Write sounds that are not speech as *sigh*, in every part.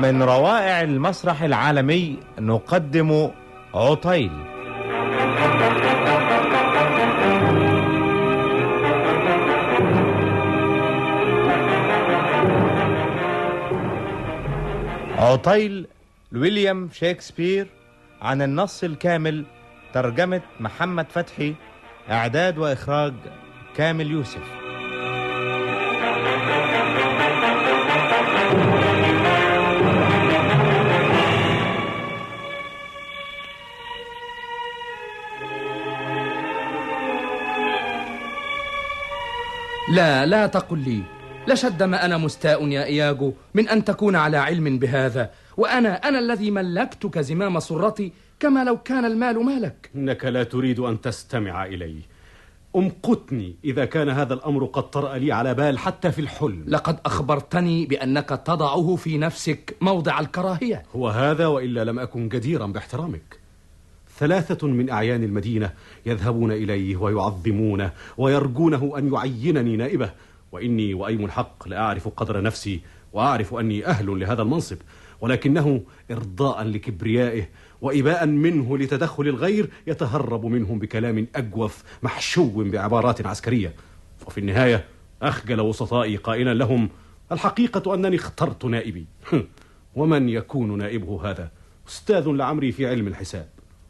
من روائع المسرح العالمي نقدم عطيل. عطيل لويليام شكسبير عن النص الكامل ترجمة محمد فتحي إعداد وإخراج كامل يوسف. لا لا تقل لي. لشد ما أنا مستاء يا إياجو من أن تكون على علم بهذا. وأنا أنا الذي ملكتك زمام سرتي كما لو كان المال مالك. إنك لا تريد أن تستمع إلي. أمقتني إذا كان هذا الأمر قد طرأ لي على بال حتى في الحلم. لقد أخبرتني بأنك تضعه في نفسك موضع الكراهية. هو هذا وإلا لم أكن جديرا باحترامك. ثلاثة من أعيان المدينة يذهبون إليه ويعظمونه ويرجونه أن يعينني نائبه. وإني وأيم الحق لأعرف قدر نفسي وأعرف أني أهل لهذا المنصب. ولكنه إرضاء لكبريائه وإباء منه لتدخل الغير يتهرب منهم بكلام أجوف محشو بعبارات عسكرية. وفي النهاية أخجل وسطائي قائلا لهم الحقيقة أنني اخترت نائبي. ومن يكون نائبه هذا؟ أستاذ لعمري في علم الحساب.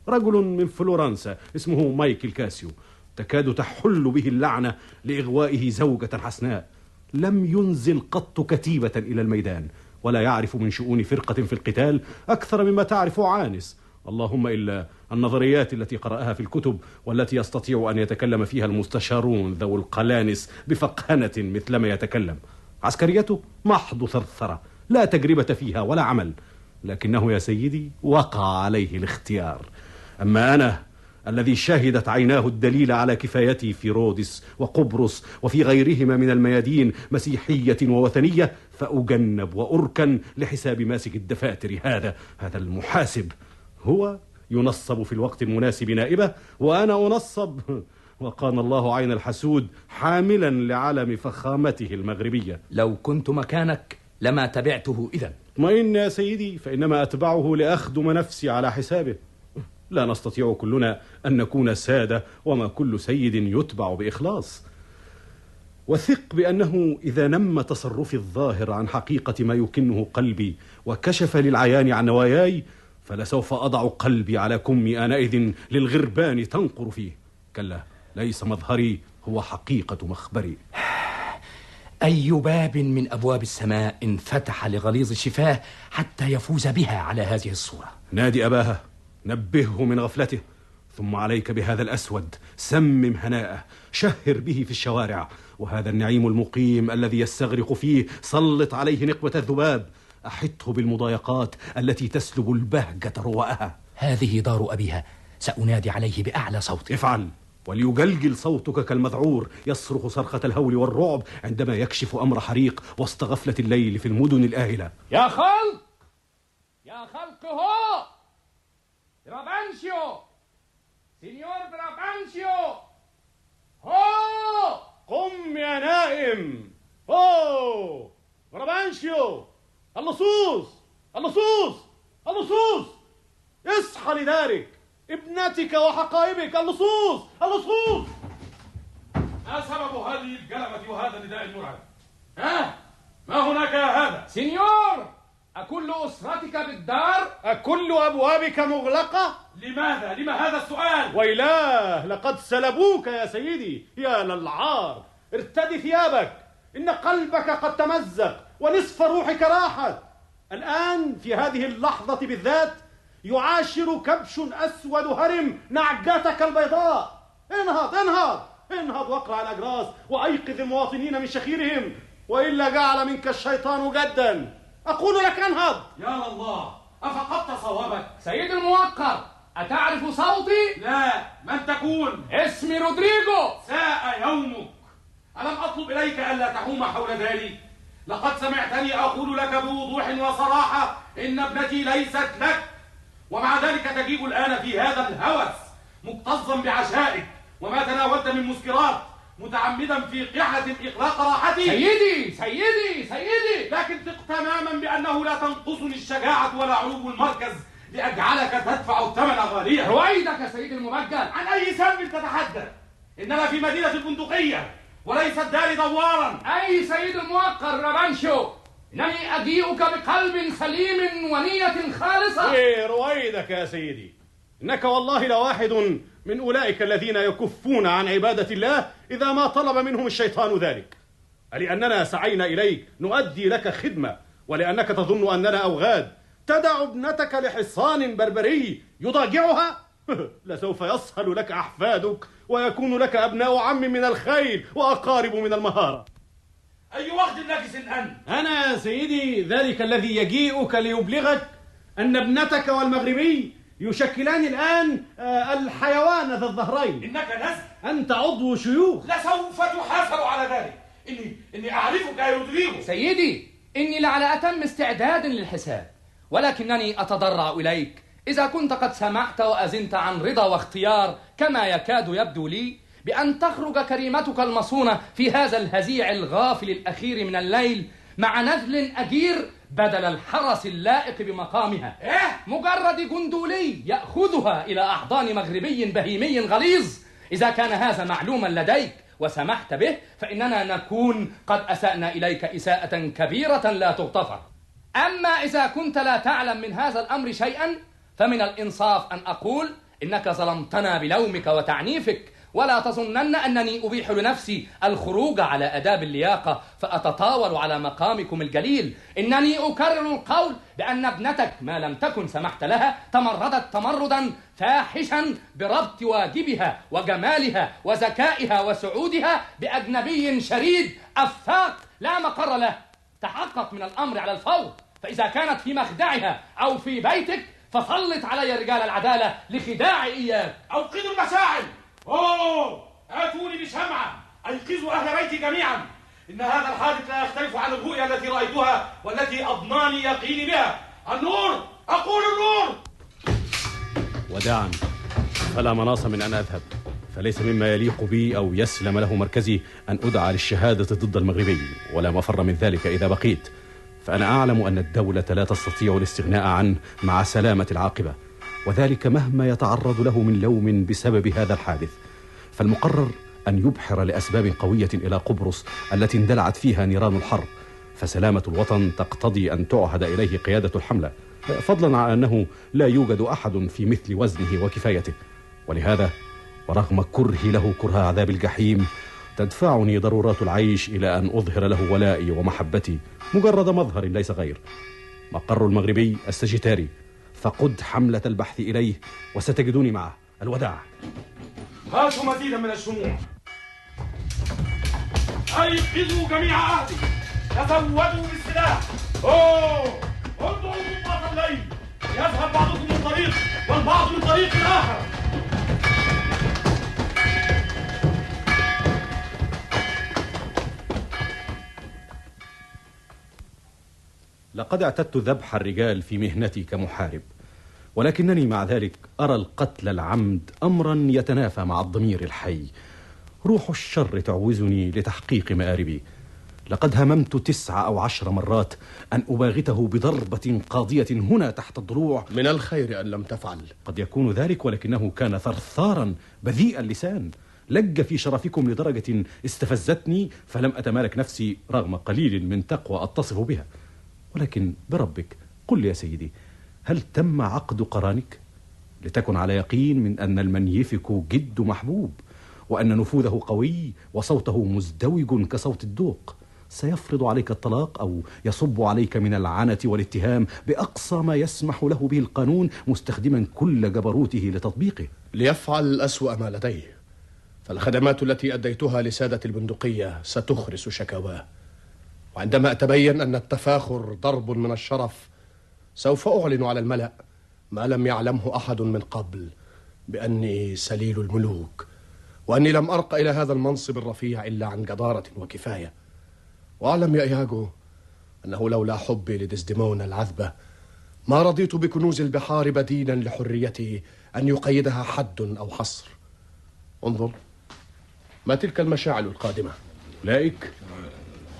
رجل من فلورنسا اسمه مايكل كاسيو. تكاد تحل به اللعنة لإغوائه زوجة حسناء. لم ينزل قط كتيبة إلى الميدان. ولا يعرف من شؤون فرقة في القتال أكثر مما تعرف عانس. اللهم إلا النظريات التي قرأها في الكتب والتي يستطيع أن يتكلم فيها المستشارون ذو القلانس بفقهنة مثلما يتكلم. عسكريته محض ثرثرة لا تجربة فيها ولا عمل لكنه يا سيدي وقع عليه الاختيار. أما أنا الذي شهدت عيناه الدليل على كفايتي في رودس وقبرص وفي غيرهما من الميادين مسيحية ووثنية فأجنب وأركن لحساب ماسك الدفاتر. هذا هذا المحاسب هو ينصب في الوقت المناسب نائبة وأنا أنصب. *laughs* وقان الله عين الحسود حاملا لعلم فخامته المغربية. لو كنت مكانك لما تبعته إذا اطمئن يا سيدي فإنما أتبعه لأخدم نفسي على حسابه. لا نستطيع كلنا أن نكون سادة وما كل سيد يتبع بإخلاص. وثق بأنه إذا نم تصرفي الظاهر عن حقيقة ما يكنه قلبي وكشف للعيان عن نواياي فلسوف أضع قلبي على كمي آنئذ للغربان تنقر فيه. كلا ليس مظهري هو حقيقة مخبري. *sighs* أي باب من أبواب السماء انفتح لغليظ شفاه حتى يفوز بها على هذه الصورة؟ نادي أباها. نبهه من غفلته. ثم عليك بهذا الأسود. سمم هناءه. شهر به في الشوارع. وهذا النعيم المقيم الذي يستغرق فيه. سلط عليه نقبة الذباب. أحطه بالمضايقات التي تسلب البهجة رواءها. هذه دار أبيها. سأنادي عليه بأعلى صوت. افعل. وليجلجل صوتك كالمذعور. يصرخ صرخة الهول والرعب عندما يكشف أمر حريق وسط غفلة الليل في المدن الآهلة. يا خلق! يا خلق هو برافانشيو سينيور برافانشيو هو قم يا نائم هو برافانشيو اللصوص اللصوص اللصوص اصحى لدارك ابنتك وحقائبك اللصوص اللصوص ما سبب هذه الجلبة وهذا النداء المرعب؟ ها؟ ما هناك يا هذا؟ سينيور أكل أسرتك بالدار؟ أكل أبوابك مغلقة؟ لماذا؟ لما هذا السؤال؟ ويلاه لقد سلبوك يا سيدي يا للعار ارتدي ثيابك إن قلبك قد تمزق ونصف روحك راحت الآن في هذه اللحظة بالذات يعاشر كبش أسود هرم نعجتك البيضاء انهض انهض انهض واقرع الأجراس وأيقظ المواطنين من شخيرهم وإلا جعل منك الشيطان جدا أقول لك أنهض. يا الله أفقدت صوابك. سيد الموقر أتعرف صوتي؟ لا من تكون؟ اسمي رودريجو. ساء يومك. ألم أطلب إليك ألا تحوم حول ذلك؟ لقد سمعتني أقول لك بوضوح وصراحة إن ابنتي ليست لك. ومع ذلك تجيب الآن في هذا الهوس مكتظا بعشائك. وما تناولت من مسكرات. متعمدا في قحة إغلاق راحتي. سيدي سيدي سيدي. لكن ثق تماما بأنه لا تنقصني الشجاعة ولا علو المركز لأجعلك تدفع الثمن غاليا رويدك يا سيدي المبجل عن أي سبب تتحدث؟ إننا في مدينة البندقية وليست دار دوارا. أي سيد الموقر رابانشو؟ إنني أجيئك بقلب سليم ونية خالصة. إيه رويدك يا سيدي. إنك والله لواحد من أولئك الذين يكفون عن عبادة الله إذا ما طلب منهم الشيطان ذلك. لأننا سعينا إليك نؤدي لك خدمة ولأنك تظن أننا أوغاد. تدع ابنتك لحصان بربري يضاجعها؟ *laughs* لسوف يصهل لك أحفادك ويكون لك أبناء عم من الخيل وأقارب من المهارة. أي وقت نجس أنت؟ أنا يا سيدي ذلك الذي يجيئك ليبلغك أن ابنتك والمغربي يشكلان الآن آه، الحيوان ذا الظهرين. إنك نزل أنت عضو شيوخ. لسوف تحاسب على ذلك. إني إني أعرفك يا رودريغو سيدي إني لعلى أتم استعداد للحساب ولكنني أتضرع إليك. إذا كنت قد سمعت وأزنت عن رضا واختيار كما يكاد يبدو لي بأن تخرج كريمتك المصونة في هذا الهزيع الغافل الأخير من الليل مع نذل أجير بدل الحرس اللائق بمقامها. إيه؟ مجرد جندولي يأخذها إلى أحضان مغربي بهيمي غليظ. إذا كان هذا معلوما لديك وسمحت به فإننا نكون قد أسأنا إليك إساءة كبيرة لا تغتفر. أما إذا كنت لا تعلم من هذا الأمر شيئا فمن الإنصاف أن أقول إنك ظلمتنا بلومك وتعنيفك ولا تظنن أنني أبيح لنفسي الخروج على أداب اللياقة فأتطاول على مقامكم الجليل. إنني أكرر القول بأن ابنتك ما لم تكن سمحت لها تمردت تمردا فاحشا بربط واجبها وجمالها وذكائها وسعودها بأجنبي شريد أفاق لا مقر له. تحقق من الأمر على الفور. فإذا كانت في مخدعها أو في بيتك فسلط علي رجال العدالة لخداع إياك. أوقدوا المشاعل أوه! آتوني بشمعة. أيقظوا أهل بيتي جميعا. إن هذا الحادث لا يختلف عن الرؤيا التي رأيتها والتي أضناني يقيني بها. النور! أقول النور! وداعا فلا مناص من أن أذهب. فليس مما يليق بي أو يسلم له مركزي أن أدعى للشهادة ضد المغربي ولا مفر من ذلك إذا بقيت. فأنا أعلم أن الدولة لا تستطيع الاستغناء عنه مع سلامة العاقبة. وذلك مهما يتعرض له من لوم بسبب هذا الحادث. فالمقرر أن يبحر لأسباب قوية إلى قبرص التي اندلعت فيها نيران الحرب فسلامة الوطن تقتضي أن تعهد إليه قيادة الحملة. فضلا عن أنه لا يوجد أحد في مثل وزنه وكفايته. ولهذا ورغم كرهي له كره عذاب الجحيم تدفعني ضرورات العيش إلى أن أظهر له ولائي ومحبتي مجرد مظهر ليس غير. مقر المغربي السجيتاري فقد حملة البحث إليه وستجدوني معه الوداع. هاتوا مزيدا من الشموع؟ أيقظوا جميع أهلي تزودوا بالسلاح. أوه! انظروا ضباط الليل. يذهب بعضكم من طريق والبعض من طريق آخر. لقد اعتدت ذبح الرجال في مهنتي كمحارب ولكنني مع ذلك أرى القتل العمد أمرا يتنافى مع الضمير الحي. روح الشر تعوزني لتحقيق مآربي. لقد هممت تسع أو عشر مرات أن أباغته بضربة قاضية هنا تحت الضلوع من الخير أن لم تفعل. قد يكون ذلك ولكنه كان ثرثارا بذيء اللسان. لج في شرفكم لدرجة استفزتني فلم أتمالك نفسي رغم قليل من تقوى أتصف بها. ولكن بربك قل لي يا سيدي هل تم عقد قرانك؟ لتكن على يقين من أن المنيفك جد محبوب وأن نفوذه قوي وصوته مزدوج كصوت الدوق. سيفرض عليك الطلاق أو يصب عليك من العنة والاتهام بأقصى ما يسمح له به القانون مستخدما كل جبروته لتطبيقه. ليفعل أسوأ ما لديه فالخدمات التي أديتها لسادة البندقية ستخرس شكاواه وعندما أتبين أن التفاخر ضرب من الشرف سوف أعلن على الملأ ما لم يعلمه أحد من قبل بأني سليل الملوك وأني لم أرق إلى هذا المنصب الرفيع إلا عن جدارة وكفاية. وأعلم يا إياجو أنه لولا حبي لديزديمونا العذبة ما رضيت بكنوز البحار بديلا لحريتي أن يقيدها حد أو حصر. انظر ما تلك المشاعل القادمة؟ أولئك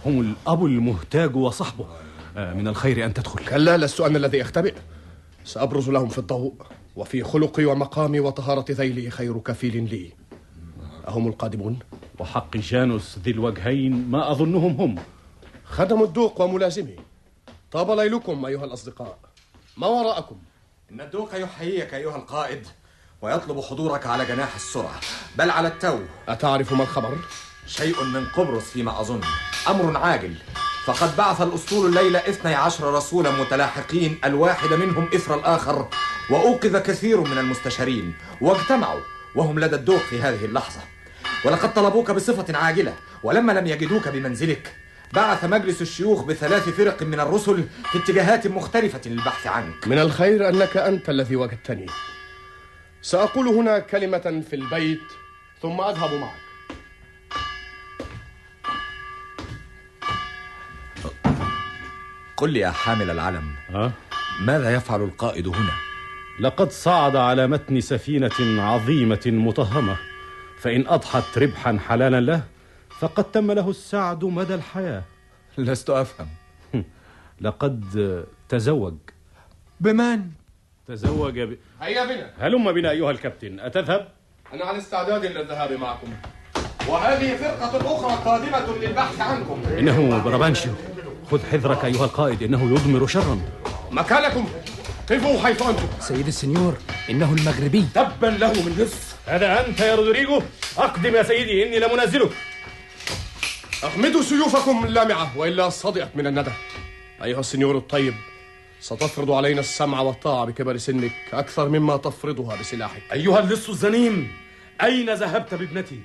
هم الأب المهتاج وصحبه آه، من الخير أن تدخل. كلا لست أنا الذي أختبئ. سأبرز لهم في الضوء وفي خلقي ومقامي وطهارة ذيلي خير كفيل لي. أهم القادمون؟ وحق جانوس ذي الوجهين ما أظنهم هم. خدم الدوق وملازمي. طاب ليلكم أيها الأصدقاء. ما وراءكم؟ إن الدوق يحييك أيها القائد ويطلب حضورك على جناح السرعة. بل على التو. أتعرف ما الخبر؟ شيء من قبرص فيما أظن. أمر عاجل. فقد بعث الأسطول الليلة اثني عشر رسولا متلاحقين الواحد منهم إثر الآخر وأوقظ كثير من المستشارين واجتمعوا وهم لدى الدوق في هذه اللحظة. ولقد طلبوك بصفة عاجلة ولما لم يجدوك بمنزلك بعث مجلس الشيوخ بثلاث فرق من الرسل في اتجاهات مختلفة للبحث عنك. من الخير أنك أنت الذي وجدتني. سأقول هنا كلمة في البيت ثم أذهب معك. قل لي يا حامل العلم ها؟ ماذا يفعل القائد هنا؟ لقد صعد على متن سفينة عظيمة مطهمة فإن أضحت ربحا حلالا له فقد تم له السعد مدى الحياة لست أفهم لقد تزوج بمن؟ تزوج ب... هيا بنا هلم بنا أيها الكابتن أتذهب؟ أنا على استعداد للذهاب معكم وهذه فرقة أخرى قادمة للبحث عنكم إنه برابانشيو خذ حذرك أيها القائد إنه يضمر شرا. مكانكم. قفوا حيث أنتم. سيد السنيور إنه المغربي. تبا له من لص هذا أنت يا رودريجو أقدم يا سيدي إني لمنزلك أغمدوا سيوفكم اللامعة وإلا صدئت من الندى. أيها السنيور الطيب ستفرض علينا السمع والطاعة بكبر سنك أكثر مما تفرضها بسلاحك. أيها اللص الزنيم أين ذهبت بابنتي؟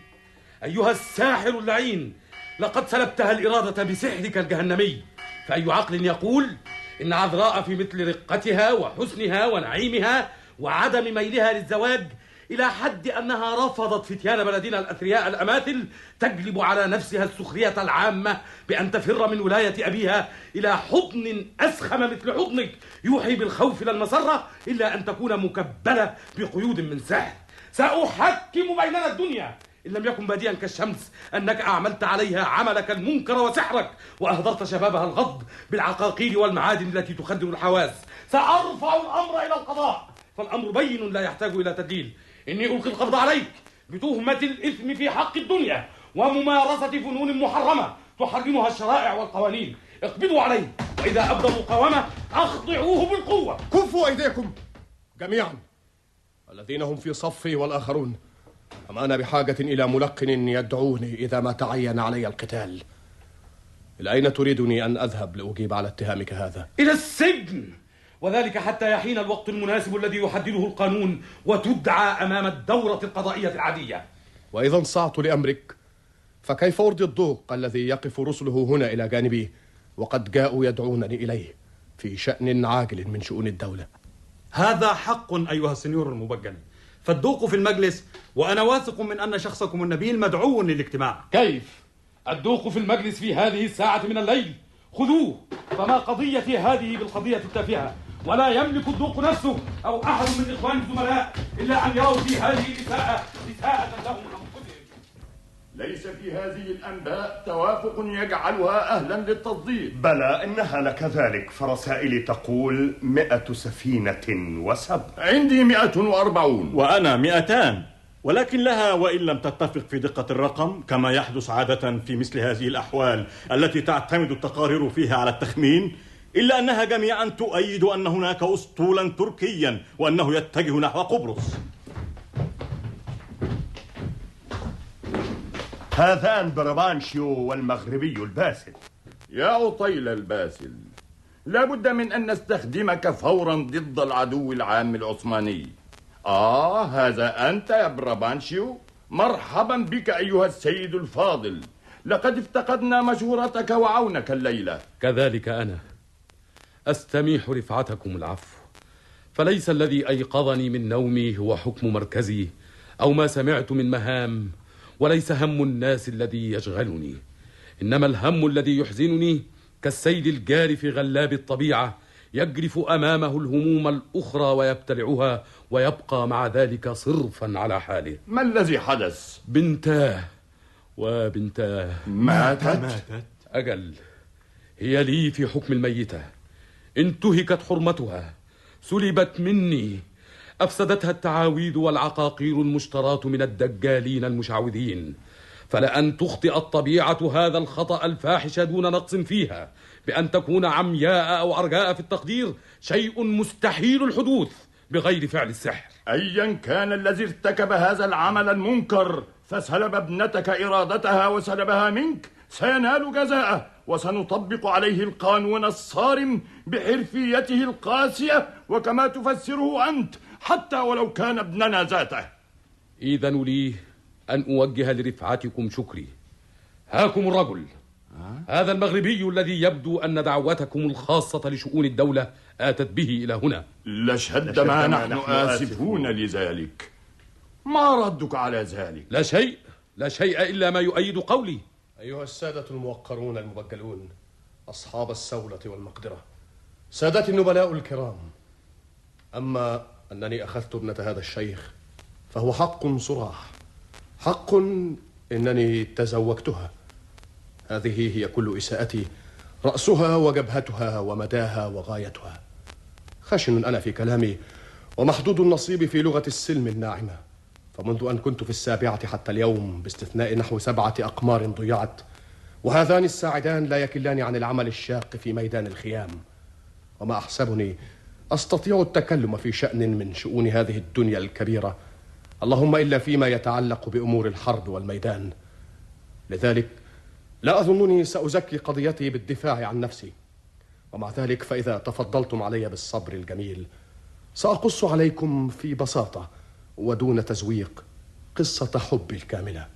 أيها الساحر اللعين لقد سلبتها الإرادة بسحرك الجهنمي. فأي عقل يقول إن عذراء في مثل رقتها وحسنها ونعيمها وعدم ميلها للزواج إلى حد أنها رفضت فتيان بلدنا الأثرياء الأماثل تجلب على نفسها السخرية العامة بأن تفر من ولاية أبيها إلى حضن أسخم مثل حضنك يوحي بالخوف لا المسرة إلا أن تكون مكبلة بقيود من سحر. سأحكم بيننا الدنيا إن لم يكن باديا كالشمس أنك أعملت عليها عملك المنكر وسحرك وأهدرت شبابها الغض بالعقاقير والمعادن التي تخدر الحواس. سأرفع الأمر إلى القضاء. فالأمر بين لا يحتاج إلى تدليل. إني ألقي القبض عليك بتهمة الإثم في حق الدنيا وممارسة فنون محرمة تحرمها الشرائع والقوانين. اقبضوا عليه وإذا أبدى مقاومة أخضعوه بالقوة. كفوا أيديكم جميعا الذين هم في صفي والآخرون. أما أنا بحاجة إلى ملقن يدعوني إذا ما تعين علي القتال؟ إلى أين تريدني أن أذهب لأجيب على اتهامك هذا؟ إلى السجن! وذلك حتى يحين الوقت المناسب الذي يحدده القانون وتدعى أمام الدورة القضائية العادية. وإذا انصعت لأمرك فكيف أرضي الضوق الذي يقف رسله هنا إلى جانبي وقد جاءوا يدعونني إليه في شأن عاجل من شؤون الدولة؟ هذا حق أيها السنيور المبجل. فالدوق في المجلس وأنا واثق من أن شخصكم النبيل مدعو للاجتماع. كيف؟ الدوق في المجلس في هذه الساعة من الليل. خذوه. فما قضيتي هذه بالقضية التافهة؟ ولا يملك الدوق نفسه أو أحد من إخوان الزملاء إلا أن يروا في هذه الإساءة إساءة لهم. ليس في هذه الأنباء توافق يجعلها أهلا للتصديق. بلى إنها لكذلك فرسائلي تقول مئة سفينة وسبع. عندي مئة وأربعون. وأنا مئتان. ولكن لها وإن لم تتفق في دقة الرقم كما يحدث عادة في مثل هذه الأحوال التي تعتمد التقارير فيها على التخمين إلا أنها جميعا تؤيد أن هناك أسطولا تركيا وأنه يتجه نحو قبرص. هذان بربانشيو والمغربي الباسل. يا عطيل الباسل لا بد من أن نستخدمك فورا ضد العدو العام العثماني. آه هذا أنت يا برابانشيو مرحبا بك أيها السيد الفاضل. لقد افتقدنا مشورتك وعونك الليلة. كذلك أنا أستميح رفعتكم العفو. فليس الذي أيقظني من نومي هو حكم مركزي أو ما سمعت من مهام وليس هم الناس الذي يشغلني. إنما الهم الذي يحزنني كالسيل الجاري في غلاب الطبيعة يجرف أمامه الهموم الأخرى ويبتلعها ويبقى مع ذلك صرفا على حاله. ما الذي حدث؟ بنتاه. وبنتاه. ماتت؟ ماتت. أجل. هي لي في حكم الميتة. انتهكت حرمتها سلبت مني. أفسدتها التعاويذ والعقاقير المشتراة من الدجالين المشعوذين. فلأن تخطئ الطبيعة هذا الخطأ الفاحش دون نقص فيها بأن تكون عمياء أو أرجاء في التقدير شيء مستحيل الحدوث بغير فعل السحر. أيا كان الذي ارتكب هذا العمل المنكر فسلب ابنتك إرادتها وسلبها منك سينال جزاءه وسنطبق عليه القانون الصارم بحرفيته القاسية وكما تفسره أنت حتى ولو كان ابننا ذاته. إذن لي أن أوجه لرفعتكم شكري. هاكم الرجل. هذا المغربي الذي يبدو أن دعوتكم الخاصة لشؤون الدولة آتت به إلى هنا. لشد ما نحن آسفون. لذلك. ما ردك على ذلك؟ لا شيء. لا شيء إلا ما يؤيد قولي. أيها السادة الموقرون المبجلون أصحاب السولة والمقدرة. سادتي النبلاء الكرام أما أنني أخذت ابنة هذا الشيخ فهو حق صراح حق إنني تزوجتها. هذه هي كل إساءتي رأسها وجبهتها ومداها وغايتها. خشن أنا في كلامي ومحدود النصيب في لغة السلم الناعمة. فمنذ أن كنت في السابعة حتى اليوم باستثناء نحو سبعة أقمار ضيعت وهذان الساعدان لا يكلان عن العمل الشاق في ميدان الخيام. وما أحسبني أستطيع التكلم في شأن من شؤون هذه الدنيا الكبيرة. اللهم إلا فيما يتعلق بأمور الحرب والميدان. لذلك لا أظنني سأزكي قضيتي بالدفاع عن نفسي. ومع ذلك فإذا تفضلتم علي بالصبر الجميل سأقص عليكم في بساطة ودون تزويق قصة حبي الكاملة.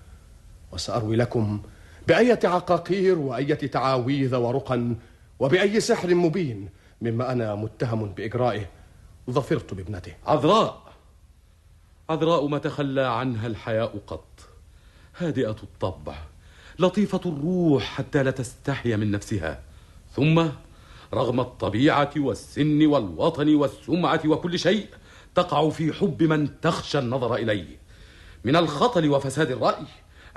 وسأروي لكم بأية عقاقير وأية تعاويذ ورقا وبأي سحر مبين مما أنا متهم بإجرائه. ظفرت بابنته. عذراء! عذراء ما تخلى عنها الحياء قط. هادئة الطبع لطيفة الروح حتى لا تستحي من نفسها. ثم رغم الطبيعة والسن والوطن والسمعة وكل شيء تقع في حب من تخشى النظر إليه. من الخطل وفساد الرأي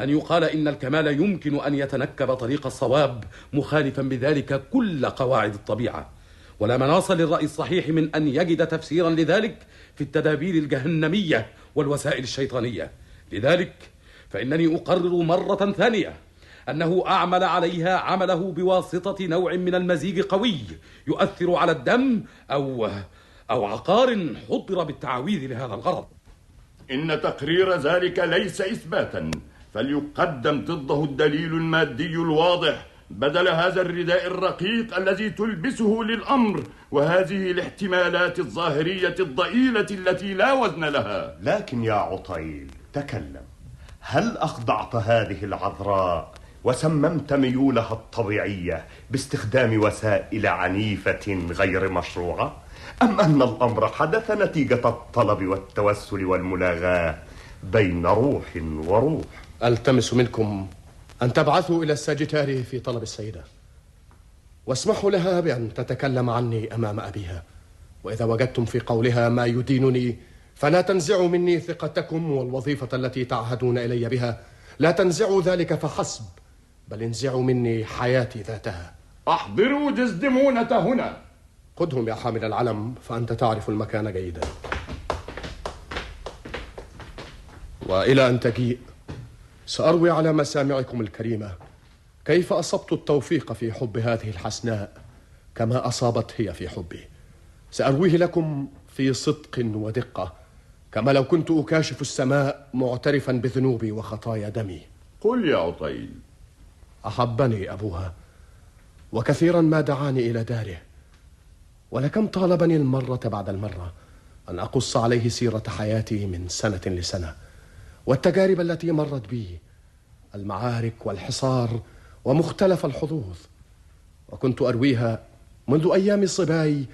أن يقال إن الكمال يمكن أن يتنكب طريق الصواب مخالفا بذلك كل قواعد الطبيعة. ولا مناص للرأي الصحيح من أن يجد تفسيرا لذلك في التدابير الجهنمية والوسائل الشيطانية. لذلك فإنني أقرر مرة ثانية أنه أعمل عليها عمله بواسطة نوع من المزيج قوي يؤثر على الدم أو أو عقار حضر بالتعاويذ لهذا الغرض. إن تقرير ذلك ليس إثباتا فليقدم ضده الدليل المادي الواضح بدل هذا الرداء الرقيق الذي تلبسه للأمر وهذه الاحتمالات الظاهرية الضئيلة التي لا وزن لها لكن يا عطيل تكلم هل أخضعت هذه العذراء وسممت ميولها الطبيعية باستخدام وسائل عنيفة غير مشروعة؟ أم أن الأمر حدث نتيجة الطلب والتوسل والملاغاة بين روح وروح؟ ألتمس منكم أن تبعثوا إلى الساجيتاري في طلب السيدة. واسمحوا لها بأن تتكلم عني أمام أبيها. وإذا وجدتم في قولها ما يدينني فلا تنزعوا مني ثقتكم والوظيفة التي تعهدون إلي بها. لا تنزعوا ذلك فحسب بل انزعوا مني حياتي ذاتها. أحضروا دزدمونة هنا. خذهم يا حامل العلم فأنت تعرف المكان جيدا. وإلى أن تجيء. سأروي على مسامعكم الكريمة. كيف أصبت التوفيق في حب هذه الحسناء؟ كما أصابت هي في حبي. سأرويه لكم في صدق ودقة. كما لو كنت أكاشف السماء معترفا بذنوبي وخطايا دمي. قل يا عطيل. أحبني أبوها وكثيرا ما دعاني إلى داره. ولكم طالبني المرة بعد المرة أن أقص عليه سيرة حياتي من سنة لسنة. والتجارب التي مرت بي المعارك والحصار ومختلف الحظوظ. وكنت أرويها منذ أيام صباي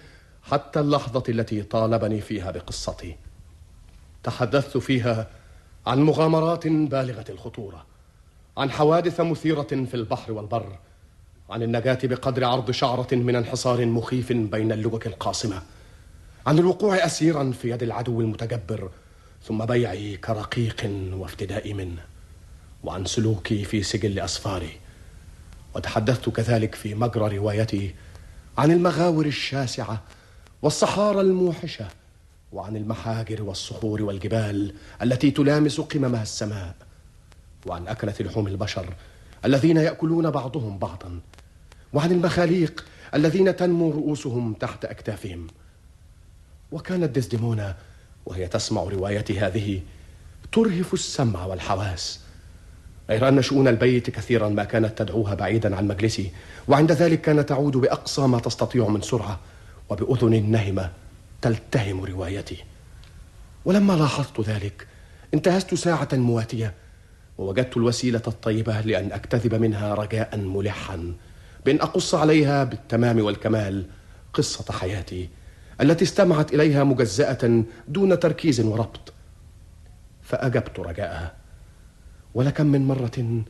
حتى اللحظة التي طالبني فيها بقصتي. تحدثت فيها عن مغامرات بالغة الخطورة عن حوادث مثيرة في البحر والبر عن النجاة بقدر عرض شعرة من انحصار مخيف بين اللوك القاصمة عن الوقوع أسيرا في يد العدو المتجبر ثم بيعي كرقيق وافتدائي منه وعن سلوكي في سجل أسفاري وتحدثت كذلك في مجرى روايتي عن المغاور الشاسعة والصحارى الموحشة وعن المحاجر والصخور والجبال التي تلامس قممها السماء وعن أكلة لحوم البشر الذين يأكلون بعضهم بعضا وعن المخاليق الذين تنمو رؤوسهم تحت أكتافهم. وكانت ديسديمونا وهي تسمع روايتي هذه ترهف السمع والحواس. غير أن شؤون البيت كثيرا ما كانت تدعوها بعيدا عن مجلسي وعند ذلك كانت تعود بأقصى ما تستطيع من سرعة وبأذن نهمة تلتهم روايتي. ولما لاحظت ذلك انتهزت ساعة مواتية ووجدت الوسيلة الطيبة لأن أكتذب منها رجاء ملحا بأن أقص عليها بالتمام والكمال قصة حياتي. التي استمعت إليها مجزأة دون تركيز وربط. فأجبت رجاءها. ولكم من مرة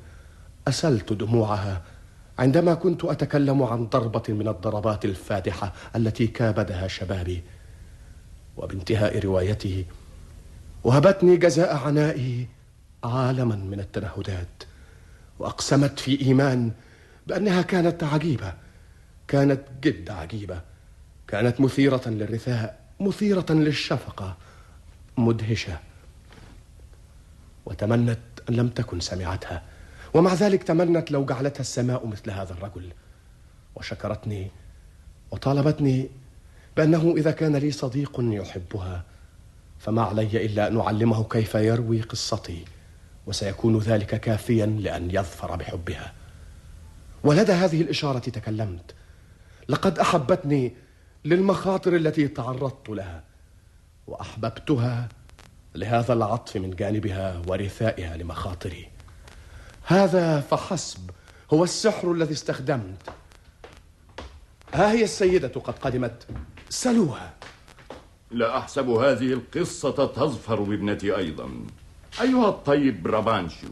أسلت دموعها عندما كنت أتكلم عن ضربة من الضربات الفادحة التي كابدها شبابي. وبانتهاء روايته وهبتني جزاء عنائي عالما من التنهدات. وأقسمت في إيمان بأنها كانت عجيبة كانت جد عجيبة. كانت مثيرة للرثاء مثيرة للشفقة مدهشة. وتمنت أن لم تكن سمعتها. ومع ذلك تمنت لو جعلتها السماء مثل هذا الرجل. وشكرتني وطالبتني بأنه إذا كان لي صديق يحبها فما علي إلا أن أعلمه كيف يروي قصتي. وسيكون ذلك كافيا لأن يظفر بحبها. ولدى هذه الإشارة تكلمت. لقد أحبتني للمخاطر التي تعرضت لها وأحببتها لهذا العطف من جانبها ورثائها لمخاطري. هذا فحسب هو السحر الذي استخدمت. ها هي السيدة قد قدمت. سلوها. لا أحسب هذه القصة تظفر بابنتي أيضا. أيها الطيب رابانشو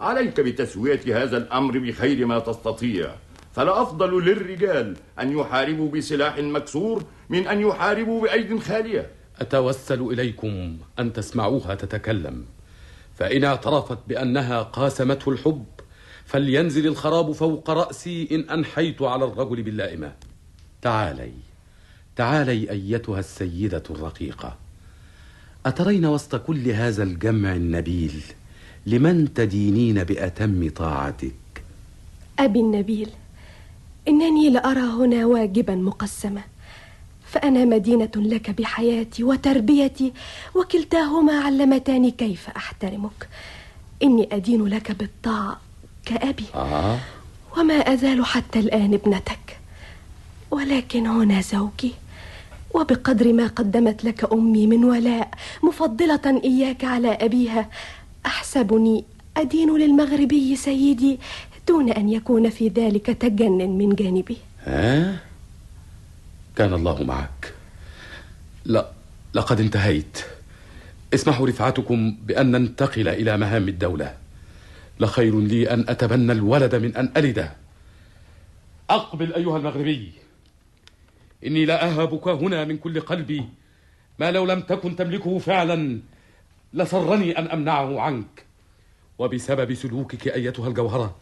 عليك بتسوية هذا الأمر بخير ما تستطيع. فلا أفضل للرجال أن يحاربوا بسلاح مكسور من أن يحاربوا بأيد خالية. أتوسل إليكم أن تسمعوها تتكلم. فإن اعترفت بأنها قاسمته الحب فلينزل الخراب فوق رأسي إن أنحيت على الرجل باللائمة. تعالي تعالي أيتها السيدة الرقيقة. أترين وسط كل هذا الجمع النبيل؟ لمن تدينين بأتم طاعتك؟ أبي النبيل. إنني لأرى هنا واجبا مقسما. فأنا مدينة لك بحياتي وتربيتي وكلتاهما علمتاني كيف أحترمك. إني أدين لك بالطاعة كأبي. آه وما أزال حتى الآن ابنتك. ولكن هنا زوجي. وبقدر ما قدمت لك أمي من ولاء مفضلة إياك على أبيها أحسبني أدين للمغربي سيدي دون أن يكون في ذلك تجنن من جانبي. ها؟ كان الله معك. لا لقد انتهيت. اسمحوا رفعتكم بأن ننتقل إلى مهام الدولة. لخير لي أن أتبنى الولد من أن ألده أقبل أيها المغربي. إني لا أهابك هنا من كل قلبي. ما لو لم تكن تملكه فعلا لسرني أن أمنعه عنك. وبسبب سلوكك أيتها الجوهرة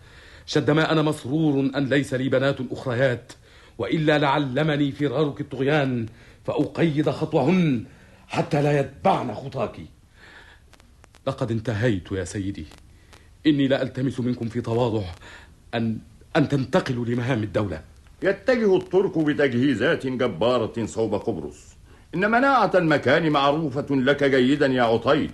شد ما أنا مسرور أن ليس لي بنات أخريات وإلا لعلمني فرارك الطغيان فأقيد خطوهن حتى لا يتبعن خطاك. لقد انتهيت يا سيدي. إني لا ألتمس منكم في تواضع أن أن تنتقلوا لمهام الدولة. يتجه الترك بتجهيزات جبارة صوب قبرص. إن مناعة المكان معروفة لك جيدا يا عطيل.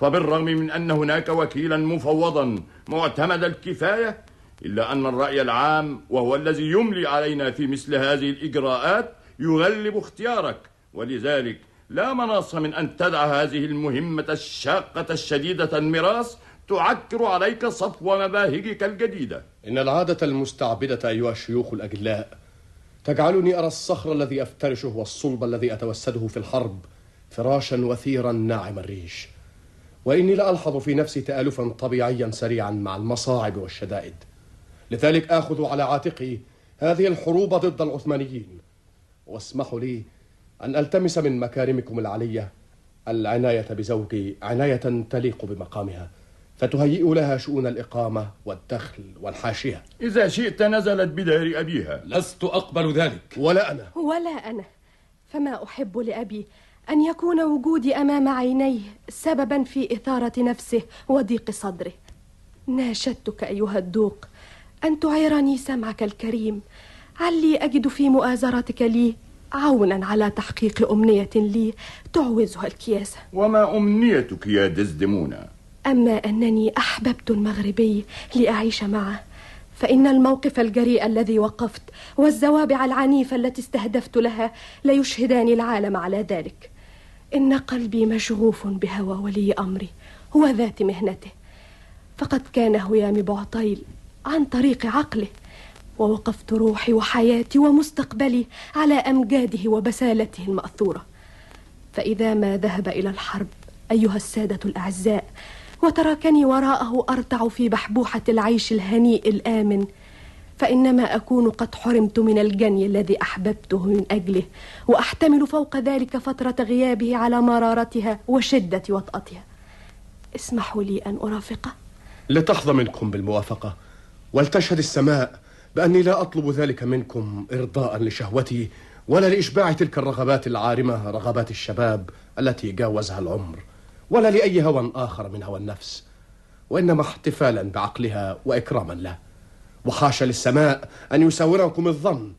فبالرغم من أن هناك وكيلا مفوضا معتمد الكفاية إلا أن الرأي العام وهو الذي يملي علينا في مثل هذه الإجراءات يغلب اختيارك. ولذلك لا مناص من أن تدع هذه المهمة الشاقة الشديدة المراس تعكر عليك صفو مباهجك الجديدة. إن العادة المستعبدة أيها الشيوخ الأجلاء تجعلني أرى الصخر الذي أفترشه والصلب الذي أتوسده في الحرب فراشا وثيرا ناعم الريش. وإني لألحظ في نفسي تآلفا طبيعيا سريعا مع المصاعب والشدائد. لذلك آخذ على عاتقي هذه الحروب ضد العثمانيين. واسمحوا لي أن ألتمس من مكارمكم العلية العناية بزوجي عناية تليق بمقامها فتهيئ لها شؤون الإقامة والدخل والحاشية. إذا شئت نزلت بدار أبيها. لست أقبل ذلك. ولا أنا. ولا أنا. فما أحب لأبي أن يكون وجودي أمام عينيه سببا في إثارة نفسه وضيق صدره. ناشدتك أيها الدوق. أن تعيرني سمعك الكريم. علي أجد في مؤازرتك لي عونا على تحقيق أمنية لي تعوزها الكياسة وما أمنيتك يا دزدمونة؟ أما أنني أحببت المغربي لأعيش معه. فإن الموقف الجريء الذي وقفت والزوابع العنيفة التي استهدفت لها ليشهدان العالم على ذلك. إن قلبي مشغوف بهوى ولي أمري وذات مهنته. فقد كان هيام بعطيل عن طريق عقله ووقفت روحي وحياتي ومستقبلي على أمجاده وبسالته المأثورة. فإذا ما ذهب إلى الحرب أيها السادة الأعزاء وتركني وراءه أرتع في بحبوحة العيش الهنيء الآمن فإنما أكون قد حرمت من الجني الذي أحببته من أجله وأحتمل فوق ذلك فترة غيابه على مرارتها وشدة وطأتها. اسمحوا لي أن أرافقه. لتحظى منكم بالموافقة. ولتشهد السماء بأني لا أطلب ذلك منكم إرضاء لشهوتي ولا لإشباع تلك الرغبات العارمة رغبات الشباب التي جاوزها العمر ولا لأي هوى آخر من هوى النفس وإنما احتفالا بعقلها وإكراما له. وحاشا للسماء أن يساوركم الظن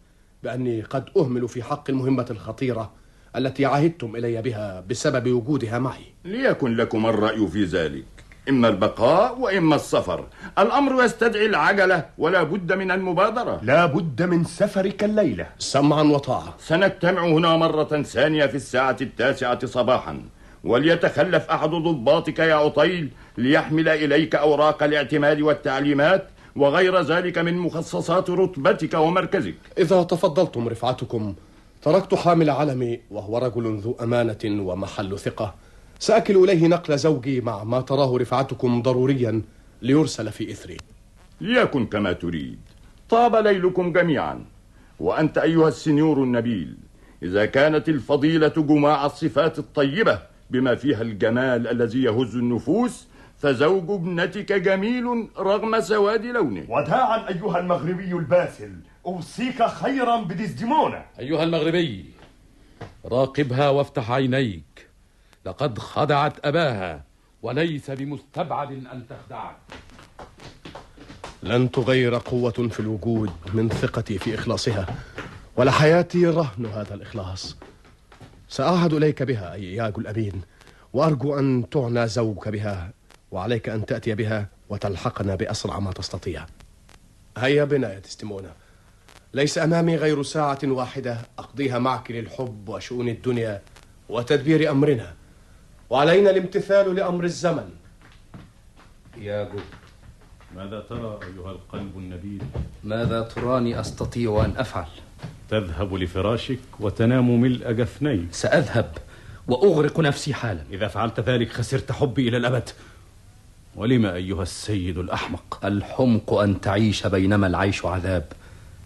بأني قد أهمل في حق المهمة الخطيرة التي عهدتم إلي بها بسبب وجودها معي. ليكن لكم الرأي في ذلك. إما البقاء وإما السفر. الأمر يستدعي العجلة ولا بد من المبادرة. لا بد من سفرك الليلة. سمعا وطاعة. سنجتمع هنا مرة ثانية في الساعة التاسعة صباحا. وليتخلف أحد ضباطك يا عطيل ليحمل إليك أوراق الاعتماد والتعليمات وغير ذلك من مخصصات رتبتك ومركزك. إذا تفضلتم رفعتكم تركت حامل علمي وهو رجل ذو أمانة ومحل ثقة. سأكل إليه نقل زوجي مع ما تراه رفعتكم ضروريا ليرسل في إثري. ليكن كما تريد. طاب ليلكم جميعا. وأنت أيها السنيور النبيل إذا كانت الفضيلة جماع الصفات الطيبة بما فيها الجمال الذي يهز النفوس فزوج ابنتك جميل رغم سواد لونه. وداعا أيها المغربي الباسل أوصيك خيرا بديزديمونا أيها المغربي راقبها وافتح عينيك. لقد خدعت أباها وليس بمستبعد أن تخدعك. لن تغير قوة في الوجود من ثقتي في إخلاصها ولحياتي رهن هذا الإخلاص. سأعهد إليك بها أي إياج الأمين وأرجو أن تعنى زوجك بها وعليك أن تأتي بها وتلحقنا بأسرع ما تستطيع. هيا بنا يا تستمونا. ليس أمامي غير ساعة واحدة أقضيها معك للحب وشؤون الدنيا وتدبير أمرنا. وعلينا الامتثال لأمر الزمن. ياجو ماذا ترى أيها القلب النبيل؟ ماذا تراني أستطيع أن أفعل؟ تذهب لفراشك وتنام ملء جفنيك. سأذهب وأغرق نفسي حالا. إذا فعلت ذلك خسرت حبي إلى الأبد. ولم أيها السيد الأحمق؟ الحمق أن تعيش بينما العيش عذاب.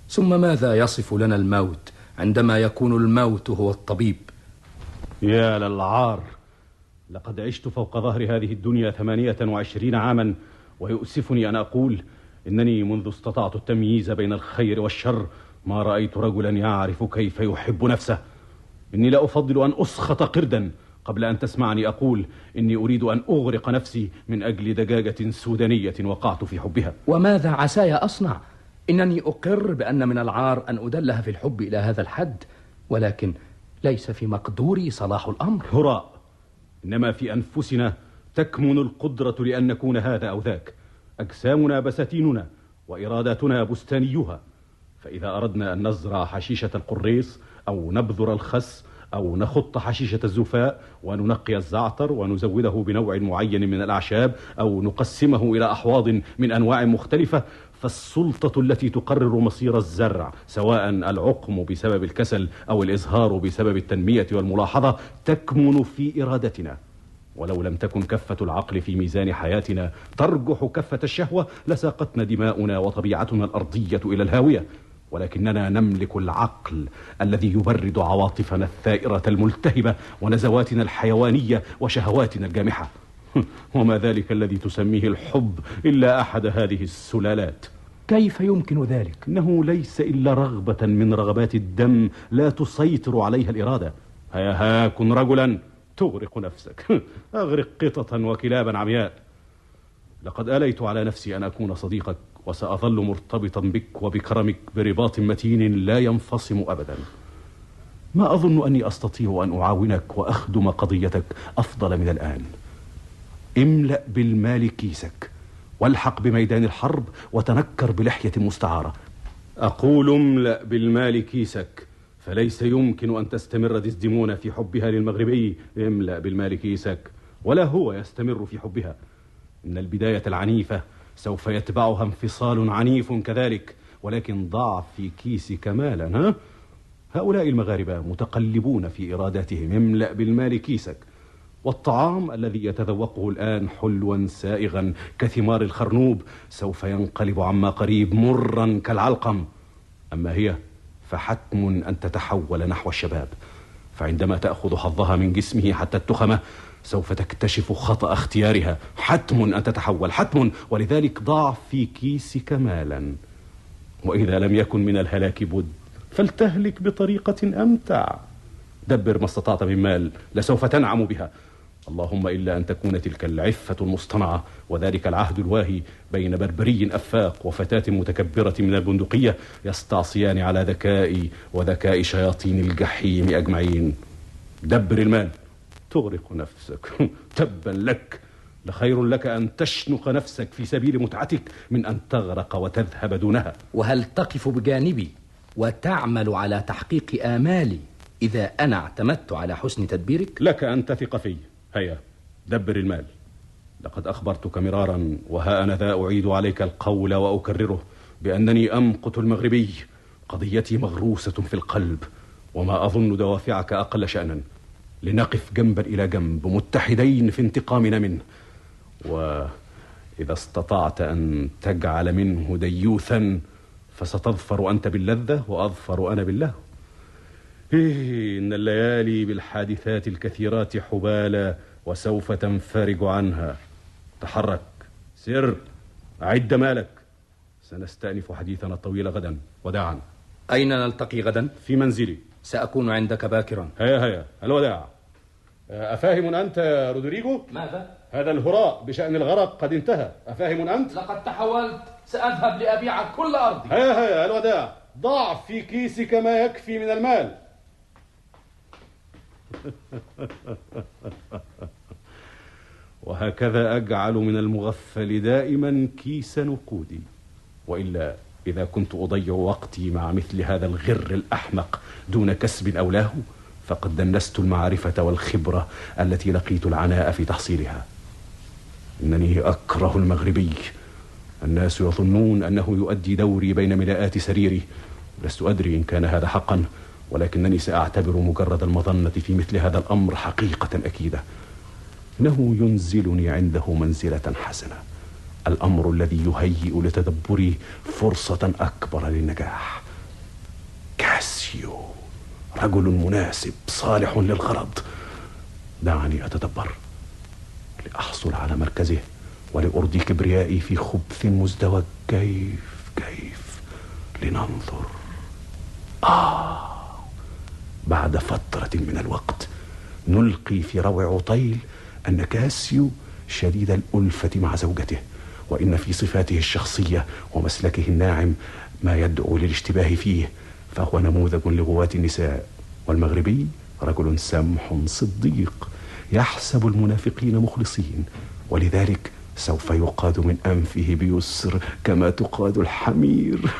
ثم ماذا يصف لنا الموت عندما يكون الموت هو الطبيب؟ يا للعار. لقد عشت فوق ظهر هذه الدنيا ثمانية وعشرين عاما ويؤسفني أن أقول إنني منذ استطعت التمييز بين الخير والشر ما رأيت رجلا يعرف كيف يحب نفسه. إني لا أفضل أن أسخط قردا قبل أن تسمعني أقول إني أريد أن أغرق نفسي من أجل دجاجة سودانية وقعت في حبها. وماذا عساي أصنع؟ إنني أقر بأن من العار أن أدلها في الحب إلى هذا الحد ولكن ليس في مقدوري صلاح الأمر. هراء إنما في أنفسنا تكمن القدرة لأن نكون هذا أو ذاك. أجسامنا بساتيننا وإراداتنا بستانيها. فإذا أردنا أن نزرع حشيشة القريص أو نبذر الخس أو نخط حشيشة الزفاء وننقي الزعتر ونزوده بنوع معين من الأعشاب أو نقسمه إلى أحواض من أنواع مختلفة فالسلطة التي تقرر مصير الزرع سواء العقم بسبب الكسل أو الإزهار بسبب التنمية والملاحظة تكمن في إرادتنا. ولو لم تكن كفة العقل في ميزان حياتنا ترجح كفة الشهوة لساقتنا دماؤنا وطبيعتنا الأرضية إلى الهاوية. ولكننا نملك العقل الذي يبرد عواطفنا الثائرة الملتهبة ونزواتنا الحيوانية وشهواتنا الجامحة. *laughs* وما ذلك الذي تسميه الحب إلا أحد هذه السلالات. كيف يمكن ذلك؟ إنه ليس إلا رغبة من رغبات الدم لا تسيطر عليها الإرادة. هيا ها كن رجلا تغرق نفسك. *laughs* أغرق قططا وكلابا عمياء. لقد آليت على نفسي أن أكون صديقك وسأظل مرتبطا بك وبكرمك برباط متين لا ينفصم أبدا. ما أظن أني أستطيع أن أعاونك وأخدم قضيتك أفضل من الآن. املأ بالمال كيسك والحق بميدان الحرب وتنكر بلحية مستعارة. أقول املأ بالمال كيسك فليس يمكن أن تستمر ديزديمونا في حبها للمغربي. املأ بالمال كيسك ولا هو يستمر في حبها. إن البداية العنيفة سوف يتبعها انفصال عنيف كذلك ولكن ضع في كيسك مالا ها؟ هؤلاء المغاربة متقلبون في إراداتهم. املأ بالمال كيسك. والطعام الذي يتذوقه الآن حلوا سائغا كثمار الخرنوب سوف ينقلب عما قريب مرا كالعلقم. أما هي فحتم أن تتحول نحو الشباب. فعندما تأخذ حظها من جسمه حتى التخمة سوف تكتشف خطأ اختيارها. حتم أن تتحول حتم! ولذلك ضع في كيسك مالا. وإذا لم يكن من الهلاك بد فلتهلك بطريقة أمتع. دبر ما استطعت من مال لسوف تنعم بها. اللهم إلا أن تكون تلك العفة المصطنعة وذلك العهد الواهي بين بربري أفاق وفتاة متكبرة من البندقية يستعصيان على ذكائي وذكاء شياطين الجحيم أجمعين. دبر المال. تغرق نفسك. *laughs* تبا لك. لخير لك أن تشنق نفسك في سبيل متعتك من أن تغرق وتذهب دونها. وهل تقف بجانبي وتعمل على تحقيق آمالي إذا أنا اعتمدت على حسن تدبيرك؟ لك أن تثق في. هيا دبر المال. لقد أخبرتك مرارا وها أنا ذا أعيد عليك القول وأكرره بأنني أمقت المغربي. قضيتي مغروسة في القلب وما أظن دوافعك أقل شأنا. لنقف جنبا إلى جنب متحدين في انتقامنا منه. وإذا استطعت أن تجعل منه ديوثا فستظفر أنت باللذة وأظفر أنا بالله إيه إن الليالي بالحادثات الكثيرات حبالى وسوف تنفرج عنها. تحرك. سر. أعد مالك. سنستأنف حديثنا الطويل غدا. وداعا. أين نلتقي غدا؟ في منزلي. سأكون عندك باكرا. هيا هيا. الوداع. أفاهم أنت يا رودريجو؟ ماذا؟ هذا الهراء بشأن الغرق قد انتهى. أفاهم أنت؟ لقد تحولت. سأذهب لأبيع كل أرضي. هيا هيا. الوداع. ضع في كيسك ما يكفي من المال. *laughs* وهكذا أجعل من المغفل دائما كيس نقودي. وإلا إذا كنت أضيع وقتي مع مثل هذا الغر الأحمق دون كسب أو لهو فقد دنست المعرفة والخبرة التي لقيت العناء في تحصيلها. إنني أكره المغربي. الناس يظنون أنه يؤدي دوري بين ملاءات سريري. لست أدري إن كان هذا حقا. ولكنني سأعتبر مجرد المظنة في مثل هذا الأمر حقيقة أكيدة. إنه ينزلني عنده منزلة حسنة. الأمر الذي يهيئ لتدبري فرصة أكبر للنجاح. كاسيو رجل مناسب صالح للغرض. دعني أتدبر لأحصل على مركزه ولأرضي كبريائي في خبث مزدوج. كيف كيف؟ لننظر. آه. بعد فترة من الوقت نلقي في روع عطيل أن كاسيو شديد الألفة مع زوجته وإن في صفاته الشخصية ومسلكه الناعم ما يدعو للاشتباه فيه فهو نموذج لغواة النساء. والمغربي رجل سمح صديق يحسب المنافقين مخلصين ولذلك سوف يقاد من أنفه بيسر كما تقاد الحمير. *laughs*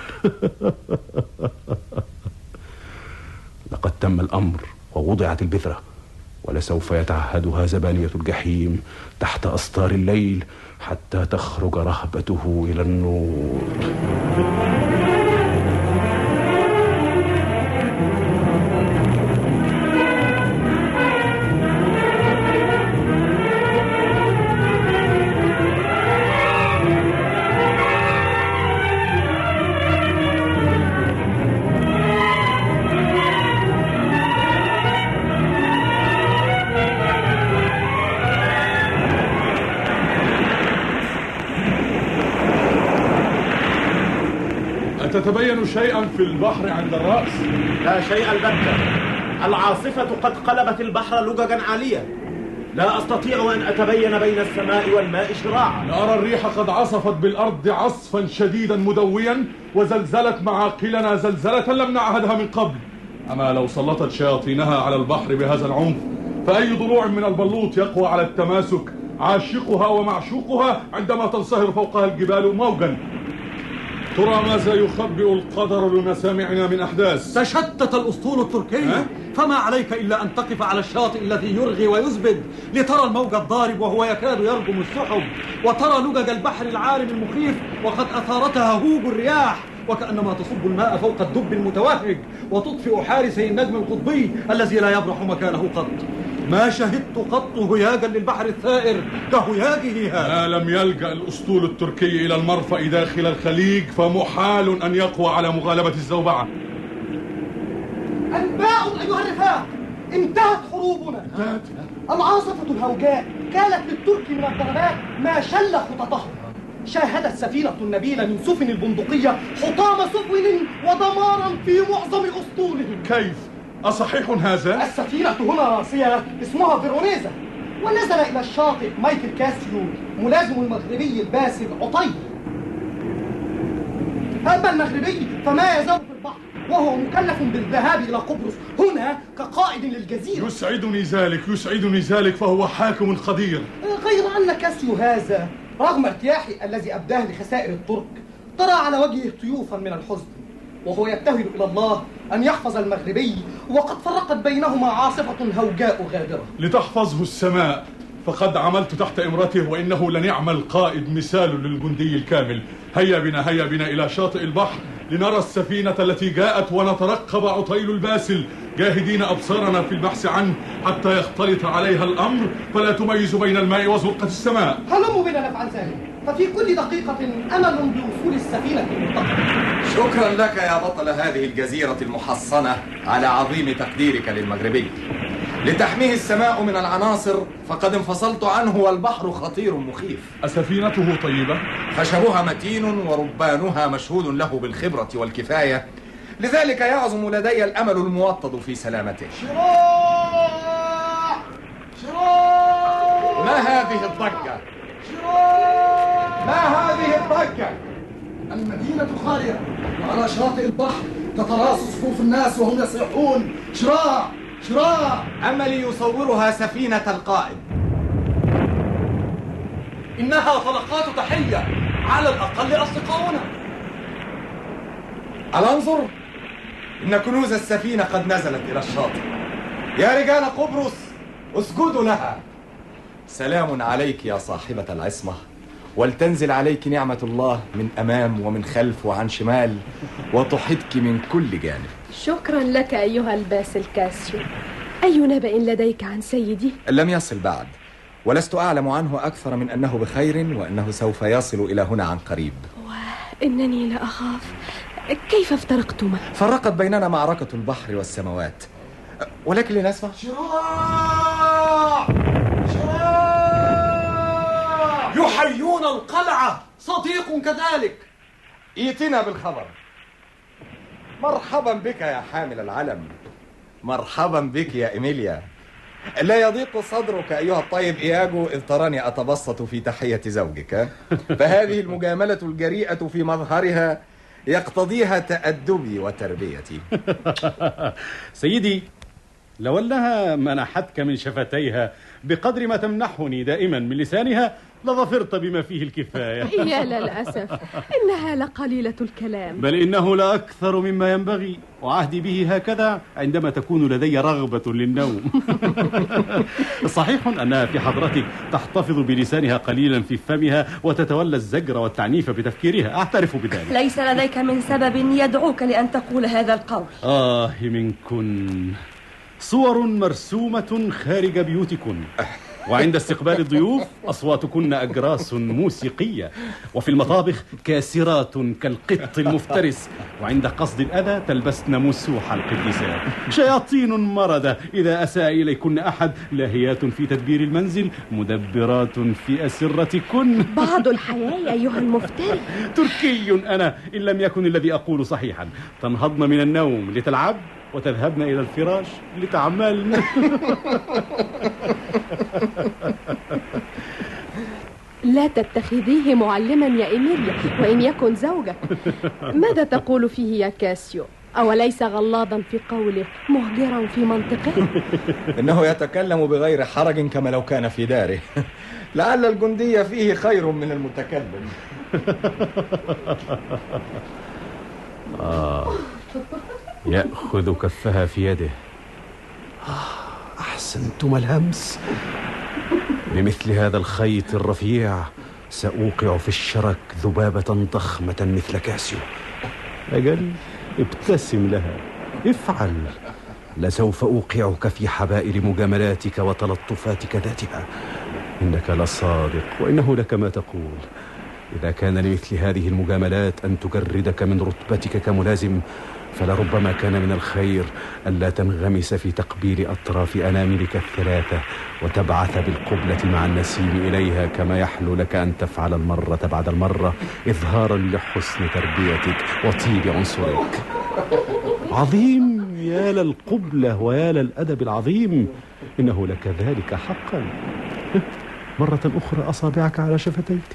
لقد تم الأمر ووضعت البذرة ولسوف يتعهدها زبانية الجحيم تحت أسطار الليل حتى تخرج رهبته إلى النور. شيئا في البحر عند الرأس؟ لا شيء البتة. العاصفة قد قلبت البحر لججا عالية لا أستطيع أن أتبين بين السماء والماء شراعا. نرى الريح قد عصفت بالأرض عصفا شديدا مدويا وزلزلت معاقلنا زلزلة لم نعهدها من قبل. أما لو سلطت شياطينها على البحر بهذا العنف فأي ضلوع من البلوط يقوى على التماسك؟ عاشقها ومعشوقها عندما تنصهر فوقها الجبال موجا. ترى ماذا يخبئ القدر لمسامعنا من أحداث. تشتت الأسطول التركي. فما عليك إلا أن تقف على الشاطئ الذي يرغي ويزبد لترى الموج الضارب وهو يكاد يرجم السحب. وترى لجج البحر العارم المخيف وقد أثارتها هوج الرياح. وكأنما تصب الماء فوق الدب المتوهج. وتطفئ حارسي النجم القطبي الذي لا يبرح مكانه قط. ما شهدت قط هياجا للبحر الثائر كهياجه هذا. ما لم يلجأ الأسطول التركي إلى المرفأ داخل الخليج فمحال أن يقوى على مغالبة الزوبعة. أنباء أيها الرفاق انتهت حروبنا. انتهت. العاصفة الهوجاء كانت للترك من الضربات ما شل خططهم شاهدت سفينة نبيلة من سفن البندقية حطام سفن ودمارا في معظم أسطولهم. كيف؟ أصحيح هذا؟ السفينة هنا راسية اسمها فيرونيزا. ونزل إلى الشاطئ مايكل كاسيو ملازم المغربي الباسل عطيل أما المغربي فما يزال في البحر وهو مكلف بالذهاب إلى قبرص هنا كقائد للجزيرة. يسعدني ذلك يسعدني ذلك فهو حاكم قدير. غير أن كاسيو هذا رغم ارتياحه الذي أبداه لخسائر الترك ترى على وجهه طيوفا من الحزن. وهو يبتهل إلى الله أن يحفظ المغربي وقد فرقت بينهما عاصفة هوجاء غادرة. لتحفظه السماء فقد عملت تحت إمرته وإنه لنعم القائد مثال للجندي الكامل. هيا بنا هيا بنا إلى شاطئ البحر لنرى السفينة التي جاءت ونترقب عطيل الباسل. جاهدين أبصارنا في البحث عنه حتى يختلط عليها الأمر فلا تميز بين الماء وزرقة السماء. هلموا بنا نفعل ذلك ففي كل دقيقة أمل بوصول السفينة المنتقمة شكرا لك يا بطل هذه الجزيرة المحصنة على عظيم تقديرك للمغربي. لتحميه السماء من العناصر فقد انفصلت عنه والبحر خطير مخيف. أسفينته طيبة؟ خشبها متين وربانها مشهود له بالخبرة والكفاية. لذلك يعظم لدي الأمل الموطد في سلامته. شراع شراع ما هذه الضجة؟ شراع ما هذه الضجة؟ المدينة خالية. وعلى شاطئ البحر تتراص صفوف الناس وهم يصيحون. شراع شراع. أملي يصورها سفينة القائد. إنها طلقات تحية على الأقل أصدقاؤنا. ألانظر؟ إن كنوز السفينة قد نزلت إلى الشاطئ. يا رجال قبرص اسجدوا لها. سلام عليك يا صاحبة العصمة. ولتنزل عليك نعمة الله من أمام ومن خلف وعن شمال وتحيطك من كل جانب. شكرا لك أيها الباسل كاسيو أي نبأ لديك عن سيدي؟ لم يصل بعد ولست أعلم عنه أكثر من أنه بخير وأنه سوف يصل إلى هنا عن قريب. إنني لأخاف. كيف افترقتما؟ فرقت بيننا معركة البحر والسماوات. ولكن لنسمع. شراع يحيون القلعة. صديق كذلك. ائتنا بالخبر. مرحبا بك يا حامل العلم. مرحبا بك يا إيميليا. لا يضيق صدرك أيها الطيب إياجو إذ تراني أتبسط في تحية زوجك. فهذه المجاملة الجريئة في مظهرها يقتضيها تأدبي وتربيتي. *laughs* سيدي لو أنها منحتك من شفتيها بقدر ما تمنحني دائما من لسانها لظفرت بما فيه الكفاية. *laughs* يا للأسف إنها لقليلة الكلام. بل إنه لأكثر مما ينبغي. وعهدي به هكذا عندما تكون لدي رغبة للنوم. *laughs* صحيح أنها في حضرتك تحتفظ بلسانها قليلا في فمها وتتولى الزجر والتعنيف بتفكيرها. أعترف بذلك. ليس لديك من سبب يدعوك لأن تقول هذا القول. آه منكن صور مرسومة خارج بيوتكن. وعند استقبال الضيوف أصواتكن أجراس موسيقية وفي المطابخ كاسرات كالقط المفترس وعند قصد الأذى تلبسن مسوح القديسات شياطين مردة إذا أساء إليكن أحد لاهيات في تدبير المنزل مدبرات في أسرتكن. بعض الحياة أيها المفتري تركي أنا إن لم يكن الذي أقول صحيحا. تنهضن من النوم لتلعب. وتذهبن إلى الفراش لتعملن *laughs* لا تتخذيه معلما يا إيميليا وإن يكن زوجك. ماذا تقول فيه يا كاسيو؟ أوليس غلاظا في قوله مهجرا في منطقه؟ *laughs* إنه يتكلم بغير حرج كما لو كان في داره. *laughs* لعل الجندي فيه خير من المتكلم. آه. يأخذ كفها في يده. آه أحسنتم الهمس بمثل هذا الخيط الرفيع سأوقع في الشرك ذبابة ضخمة مثل كاسيو. أجل ابتسم لها. افعل. لسوف أوقعك في حبائل مجاملاتك وتلطفاتك ذاتها. إنك لصادق وإنه لك ما تقول. إذا كان لمثل هذه المجاملات أن تجردك من رتبتك كملازم فلربما كان من الخير ألا تنغمس في تقبيل أطراف أناملك الثلاثة وتبعث بالقبلة مع النسيم إليها كما يحلو لك أن تفعل المرة بعد المرة إظهارا لحسن تربيتك وطيب عنصرك. عظيم يا للقبلة ويا للأدب العظيم إنه لك ذلك حقا. مرة أخرى أصابعك على شفتيك.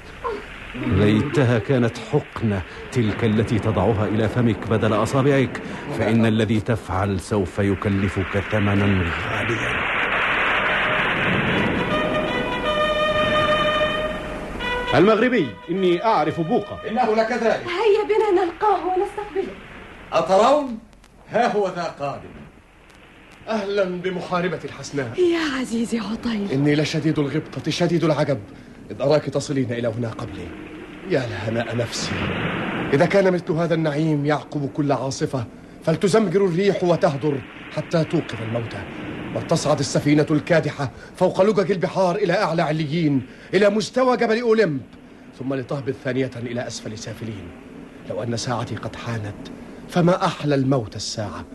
ليتها كانت حقنة تلك التي تضعها إلى فمك بدل أصابعك. فإن الذي تفعل سوف يكلفك ثمنا غاليا. المغربي إني أعرف بوقة إنه لكذلك هيا بنا نلقاه ونستقبله. أترون؟ ها هو ذا قادم. أهلا بمحاربة الحسناء. يا عزيزي عطيل. إني لشديد الغبطة شديد العجب. إذ أراك تصلين إلى هنا قبلي. يا لهناء نفسي. إذا كان مثل هذا النعيم يعقب كل عاصفة فلتزمجر الريح وتهدر حتى توقظ الموتى وتصعد السفينة الكادحة فوق لجج البحار إلى أعلى عليين إلى مستوى جبل أولمب ثم لتهبط ثانية إلى أسفل سافلين. لو أن ساعتي قد حانت فما أحلى الموت الساعة؟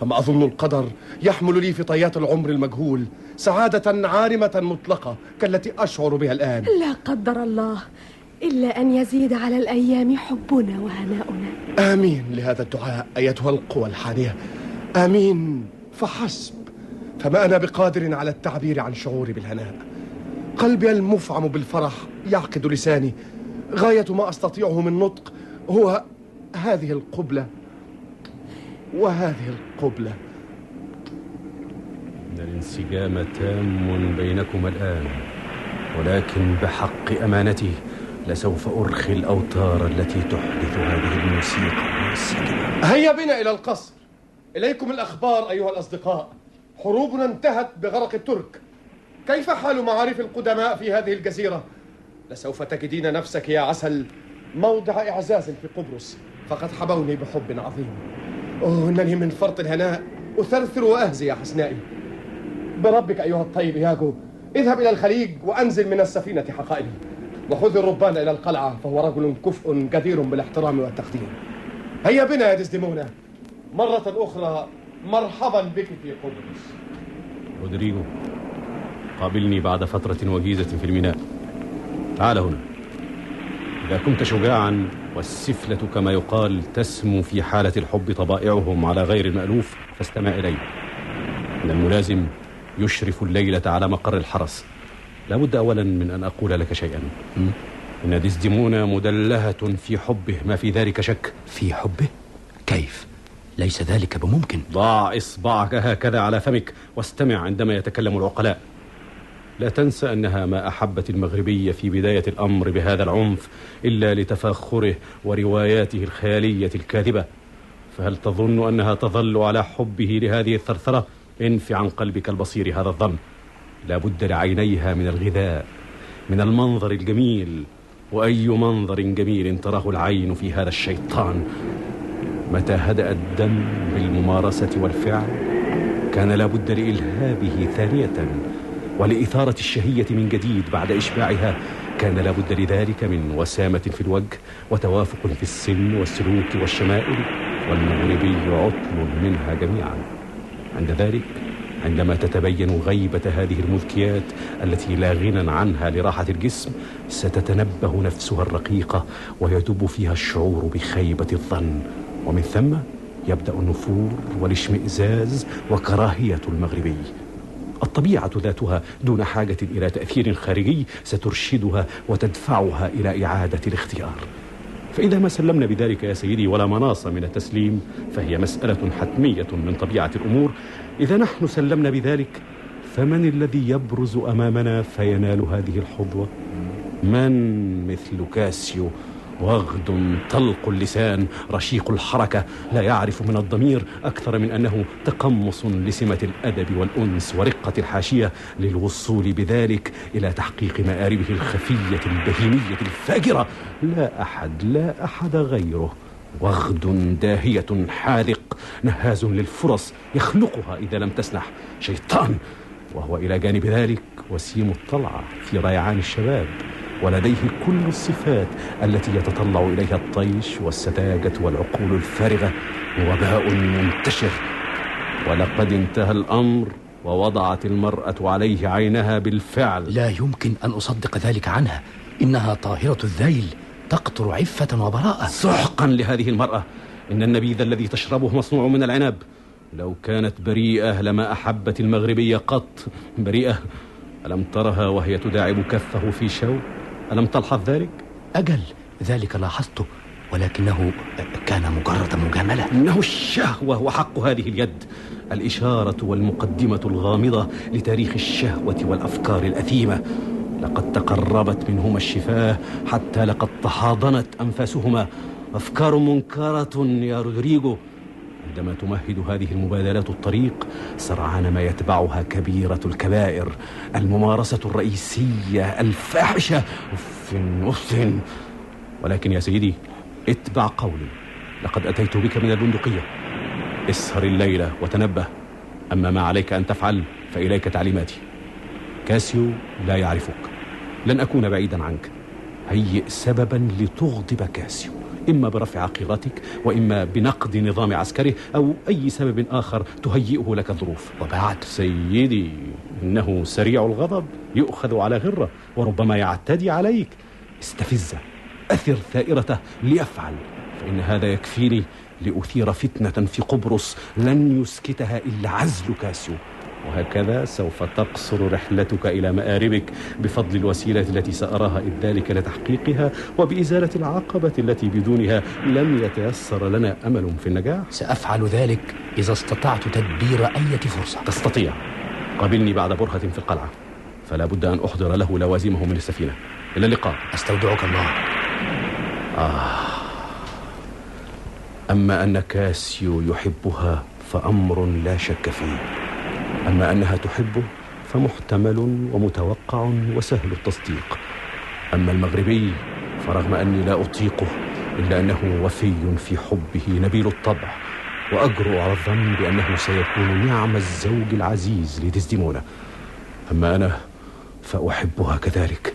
فما أظن القدر يحمل لي في طيات العمر المجهول سعادة عارمة مطلقة كالتي أشعر بها الآن. لا قدر الله إلا أن يزيد على الأيام حبنا وهناؤنا. آمين لهذا الدعاء أيتها القوى الحانية. آمين. فحسب. فما أنا بقادر على التعبير عن شعوري بالهناء. قلبي المفعم بالفرح يعقد لساني. غاية ما أستطيعه من نطق هو هذه القبلة. وهذه القبلة. إن الانسجام تام بينكما الآن ولكن بحق أمانتي لسوف أرخي الأوتار التي تحدث هذه الموسيقى. المنسجمة هيا بنا إلى القصر. إليكم الأخبار أيها الأصدقاء. حروبنا انتهت بغرق الترك. كيف حال معارف القدماء في هذه الجزيرة؟ لسوف تجدين نفسك يا عسل موضع إعزاز في قبرص. فقد حبوني بحب عظيم. أوه إنني من فرط الهناء. أثرثر وأهزي يا حسنائي. بربك أيها الطيب ياجو اذهب إلى الخليج وأنزل من السفينة حقائبي. وخذ الربان إلى القلعة فهو رجل كفء جدير بالاحترام والتقدير. هيا بنا يا ديزديمونا. مرة أخرى مرحبا بك في قبرص رودريغو قابلني بعد فترة وجيزة في الميناء. تعال هنا. إذا كنت شجاعا والسفلة كما يقال تسمو في حالة الحب طبائعهم على غير المألوف فاستمع إلي. إن الملازم يشرف الليلة على مقر الحرس. لابد أولا من أن أقول لك شيئا. م? إن ديزديمونا مدلهة في حبه. ما في ذلك شك؟ في حبه؟ كيف؟ ليس ذلك بممكن. ضع إصبعك هكذا على فمك واستمع عندما يتكلم العقلاء. لا تنسى أنها ما أحبت المغربية في بداية الأمر بهذا العنف إلا لتفاخره ورواياته الخيالية الكاذبة. فهل تظن أنها تظل على حبه لهذه الثرثرة؟ انف عن قلبك البصير هذا الظن. لا بد لعينيها من الغذاء من المنظر الجميل. وأي منظر جميل تراه العين في هذا الشيطان؟ متى هدأ الدم بالممارسة والفعل؟ كان لابد لإلهابه ثانية. ولإثارة الشهية من جديد بعد إشباعها كان لابد لذلك من وسامة في الوجه وتوافق في السن والسلوك والشمائل. والمغربي عطل منها جميعا. عند ذلك عندما تتبين غيبة هذه المذكيات التي لا غنى عنها لراحة الجسم ستتنبه نفسها الرقيقة ويدب فيها الشعور بخيبة الظن. ومن ثم يبدأ النفور والاشمئزاز وكراهية المغربي. الطبيعة ذاتها دون حاجة إلى تأثير خارجي سترشدها وتدفعها إلى إعادة الاختيار. فإذا ما سلمنا بذلك يا سيدي ولا مناص من التسليم فهي مسألة حتمية من طبيعة الأمور. إذا نحن سلمنا بذلك فمن الذي يبرز أمامنا فينال هذه الحظوة؟ من مثل كاسيو؟ وغد طلق اللسان. رشيق الحركة لا يعرف من الضمير أكثر من أنه تقمص لسمة الأدب والأنس ورقة الحاشية للوصول بذلك إلى تحقيق مآربه الخفية البهيمية الفاجرة. لا أحد لا أحد غيره. وغد داهية حاذق نهاز للفرص يخلقها إذا لم تسنح. شيطان! وهو إلى جانب ذلك وسيم الطلعة في ريعان الشباب. ولديه كل الصفات التي يتطلع إليها الطيش والسذاجة والعقول الفارغة وباء منتشر. ولقد انتهى الأمر ووضعت المرأة عليه عينها بالفعل. لا يمكن أن أصدق ذلك عنها. إنها طاهرة الذيل تقطر عفة وبراءة. سحقا لهذه المرأة. إن النبيذ الذي تشربه مصنوع من العنب لو كانت بريئة لما أحبت المغربية قط. بريئة. ألم ترها وهي تداعب كفه في شوق ألم تلحظ ذلك؟ أجل ذلك لاحظته ولكنه كان مجرد مجاملة. إنه الشهوة وحق هذه اليد الإشارة والمقدمة الغامضة لتاريخ الشهوة والأفكار الأثيمة. لقد تقربت منهما الشفاه حتى لقد تحاضنت أنفاسهما. أفكار منكرة يا رودريجو. عندما تمهد هذه المبادلات الطريق سرعان ما يتبعها كبيرة الكبائر. الممارسة الرئيسية الفاحشة أف أف ولكن يا سيدي اتبع قولي. لقد أتيت بك من البندقية. اسهر الليلة وتنبه. أما ما عليك أن تفعل فإليك تعليماتي. كاسيو لا يعرفك. لن أكون بعيدا عنك. هيئ سببا لتغضب كاسيو. إما برفع عقيرتك وإما بنقد نظام عسكره أو أي سبب آخر تهيئه لك الظروف وبعد. سيدي إنه سريع الغضب يؤخذ على غرة وربما يعتدي عليك. استفزه أثر ثائرته ليفعل فإن هذا يكفيني لأثير فتنة في قبرص لن يسكتها إلا عزل كاسيو وهكذا سوف تقصر رحلتك إلى مآربك بفضل الوسيلة التي سأراها إذ ذلك لتحقيقها وبإزالة العقبة التي بدونها لن يتيسر لنا أمل في النجاح. سأفعل ذلك إذا استطعت تدبير أي فرصة. تستطيع. قابلني بعد برهة في القلعة. فلا بد أن أحضر له لوازمه من السفينة إلى اللقاء. أستودعك الله. آه. أما أن كاسيو يحبها فأمر لا شك فيه. أما أنها تحبه فمحتمل ومتوقع وسهل التصديق. أما المغربي فرغم أني لا أطيقه إلا أنه وفي في حبه نبيل الطبع وأجرؤ على الظن بأنه سيكون نعم الزوج العزيز لديزديمونا. أما أنا فأحبها كذلك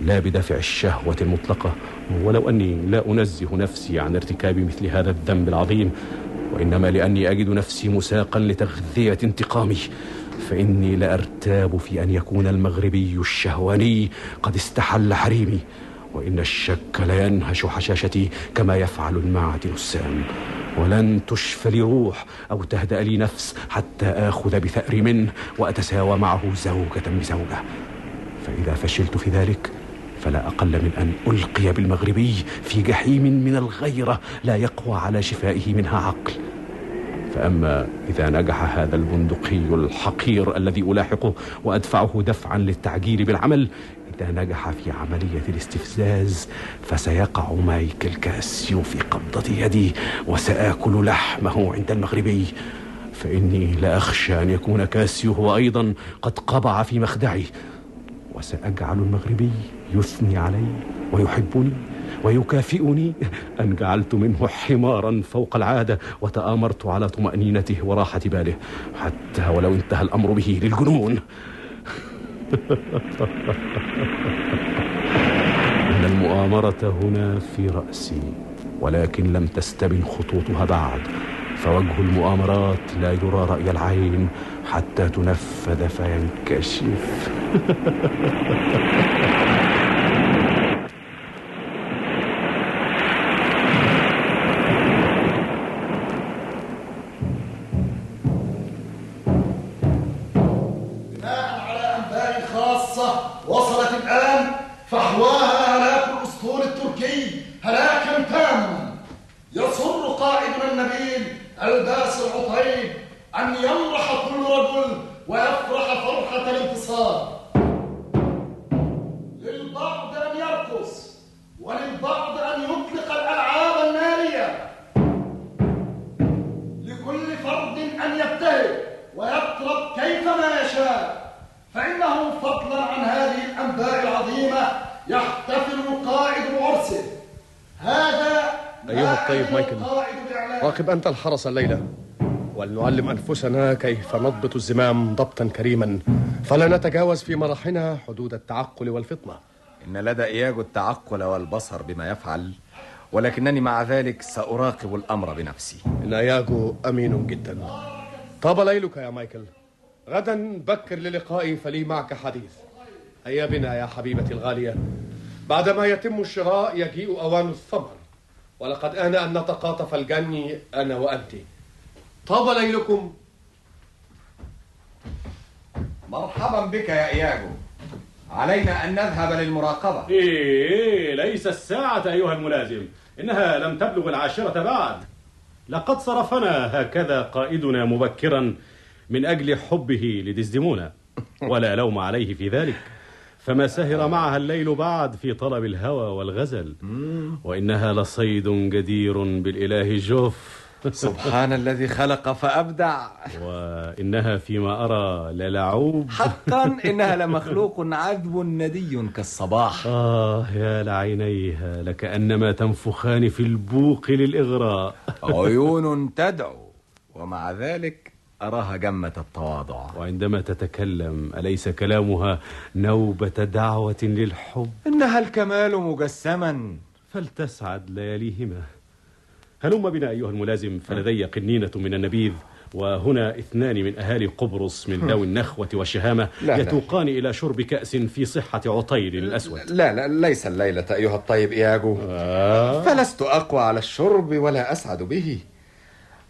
لا بدافع الشهوة المطلقة ولو أني لا أنزه نفسي عن ارتكاب مثل هذا الذنب العظيم وإنما لأني أجد نفسي مساقا لتغذية انتقامي فإني لأرتاب في أن يكون المغربي الشهواني قد استحل حريمي وإن الشك لا ينهش حشاشتي كما يفعل المعدن السام ولن تشفى لي روح أو تهدأ لي نفس حتى آخذ بثأر منه وأتساوى معه زوجة بزوجة. فإذا فشلت في ذلك فلا أقل من أن ألقي بالمغربي في جحيم من الغيرة لا يقوى على شفائه منها عقل. فأما إذا نجح هذا البندقي الحقير الذي ألاحقه وأدفعه دفعا للتعجيل بالعمل إذا نجح في عملية الاستفزاز فسيقع مايكل كاسيو في قبضة يدي وسآكل لحمه عند المغربي. فإني لا أخشى أن يكون كاسيو هو أيضا قد قبع في مخدعي. وسأجعل المغربي يثني علي ويحبني ويكافئني. أن جعلت منه حمارا فوق العادة وتآمرت على طمأنينته وراحة باله حتى ولو انتهى الأمر به للجنون. *laughs* إن المؤامرة هنا في رأسي ولكن لم تستبن خطوطها بعد. فوجه المؤامرات لا يرى رأي العين حتى تنفذ فينكشف. *laughs* الحرس الليلة. ولنعلم أنفسنا كيف نضبط الزمام ضبطا كريما. فلا نتجاوز في مرحنا حدود التعقل والفطنة. إن لدى إياجو التعقل والبصر بما يفعل ولكنني مع ذلك سأراقب الأمر بنفسي. إن إياجو أمين جدا. طاب ليلك يا مايكل. غدا بكر للقائي فلي معك حديث. هيا بنا يا حبيبتي الغالية. بعدما يتم الشراء يجيء أوان الثمر. ولقد آن أن نتقاطف الجني أنا وأنت. طاب ليلكم. مرحبا بك يا إياجو علينا أن نذهب للمراقبة. إيه ليس الساعة أيها الملازم. إنها لم تبلغ العاشرة بعد. لقد صرفنا هكذا قائدنا مبكرا من أجل حبه لدزدمونة ولا لوم عليه في ذلك. فما سهر معها الليل بعد في طلب الهوى والغزل. وإنها لصيد جدير بالإله جوف سبحان *laughs* الذي خلق فأبدع. وإنها فيما أرى للعوب حقا *laughs* إنها لمخلوق عذب ندي كالصباح. آه يا لعينيها لكأنما تنفخان في البوق للإغراء. عيون *laughs* تدعو ومع ذلك أراها جمة التواضع. وعندما تتكلم أليس كلامها نوبة دعوة للحب؟ إنها الكمال مجسما. فلتسعد لياليهما. هلم بنا أيها الملازم فلدي قنينة من النبيذ وهنا اثنان من أهالي قبرص من ذوي النخوة والشهامة لا لا. يتوقان إلى شرب كأس في صحة عطيل الأسود لا لا ليس الليلة أيها الطيب إياجو آه. فلست أقوى على الشرب ولا أسعد به.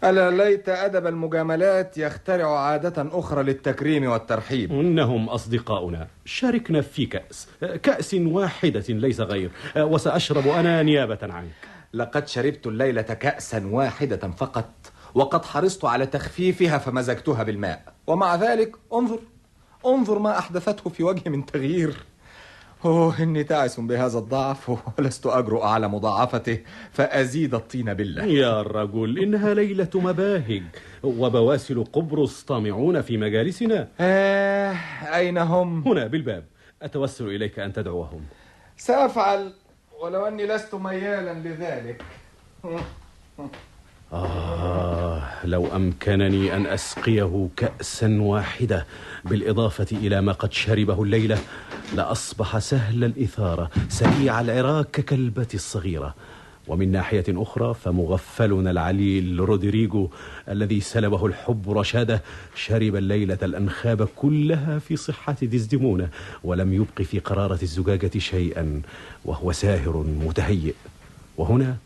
ألا ليت أدب المجاملات يخترع عادة أخرى للتكريم والترحيب؟ إنهم أصدقاؤنا شاركنا في كأس كأس واحدة ليس غير وسأشرب أنا نيابة عنك. لقد شربت الليلة كأسا واحدة فقط وقد حرصت على تخفيفها فمزجتها بالماء. ومع ذلك انظر انظر ما أحدثته في وجهي من تغيير. أوه إني تعس بهذا الضعف ولست أجرؤ على مضاعفته فأزيد الطين بالله. يا رجل إنها ليلة مباهج وبواسل قبرص طامعون في مجالسنا. آه أين هم؟ هنا بالباب. أتوسل إليك أن تدعوهم. سأفعل ولو أني لست ميالا لذلك. آه لو أمكنني أن أسقيه كأسا واحدة بالإضافة إلى ما قد شربه الليلة لأصبح سهل الإثارة سريع العراك ككلبة الصغيرة. ومن ناحية أخرى فمغفلنا العليل رودريجو الذي سلبه الحب رشاده شرب الليلة الأنخاب كلها في صحة دزدمونة ولم يبق في قرارة الزجاجة شيئا وهو ساهر متهيئ. وهنا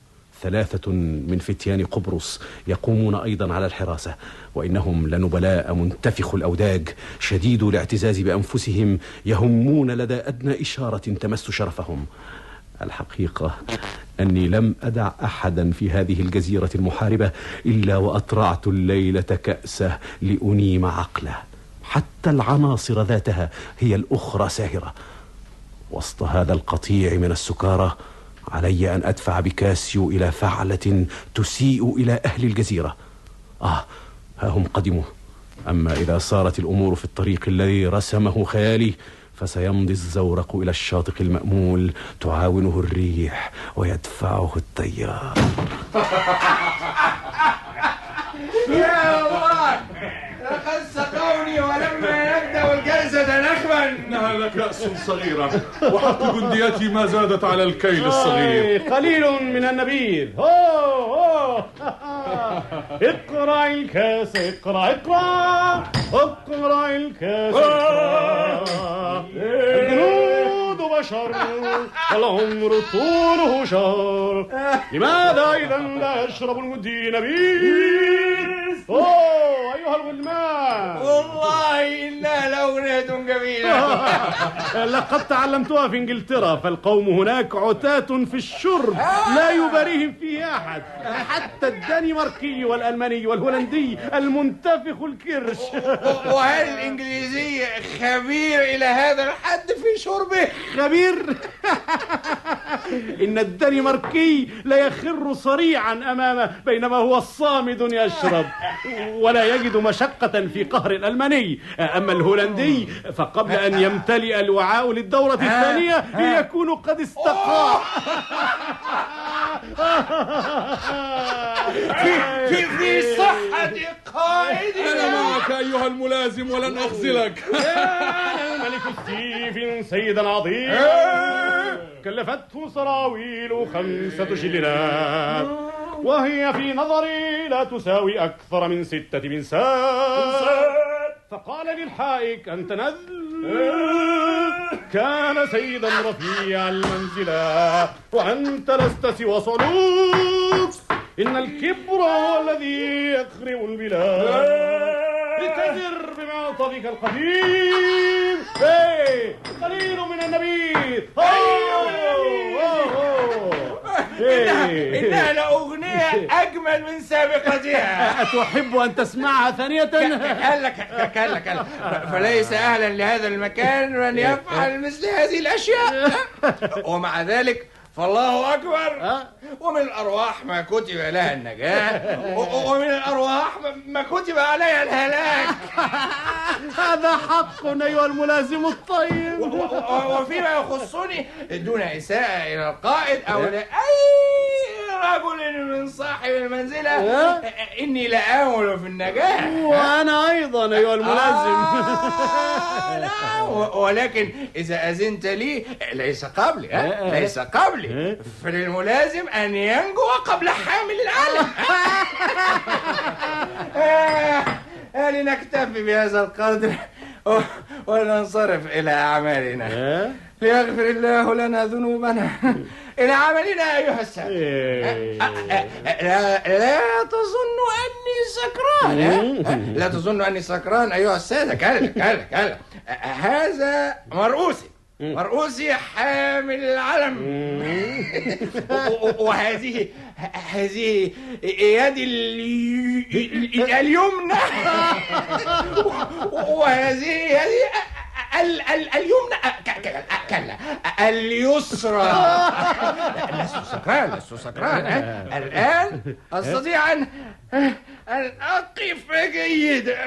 ثلاثة من فتيان قبرص يقومون أيضا على الحراسة وإنهم لنبلاء منتفخ الأوداج شديد الاعتزاز بأنفسهم يهمون لدى أدنى إشارة تمس شرفهم. الحقيقة أني لم أدع أحدا في هذه الجزيرة المحاربة إلا وأطرعت الليلة كأسه لأنيم عقله. حتى العناصر ذاتها هي الأخرى ساهرة. وسط هذا القطيع من السكارى علي أن أدفع بكاسيو إلى فعلة تسيء إلى أهل الجزيرة. آه ها هم قدموا أما إذا صارت الأمور في الطريق الذي رسمه خيالي فسيمضي الزورق إلى الشاطئ المأمول تعاونه الريح ويدفعه التيار. *laughs* يا سقوني ولما نبدأ الجلسة نخبا إنها لكأس صغيرة. وحق جنديتي ما زادت على الكيل الصغير. قليل من النبيذ. أوه *laughs* اقرأ الكاس اقرأ اقرأ. اقرأ الكاس اقرأ. الجنود بشر والعمر طوله شهر. لماذا إذا لا يشرب المدي نبيذ؟ أوه أيها الغلمان. والله إنها لأغنية جميلة *laughs* لقد تعلمتها في إنجلترا فالقوم هناك عتاة في الشرب. لا يباريهم فيه أحد. حتى الدنماركي والألماني والهولندي المنتفخ الكرش. وهل الإنجليزي خبير إلى هذا الحد في شربه؟ خبير. إن الدنماركي لا يخر صريعا أمامه بينما هو صامد يشرب. ولا يجد مشقة في قهر الألماني. أما الهولندي فقبل أن يمتلئ الوعاء للدورة الثانية يكون قد استقى. *laughs* في في في صحة قائدنا. أنا معك أيها الملازم ولن أخذلك. الملك ستيفن سيدا عظيم كلفته سراويل خمسة شلنات وهي في نظري لا تساوي أكثر من ستة بنسات فقال للحائك أنت نذل كان سيدا رفيع المنزلة وأنت لست سوى صعلوك إن الكبر هو الذي يخرب البلاد. لتزر بمعطفك القديم. إيه قليل من النبيذ. إنها, إنها لأغنية أجمل من سابقتها أتحب أن تسمعها ثانية؟ كلا كلا كلا فليس أهلا لهذا المكان من يفعل مثل هذه الأشياء. ومع ذلك فالله أكبر. ومن الأرواح ما كتب لها النجاة. *laughs* ومن الأرواح ما كتب عليها الهلاك. *laughs* هذا حق أيها الملازم الطيب. وفيما يخصني دون إساءة إلى القائد أو لأي رجل من صاحب المنزلة إني لآمل في النجاة. وأنا أيضا أيها الملازم. و- ولكن إذا أذنت لي ليس قبلي ها؟ ليس قبلي. فللملازم أن ينجو قبل حامل العلم *laughs* آه، آه، لنكتفي بهذا القدر وننصرف إلى أعمالنا. ليغفر الله لنا ذنوبنا. *laughs* إلى عملنا أيها السادة لا, لا تظن أني سكران؟ لا تظن أني سكران. أيها السادة كلا كلا كلا. هذا مرؤوسي. مرؤوسي حامل العلم. *laughs* وهذه هذه يدي الي- اليمنى. وهذه يدي ال- ال- اليمنى. *laughs* كلا. اليسرى. لست سكران لست سكران؟ الآن أستطيع أن أن أقف جيدا.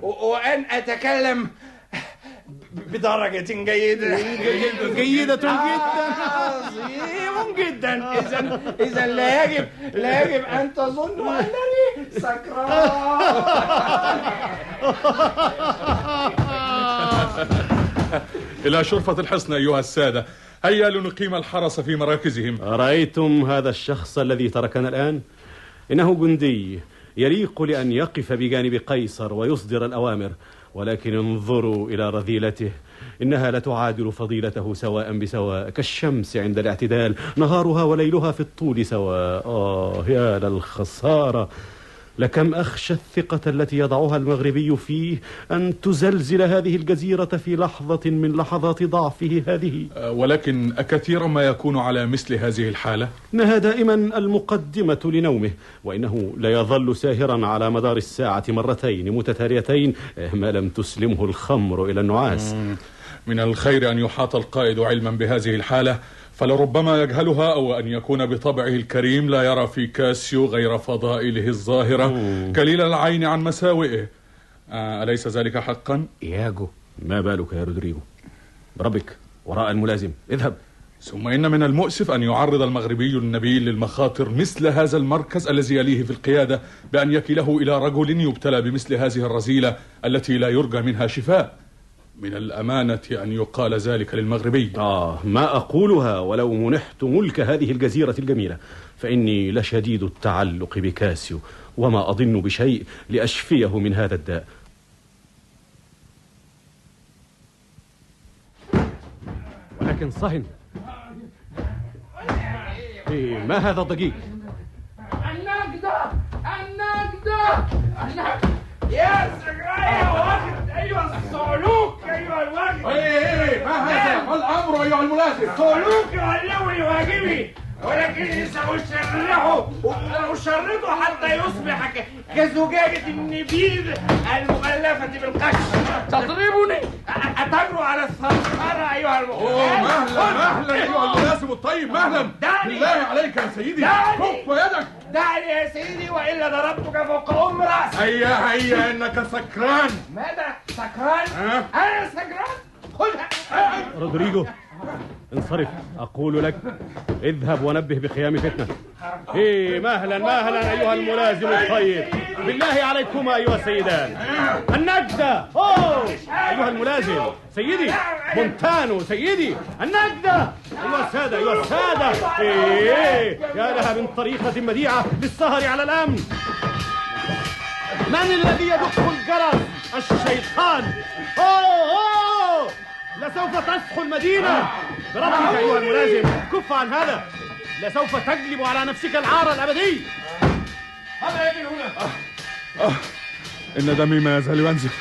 وأن أتكلم بدرجة جيدة. جيدة جدا. عظيم جدا. إذا إذا لا يجب لا يجب أن تظنوا أنني سكران. إلى شرفة الحصن أيها السادة. هيا لنقيم الحرس في مراكزهم. أرأيتم هذا الشخص الذي تركنا الآن؟ إنه جندي يليق لأن يقف بجانب قيصر ويصدر الأوامر. ولكن انظروا إلى رذيلته. إنها لتعادل فضيلته سواء بسواء كالشمس عند الاعتدال. نهارها وليلها في الطول سواء. آه يا للخسارة. لكم أخشى الثقة التي يضعها المغربي فيه أن تزلزل هذه الجزيرة في لحظة من لحظات ضعفه هذه. أه، ولكن أكثيرا ما يكون على مثل هذه الحالة؟ إنها دائما المقدمة لنومه وإنه لا يظل ساهرا على مدار الساعة مرتين متتاليتين ما لم تسلمه الخمر إلى النعاس. من الخير أن يحاط القائد علما بهذه الحالة فلربما يجهلها أو أن يكون بطبعه الكريم لا يرى في كاسيو غير فضائله الظاهرة. كليل العين عن مساوئه. آه، أليس ذلك حقا؟ إياجو ما بالك يا رودريجو بربك وراء الملازم اذهب. ثم إن من المؤسف أن يعرض المغربي النبيل للمخاطر مثل هذا المركز الذي يليه في القيادة بأن يكله إلى رجل يبتلى بمثل هذه الرذيلة التي لا يرجى منها شفاء. من الأمانة أن يقال ذلك للمغربي. آه ما أقولها ولو منحت ملك هذه الجزيرة الجميلة فإني لشديد التعلق بكاسيو وما أظن بشيء لأشفيه من هذا الداء. ولكن صهن. إيه ما هذا الضجيج؟ النجدة النجدة النجدة يا واخد أيوه الصعلوك أيوه الواجب إيه إيه ما هذا ما الامر ايها الملازم صعلوك يعلمني واجبي ولكني سأشرحه وأشرطه حتى يصبح كزجاجة النبيذ المغلفة بالقش. تضربني؟ أتجرؤ على الثرثرة أيها أوه مهلا مهلا أيها الملازم الطيب مهلا. دعني. بالله عليك يا سيدي. دعني. كف يدك دعني يا سيدي وإلا ضربتك فوق أم رأسك. هيا هيا إنك سكران. ماذا؟ سكران؟ أنا سكران؟ خذها. رودريجو. انصرف. أقول لك اذهب ونبه بقيام فتنة. إيه مهلا مهلا أيها الملازم الطيب بالله عليكما أيها السيدان. النجدة أوه! أيها الملازم سيدي. مونتانو سيدي. النجدة أيها السادة أيها السادة. إيه يا لها من طريقة بديعة للسهر على الأمن. من الذي يدق الجرس؟ الشيطان. أوه أوه! لسوف تصحو المدينة. بربك أيها الملازم كف عن هذا. لسوف تجلب على نفسك العار الأبدي. هذا يجي هنا. آه إن دمي ما يزال ينزف.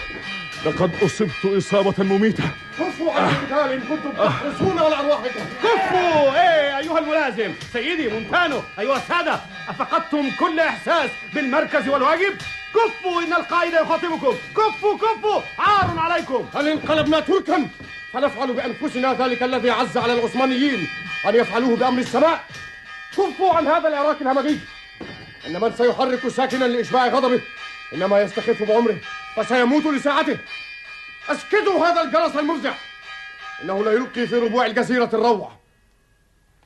لقد أصبت إصابة مميتة. كفوا عن القتال إن كنتم تحرسون على أرواحكم. كفوا. إيه أيها الملازم. سيدي مونتانو أيها السادة أفقدتم كل إحساس بالمركز والواجب. كفوا إن القائد يخاطبكم. كفوا كفوا. عار عليكم. هل انقلبنا تركا؟ فنفعل بأنفسنا ذلك الذي عز على العثمانيين أن يفعلوه بأمر السماء. كفوا عن هذا العراك الهمجي. إن من سيحرك ساكنا لإشباع غضبه إنما يستخف بعمره فسيموت لساعته. أسكتوا هذا الجرس المفزع. إنه لا يلقي في ربوع الجزيرة الروع.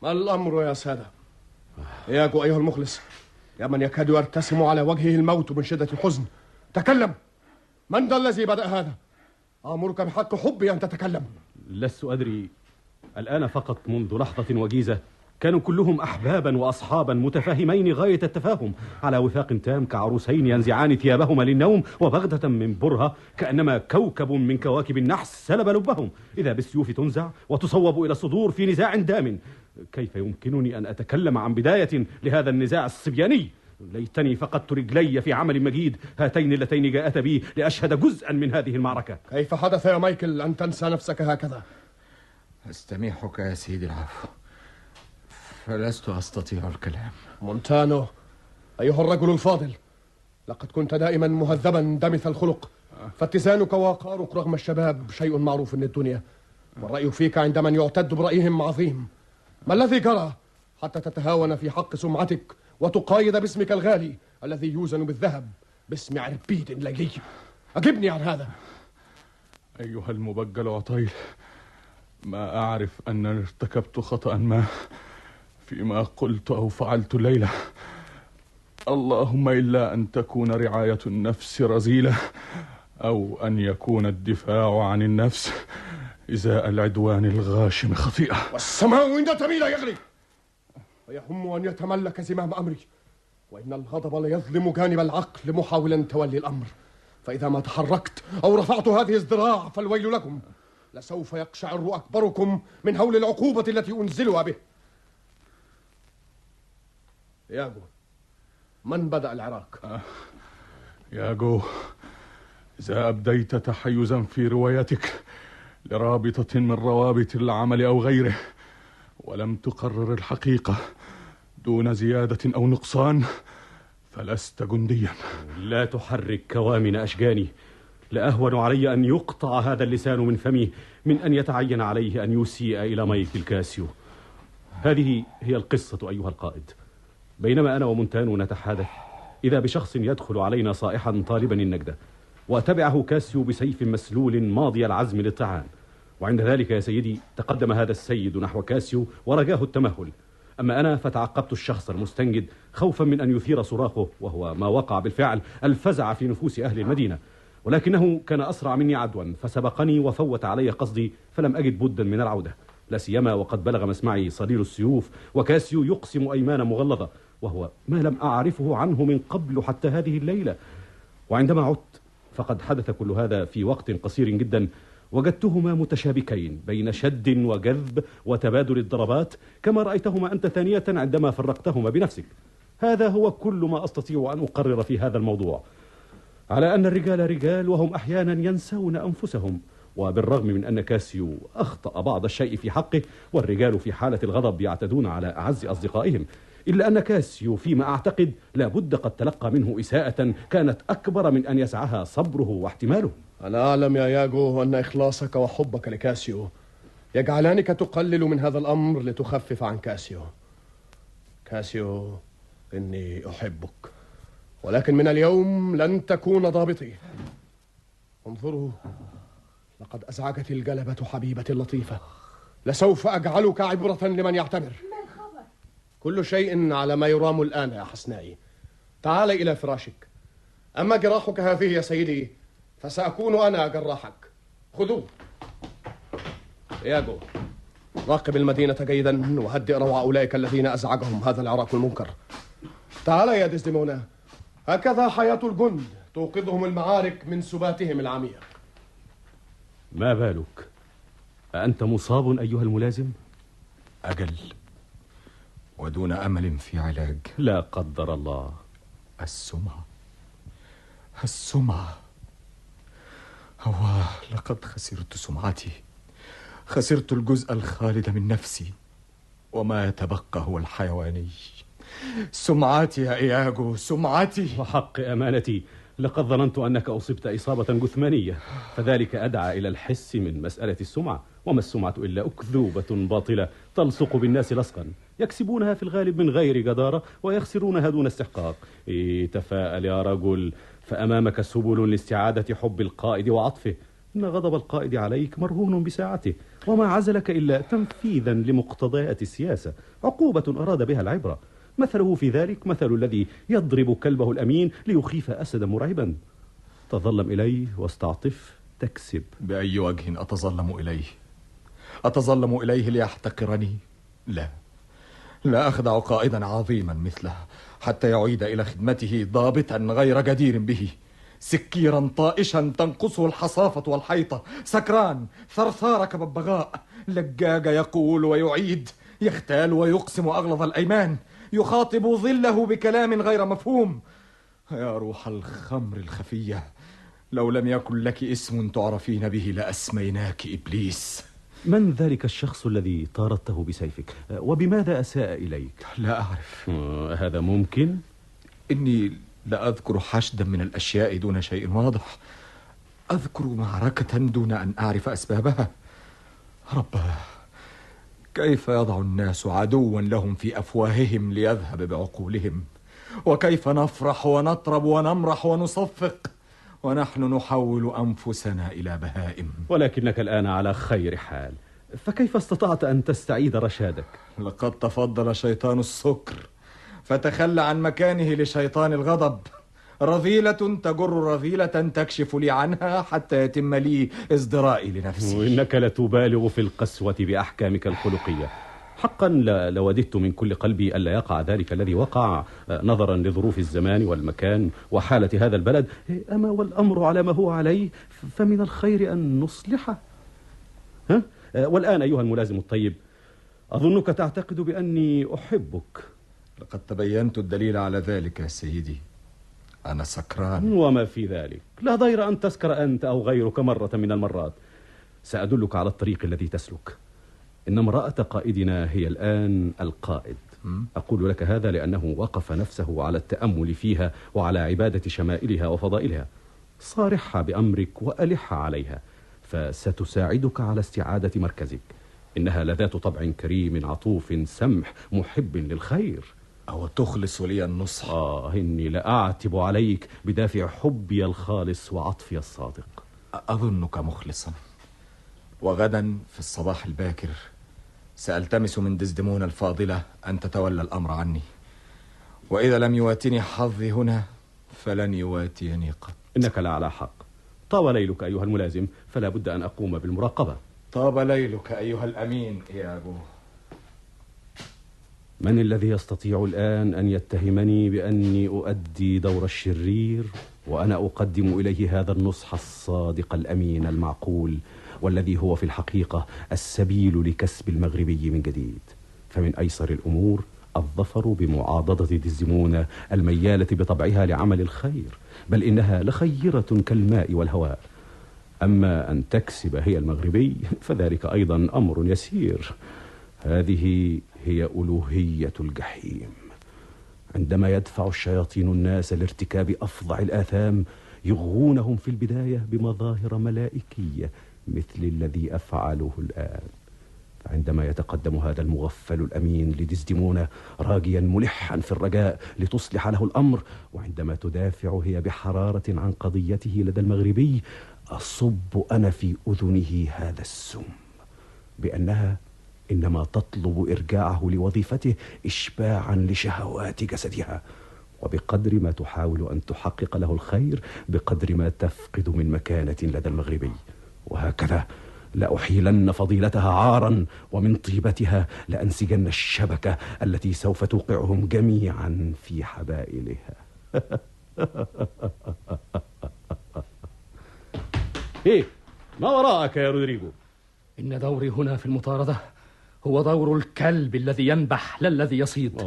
ما الأمر يا سادة؟ إياكو أيها المخلص يا من يكاد يرتسم على وجهه الموت من شدة الحزن. تكلم. من ذا الذي بدأ هذا؟ آمرك بحق حبي أن تتكلم. لست أدري. الآن فقط منذ لحظة وجيزة كانوا كلهم احبابا واصحابا متفاهمين غاية التفاهم. على وثاق تام كعروسين ينزعان ثيابهما للنوم وبغده من برهة كأنما كوكب من كواكب النحس سلب لبهم. إذا بالسيوف تنزع وتصوب إلى الصدور في نزاع دام. كيف يمكنني أن أتكلم عن بداية لهذا النزاع الصبياني؟ ليتني فقدت رجلي في عمل مجيد. هاتين اللتين جاءت بي لأشهد جزءا من هذه المعركة. كيف حدث يا مايكل أن تنسى نفسك هكذا؟ أستميحك يا سيدي العفو. فلست أستطيع الكلام. مونتانو أيها الرجل الفاضل لقد كنت دائما مهذبا دمث الخلق. فاتزانك ووقارك رغم الشباب شيء معروف للدنيا. والرأي فيك عند من يعتد برأيهم عظيم. ما الذي جرى حتى تتهاون في حق سمعتك وتقايد باسمك الغالي الذي يوزن بالذهب باسم عربيد ليلي أجبني عن هذا. أيها المبجل عطيل ما أعرف أن ارتكبت خطأ ما فيما قلت أو فعلت الليلة اللهم إلا أن تكون رعاية النفس رزيلة أو أن يكون الدفاع عن النفس إزاء العدوان الغاشم خطيئة. والسماء عند تميل يغلي. ويهم أن يتملك زمام أمري. وإن الغضب ليظلم جانب العقل محاولا تولي الأمر. فإذا ما تحركت أو رفعت هذه الذراع فالويل لكم. لسوف يقشعر أكبركم من هول العقوبة التي أنزلها به. ياجو من بدأ العراك؟ *laughs* ياجو إذا أبديت تحيزا في روايتك لرابطة من روابط العمل أو غيره ولم تقرر الحقيقة. دون زيادة أو نقصان فلست جنديا. لا تحرك كوامن أشجاني. لأهون علي أن يقطع هذا اللسان من فمي من أن يتعين عليه أن يسيء إلى مايكل كاسيو هذه هي القصة أيها القائد. بينما أنا ومونتانو نتحادث. إذا بشخص يدخل علينا صائحا طالبا النجدة وتبعه كاسيو بسيف مسلول ماضي العزم للطعان وعند ذلك يا سيدي تقدم هذا السيد نحو كاسيو ورجاه التمهل. أما أنا فتعقبت الشخص المستنجد خوفا من أن يثير صراخه وهو ما وقع بالفعل الفزع في نفوس أهل المدينة. ولكنه كان أسرع مني عدوا فسبقني وفوت علي قصدي فلم أجد بدا من العودة. لا سيما وقد بلغ مسمعي صليل السيوف وكاسيو يقسم أيمان مغلظة وهو ما لم أعرفه عنه من قبل حتى هذه الليلة. وعندما عدت فقد حدث كل هذا في وقت قصير جدا. وجدتهما متشابكين بين شد وجذب وتبادل الضربات كما رأيتهما أنت ثانية عندما فرقتهما بنفسك. هذا هو كل ما أستطيع أن أقرر في هذا الموضوع. على أن الرجال رجال وهم أحيانا ينسون أنفسهم وبالرغم من أن كاسيو أخطأ بعض الشيء في حقه والرجال في حالة الغضب يعتدون على أعز أصدقائهم. إلا أن كاسيو فيما أعتقد لابد قد تلقى منه إساءة كانت أكبر من أن يسعها صبره واحتماله. أنا أعلم يا ياجو أن إخلاصك وحبك لكاسيو. يجعلانك تقلل من هذا الأمر لتخفف عن كاسيو. كاسيو إني أحبك. ولكن من اليوم لن تكون ضابطي. انظروا لقد أزعجت الجلبة حبيبتي اللطيفة. لسوف أجعلك عبرة لمن يعتبر. كل شيء على ما يرام الآن يا حسنائي. تعال إلى فراشك. أما جراحك هذه يا سيدي فسأكون أنا جراحك. خذوه ياجو راقب المدينة جيدا وهدئ روع أولئك الذين أزعجهم هذا العراق المنكر. تعال يا ديزديمونا هكذا حياة الجند توقظهم المعارك من سباتهم العميق ما بالك؟ أأنت مصاب أيها الملازم؟ أجل. ودون أمل في علاج. لا قدر الله. السمعة. السمعة. هو لقد خسرت سمعتي. خسرت الجزء الخالد من نفسي. وما يتبقى هو الحيواني. سمعتي يا إياجو سمعتي. وحق أمانتي لقد ظننت أنك أصبت إصابة جثمانية فذلك أدعى إلى الحس من مسألة السمعة. وما السمعة إلا أكذوبة باطلة تلصق بالناس لصقا. يكسبونها في الغالب من غير جدارة ويخسرونها دون استحقاق. إيه تفاءل يا رجل. فأمامك سبل لاستعادة حب القائد وعطفه. إن غضب القائد عليك مرهون بساعته وما عزلك إلا تنفيذا لمقتضيات السياسة. عقوبة أراد بها العبرة. مثله في ذلك مثل الذي يضرب كلبه الأمين ليخيف أسدا مرعبا. تظلم إليه واستعطف تكسب. بأي وجه أتظلم إليه؟ أتظلم إليه ليحتقرني؟ لا. لا أخدع قائدا عظيما مثله. حتى يعيد إلى خدمته ضابطا غير جدير به. سكيرا طائشا تنقصه الحصافة والحيطة. سكران ثرثار كببغاء لجاج يقول ويعيد. يختال ويقسم أغلظ الأيمان. يخاطب ظله بكلام غير مفهوم. يا روح الخمر الخفية لو لم يكن لك اسم تعرفين به لأسميناك إبليس. من ذلك الشخص الذي طاردته بسيفك؟ وبماذا أساء إليك؟ لا أعرف. هذا ممكن؟ إني لا أذكر حشدا من الأشياء دون شيء واضح. أذكر معركة دون أن أعرف أسبابها. رباه كيف يضع الناس عدوا لهم في أفواههم ليذهب بعقولهم؟ وكيف نفرح ونطرب ونمرح ونصفق؟ ونحن نحول أنفسنا إلى بهائم. ولكنك الآن على خير حال. فكيف استطعت أن تستعيد رشادك؟ لقد تفضل شيطان السكر فتخلى عن مكانه لشيطان الغضب. رذيلة تجر رذيلة تكشف لي عنها حتى يتم لي ازدرائي لنفسي. وإنك لتبالغ في القسوة بأحكامك الخلقية. حقا لوددت من كل قلبي ألا يقع ذلك الذي وقع نظرا لظروف الزمان والمكان وحالة هذا البلد. أما والأمر على ما هو عليه فمن الخير أن نصلحه ها؟ والآن أيها الملازم الطيب أظنك تعتقد بأني أحبك. لقد تبينت الدليل على ذلك يا سيدي. أنا سكران. وما في ذلك. لا ضير أن تسكر أنت أو غيرك مرة من المرات. سأدلك على الطريق الذي تسلك. إن امرأة قائدنا هي الآن القائد. أقول لك هذا لأنه وقف نفسه على التأمل فيها وعلى عبادة شمائلها وفضائلها. صارحها بأمرك وألح عليها فستساعدك على استعادة مركزك. إنها لذات طبع كريم عطوف سمح محب للخير. أو تخلص لي النصح. آه إني لأعتب عليك بدافع حبي الخالص وعطفي الصادق. أظنك مخلصا. وغدا في الصباح الباكر. سألتمس من دزدمون الفاضلة أن تتولى الأمر عني. وإذا لم يواتني حظي هنا فلن يواتيني قط. إنك لعلى حق. طاب ليلك أيها الملازم فلا بد أن أقوم بالمراقبة. طاب ليلك أيها الأمين يا أبو. من الذي يستطيع الآن أن يتهمني بأني أؤدي دور الشرير وأنا أقدم إليه هذا النصح الصادق الأمين المعقول والذي هو في الحقيقة السبيل لكسب المغربي من جديد. فمن أيسر الأمور الظفر بمعاضدة دزمونة الميالة بطبعها لعمل الخير بل إنها لخيرة كالماء والهواء. أما أن تكسب هي المغربي فذلك أيضا أمر يسير. هذه هي ألوهية الجحيم. عندما يدفع الشياطين الناس لارتكاب أفظع الآثام يغوونهم في البداية بمظاهر ملائكية مثل الذي أفعله الآن. فعندما يتقدم هذا المغفل الأمين لدزدمونة راجيا ملحا في الرجاء لتصلح له الأمر وعندما تدافع هي بحرارة عن قضيته لدى المغربي أصب أنا في أذنه هذا السم بأنها إنما تطلب إرجاعه لوظيفته إشباعا لشهوات جسدها. وبقدر ما تحاول أن تحقق له الخير بقدر ما تفقد من مكانة لدى المغربي. وهكذا لأحيلن فضيلتها عارا ومن طيبتها لأنسجن الشبكة التي سوف توقعهم جميعا في حبائلها. *laughs* إيه ما وراءك يا رودريجو؟ إن دوري هنا في المطاردة هو دور الكلب الذي ينبح لا الذي يصيد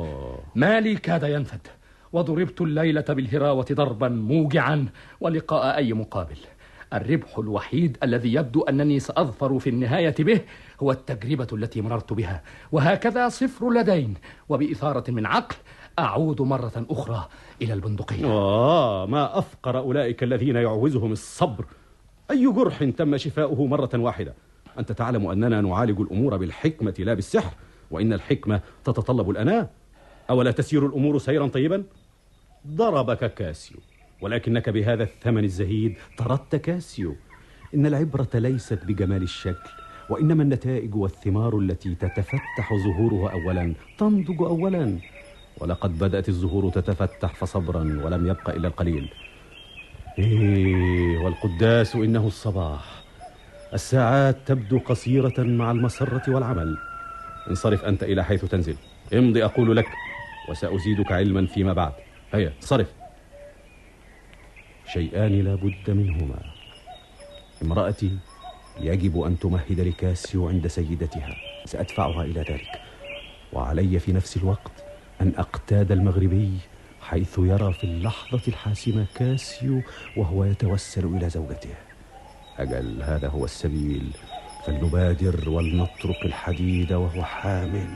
مالي كاد ينفد وضربت الليلة بالهراوة ضربا موجعا ولقاء أي مقابل. الربح الوحيد الذي يبدو أنني سأظفر في النهاية به هو التجربة التي مررت بها وهكذا صفر لدين وبإثارة من عقل أعود مرة أخرى إلى البندقية. آه ما أفقر أولئك الذين يعوزهم الصبر. أي جرح تم شفاؤه مرة واحدة؟ أنت تعلم أننا نعالج الأمور بالحكمة لا بالسحر وإن الحكمة تتطلب الأناة أولا تسير الأمور سيرا طيبا؟ ضربك كاسيو. ولكنك بهذا الثمن الزهيد طردت كاسيو. إن العبرة ليست بجمال الشكل وإنما النتائج والثمار التي تتفتح ظهورها أولا تنضج أولا. ولقد بدأت الزهور تتفتح فصبرا ولم يبق إلا القليل. إيه والقداس إنه الصباح. الساعات تبدو قصيرة مع المسرة والعمل. انصرف أنت إلى حيث تنزل. امضي أقول لك وسأزيدك علما فيما بعد. هيا صرف شيئان لا بد منهما. امرأتي يجب أن تمهد لكاسيو عند سيدتها. سأدفعها إلى ذلك. وعلي في نفس الوقت أن أقتاد المغربي حيث يرى في اللحظة الحاسمة كاسيو وهو يتوسل إلى زوجته. أجل هذا هو السبيل. فلنبادر ولنطرق الحديد وهو حامل.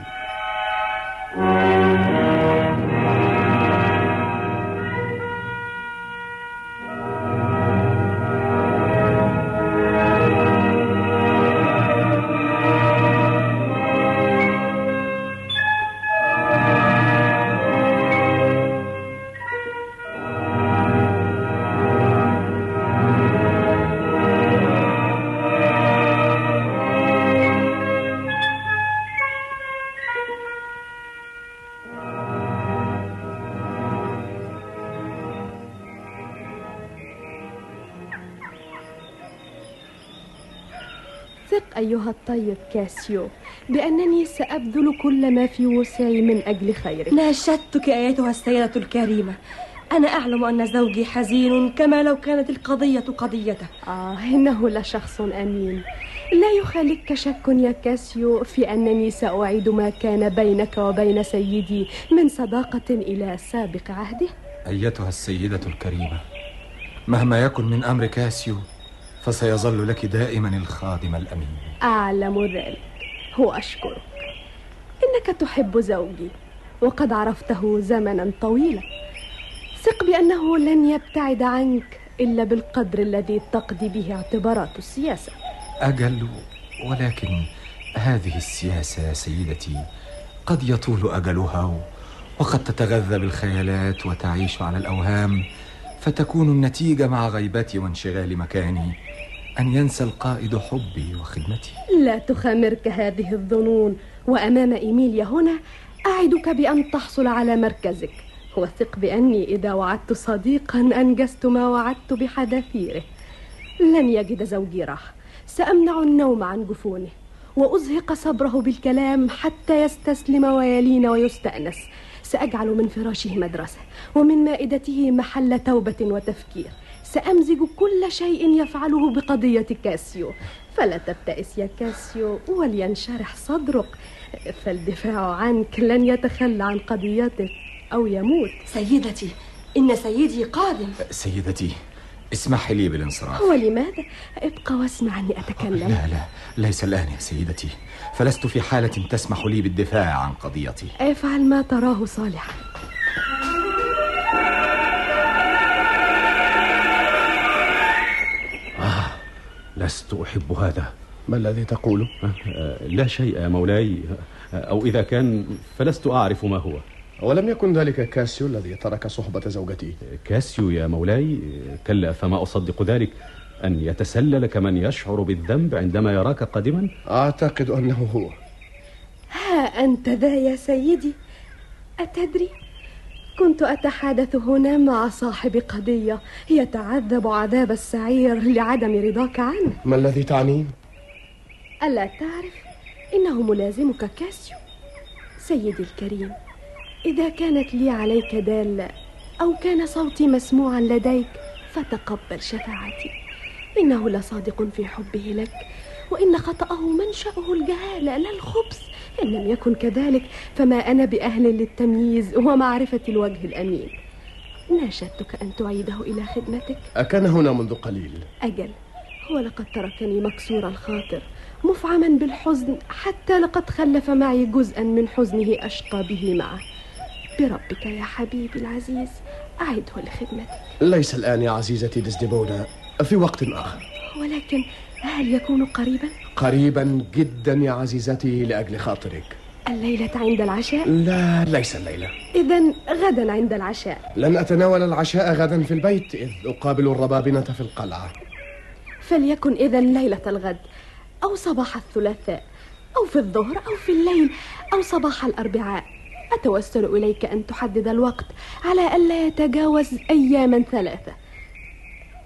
كاسيو بأنني سأبذل كل ما في وسعي من أجل خيرك. ناشدتك أيتها السيدة الكريمة. أنا أعلم أن زوجي حزين كما لو كانت القضية قضيته. آه إنه لشخص أمين. لا يخالك شك يا كاسيو في أنني سأعيد ما كان بينك وبين سيدي من صداقة إلى سابق عهده. أيتها السيدة الكريمة مهما يكن من أمر كاسيو فسيظل لك دائما الخادم الأمين. أعلم ذلك. وأشكرك إنك تحب زوجي وقد عرفته زمنا طويلا. ثق بأنه لن يبتعد عنك إلا بالقدر الذي تقضي به اعتبارات السياسة. أجل ولكن هذه السياسة يا سيدتي قد يطول أجلها وقد تتغذى بالخيالات وتعيش على الأوهام فتكون النتيجة مع غيبتي وانشغال مكاني أن ينسى القائد حبي وخدمتي. لا تخامرك هذه الظنون. وأمام إيميليا هنا أعدك بأن تحصل على مركزك. وثق بأني إذا وعدت صديقا أنجزت ما وعدت بحذافيره. لن يجد زوجي راحة سأمنع النوم عن جفونه. وأزهق صبره بالكلام حتى يستسلم ويلين ويستأنس. سأجعل من فراشه مدرسة ومن مائدته محل توبة وتفكير. سأمزج كل شيء يفعله بقضية كاسيو. فلا تبتئس يا كاسيو ولينشرح صدرك. فالدفاع عنك لن يتخلى عن قضيتك أو يموت. سيدتي إن سيدي قادم. سيدتي اسمحي لي بالانصراف. ولماذا؟ ابقى واسمعني أتكلم. لا لا ليس الآن يا سيدتي. فلست في حالة تسمح لي بالدفاع عن قضيتي. افعل ما تراه صالحا. لست أحب هذا. ما الذي تقوله؟ آه لا شيء يا مولاي. أو إذا كان فلست أعرف ما هو. ولم يكن ذلك كاسيو الذي ترك صحبة زوجتي. كاسيو يا مولاي. كلا فما أصدق ذلك؟ أن يتسلل كمن يشعر بالذنب عندما يراك قادما؟ أعتقد أنه هو. ها أنت ذا يا سيدي. أتدري؟ كنت أتحادث هنا مع صاحب قضية يتعذب عذاب السعير لعدم رضاك عنه. ما الذي تعنيه؟ ألا تعرف إنه ملازمك كاسيو. سيدي الكريم إذا كانت لي عليك دالة أو كان صوتي مسموعا لديك فتقبل شفاعتي. إنه لصادق في حبه لك وإن خطأه منشأه الجهالة لا الخبث. إن لم يكن كذلك فما أنا بأهل للتمييز ومعرفة الوجه الأمين. ناشدتك أن تعيده إلى خدمتك. أكان هنا منذ قليل. أجل هو لقد تركني مكسور الخاطر مفعما بالحزن حتى لقد خلف معي جزءا من حزنه أشقى به معه. بربك يا حبيبي العزيز أعده لخدمتك. ليس الآن يا عزيزتي ديزديمونا في وقت آخر. ولكن هل يكون قريبا؟ قريبا جدا يا عزيزتي لأجل خاطرك. الليلة عند العشاء؟ لا ليس الليلة. إذا غدا عند العشاء. لن أتناول العشاء غدا في البيت إذ أقابل الربابنة في القلعة. فليكن إذا ليلة الغد أو صباح الثلاثاء أو في الظهر أو في الليل أو صباح الأربعاء. أتوسل إليك أن تحدد الوقت على ألا يتجاوز أياما ثلاثة.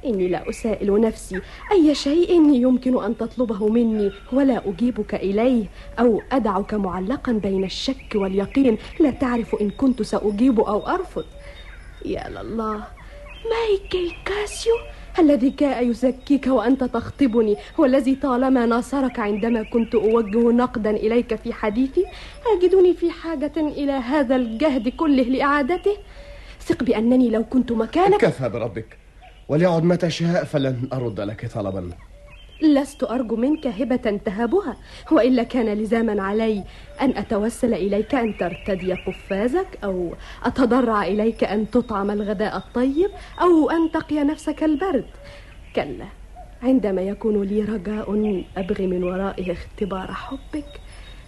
إني لا أسائل نفسي. أي شيء يمكن أن تطلبه مني ولا أجيبك إليه أو أدعك معلقا بين الشك واليقين. لا تعرف إن كنت سأجيب أو أرفض. يا لله. مايكل كاسيو الذي جاء يزكيك وأنت تخطبني والذي طالما ناصرك عندما كنت أوجه نقدا إليك في حديثي أجدني في حاجة إلى هذا الجهد كله لإعادته؟ ثق بأنني لو كنت مكانك. كفى بربك. وليعد متى شاء فلن أرد لك طلبا. لست أرجو منك هبة تهبها وإلا كان لزاما علي أن أتوسل إليك أن ترتدي قفازك أو أتضرع إليك أن تطعم الغداء الطيب أو أن تقي نفسك البرد. كلا عندما يكون لي رجاء أبغي من ورائه اختبار حبك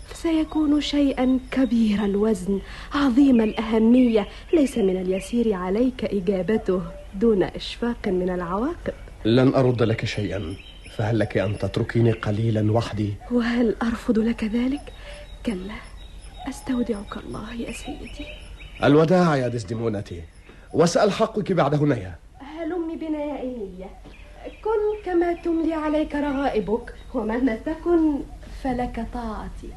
فسيكون شيئا كبير الوزن عظيم الأهمية ليس من اليسير عليك إجابته. دون إشفاق من العواقب. لن أرد لك شيئا فهل لك أن تتركيني قليلا وحدي؟ وهل أرفض لك ذلك؟ كلا أستودعك الله يا سيدي. الوداع يا ديزديمونتي وسألحقك بعد هنيا هلم بنا يا إيميليا كن كما تملي عليك رغائبك ومهما تكن فلك طاعتي.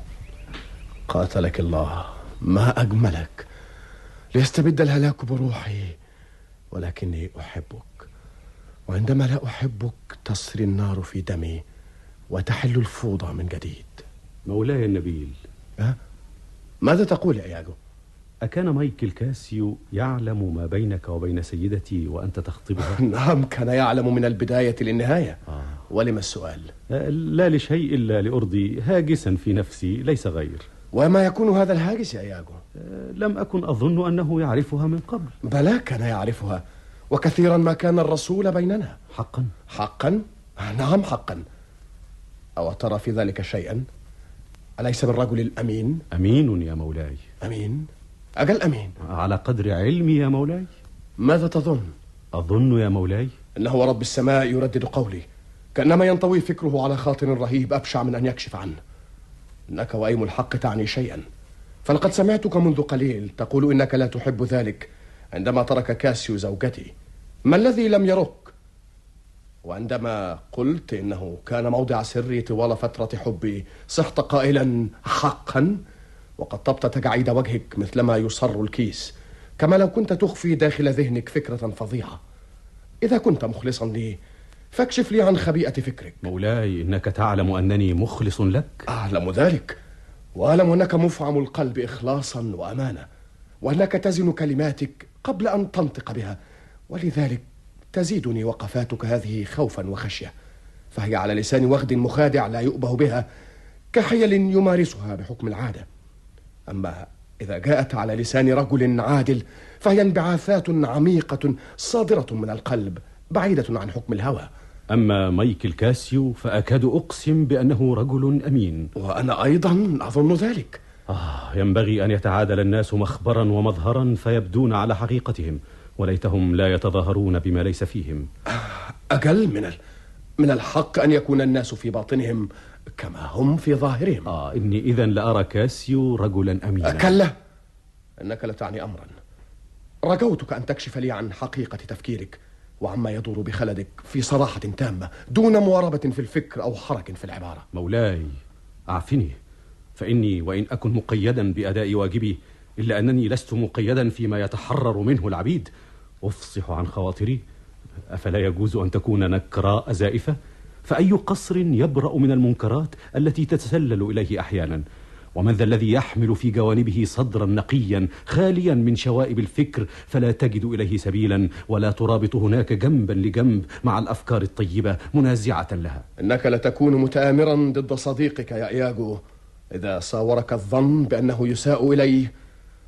قاتلك الله ما أجملك. ليستبد الهلاك بروحي. ولكني أحبك وعندما لا أحبك تصري النار في دمي وتحل الفوضى من جديد مولاي النبيل أه؟ ماذا تقول يا إياجو؟ أكان مايكل كاسيو يعلم ما بينك وبين سيدتي وأنت تخطبها؟ *laughs* نعم كان يعلم من البداية للنهاية آه. ولم السؤال؟ لا لشيء إلا لأرضي هاجسا في نفسي ليس غير وما يكون هذا الهاجس يا إياجو؟ لم أكن أظن أنه يعرفها من قبل. بلى كان يعرفها وكثيرا ما كان الرسول بيننا. حقا. حقا؟ نعم حقا. أو ترى في ذلك شيئا؟ أليس بالرجل الأمين؟ أمين يا مولاي. أمين. أجل أمين. على قدر علمي يا مولاي. ماذا تظن؟ أظن يا مولاي. إنه رب السماء يردد قولي. كأنما ينطوي فكره على خاطر رهيب أبشع من أن يكشف عنه. إنك وأيم الحق تعني شيئا. فلقد سمعتك منذ قليل تقول إنك لا تحب ذلك عندما ترك كاسيو زوجتي. ما الذي لم يرك وعندما قلت إنه كان موضع سري طوال فترة حبي صحت قائلا حقا وقد طبت تجاعيد وجهك مثلما يصر الكيس. كما لو كنت تخفي داخل ذهنك فكرة فظيعة. إذا كنت مخلصا لي فاكشف لي عن خبيئة فكرك. مولاي إنك تعلم أنني مخلص لك. أعلم ذلك. وأعلم أنك مفعم القلب إخلاصا وأمانة وأنك تزن كلماتك قبل أن تنطق بها ولذلك تزيدني وقفاتك هذه خوفا وخشية فهي على لسان وغد مخادع لا يؤبه بها كحيل يمارسها بحكم العادة. أما إذا جاءت على لسان رجل عادل فهي انبعاثات عميقة صادرة من القلب بعيدة عن حكم الهوى. أما مايكل كاسيو فأكاد أقسم بأنه رجل أمين. وأنا أيضا أظن ذلك. آه ينبغي أن يتعادل الناس مخبرا ومظهرا فيبدون على حقيقتهم وليتهم لا يتظاهرون بما ليس فيهم. أجل من ال... من الحق أن يكون الناس في باطنهم كما هم في ظاهرهم. آه إني إذا لأرى كاسيو رجلا أمينا. كلا إنك لتعني أمرا. رجوتك أن تكشف لي عن حقيقة تفكيرك. وعما يدور بخلدك في صراحة تامة دون مواربة في الفكر أو حرك في العبارة. مولاي أعفني. فإني وإن أكن مقيدا بأداء واجبي إلا أنني لست مقيدا فيما يتحرر منه العبيد. أفصح عن خواطري. أفلا يجوز أن تكون نكراء زائفة؟ فأي قصر يبرأ من المنكرات التي تتسلل إليه أحيانا؟ ومن ذا الذي يحمل في جوانبه صدرا نقيا خاليا من شوائب الفكر فلا تجد إليه سبيلا ولا ترابط هناك جنبا لجنب مع الأفكار الطيبة منازعة لها. إنك لتكون متآمرا ضد صديقك يا إياجو إذا صاورك الظن بأنه يساء إليه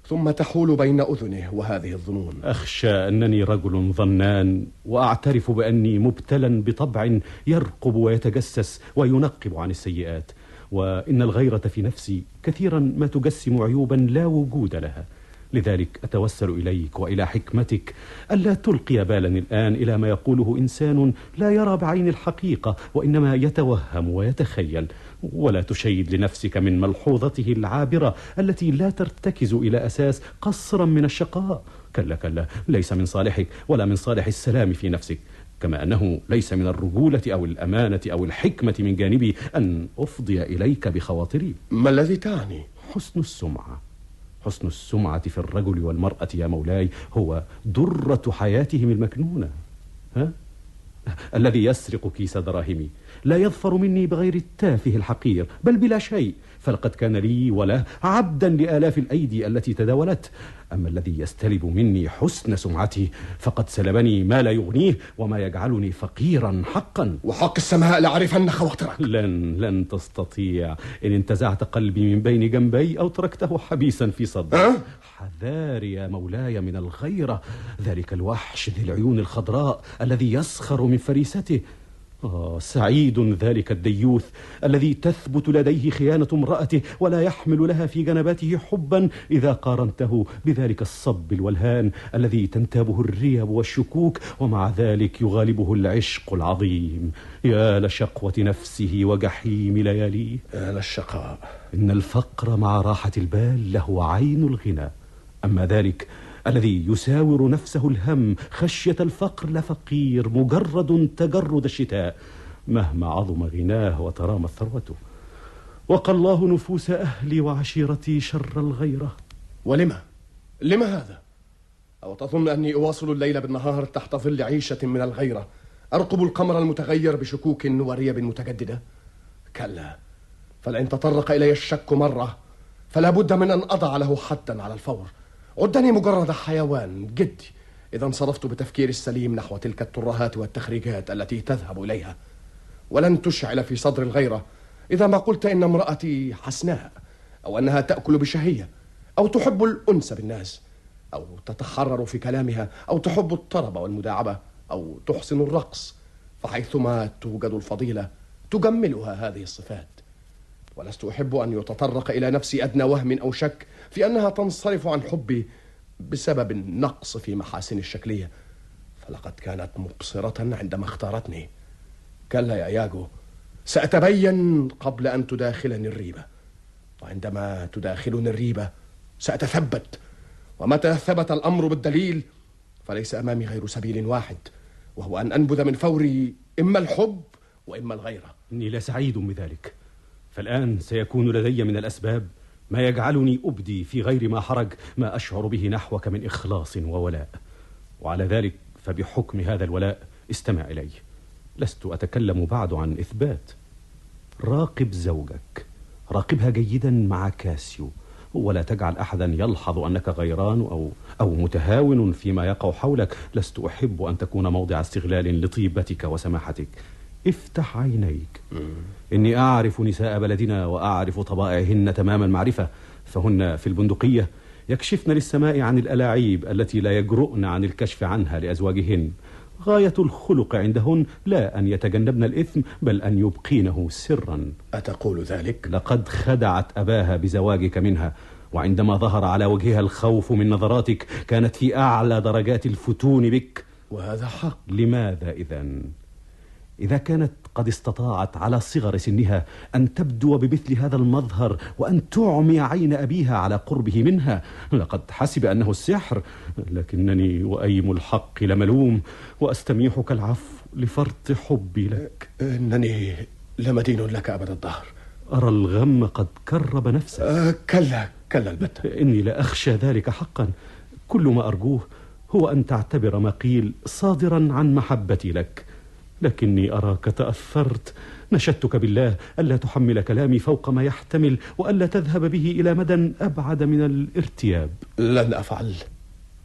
ثم تحول بين أذنه وهذه الظنون. أخشى أنني رجل ظنان وأعترف بأني مبتلا بطبع يرقب ويتجسس وينقب عن السيئات. وإن الغيرة في نفسي كثيرا ما تجسم عيوبا لا وجود لها. لذلك أتوسل إليك وإلى حكمتك ألا تلقي بالا الآن إلى ما يقوله إنسان لا يرى بعين الحقيقة وإنما يتوهم ويتخيل. ولا تشيد لنفسك من ملحوظته العابرة التي لا ترتكز إلى أساس قصرا من الشقاء. كلا كلا ليس من صالحك ولا من صالح السلام في نفسك. كما أنه ليس من الرجولة أو الأمانة أو الحكمة من جانبي أن أفضي إليك بخواطري. ما الذي تعني؟ حسن السمعة. حسن السمعة في الرجل والمرأة يا مولاي هو درة حياتهم المكنونة. ها؟ الذي يسرق كيس دراهمي. لا يظفر مني بغير التافه الحقير بل بلا شيء. فلقد كان لي وله عبدا لآلاف الأيدي التي تداولت. أما الذي يستلب مني حسن سمعتي فقد سلبني ما لا يغنيه وما يجعلني فقيرا حقا. وحق السماء لأعرفن خواطرك لن لن تستطيع. إن انتزعت قلبي من بين جنبي أو تركته حبيسا في صدري. أه؟ حذار يا مولاي من الغيرة. ذلك الوحش ذي العيون الخضراء الذي يسخر من فريسته. آه سعيد ذلك الديوث الذي تثبت لديه خيانة امرأته ولا يحمل لها في جنباته حبا إذا قارنته بذلك الصب الولهان الذي تنتابه الريب والشكوك ومع ذلك يغالبه العشق العظيم. يا لشقوة نفسه وجحيم لياليه. يا للشقاء. إن الفقر مع راحة البال له عين الغنى. أما ذلك الذي يساور نفسه الهم خشية الفقر لفقير مجرد تجرد الشتاء مهما عظم غناه وترامت ثروته وقى الله نفوس أهلي وعشيرتي شر الغيرة ولما؟ لما هذا؟ أو تظن أني أواصل الليل بالنهار تحت ظل عيشة من الغيرة أرقب القمر المتغير بشكوك وريب متجددة؟ كلا فلئن تطرق إلي الشك مرة فلا بد من أن أضع له حدا على الفور عدني مجرد حيوان جدي. إذا انصرفت بتفكير السليم نحو تلك الترهات والتخريجات التي تذهب إليها. ولن تشعل في صدر الغيرة. إذا ما قلت إن امرأتي حسناء أو أنها تأكل بشهية أو تحب الأنس بالناس أو تتحرر في كلامها أو تحب الطرب والمداعبة أو تحسن الرقص فحيثما توجد الفضيلة تجملها هذه الصفات. ولست أحب أن يتطرق إلى نفسي أدنى وهم أو شك في أنها تنصرف عن حبي بسبب النقص في محاسن الشكلية. فلقد كانت مبصرة عندما اختارتني. كلا يا ياجو سأتبين قبل أن تداخلني الريبة. وعندما تداخلني الريبة سأتثبت. ومتى ثبت الأمر بالدليل؟ فليس أمامي غير سبيل واحد وهو أن أنبذ من فوري إما الحب وإما الغيرة. إني لسعيد بذلك. فالآن سيكون لدي من الأسباب ما يجعلني أبدي في غير ما حرج ما أشعر به نحوك من إخلاص وولاء. وعلى ذلك فبحكم هذا الولاء استمع إلي. لست أتكلم بعد عن إثبات. راقب زوجك. راقبها جيدا مع كاسيو. ولا تجعل أحدا يلحظ أنك غيران أو, أو متهاون فيما يقع حولك. لست أحب أن تكون موضع استغلال لطيبتك وسماحتك. افتح عينيك. إني أعرف نساء بلدنا وأعرف طبائعهن تمام المعرفة. فهن في البندقية يكشفن للسماء عن الألاعيب التي لا يجرؤن عن الكشف عنها لأزواجهن. غاية الخلق عندهن لا أن يتجنبن الإثم بل أن يبقينه سرا. أتقول ذلك؟ لقد خدعت أباها بزواجك منها وعندما ظهر على وجهها الخوف من نظراتك كانت في أعلى درجات الفتون بك. وهذا حق. لماذا إذن؟ إذا كانت قد استطاعت على صغر سنها أن تبدو بمثل هذا المظهر وأن تعمي عين أبيها على قربه منها لقد حسب أنه السحر لكنني وأيم الحق لملوم وأستميحك العفو لفرط حبي لك. إنني لمدين لك أبد الدهر. أرى الغم قد كرب نفسك. أه كلا كلا البتة. إني لأخشى ذلك حقا. كل ما أرجوه هو أن تعتبر ما قيل صادرا عن محبتي لك. لكني أراك تأثرت. نشدتك بالله ألا تحمل كلامي فوق ما يحتمل وألا تذهب به إلى مدى أبعد من الارتياب. لن أفعل.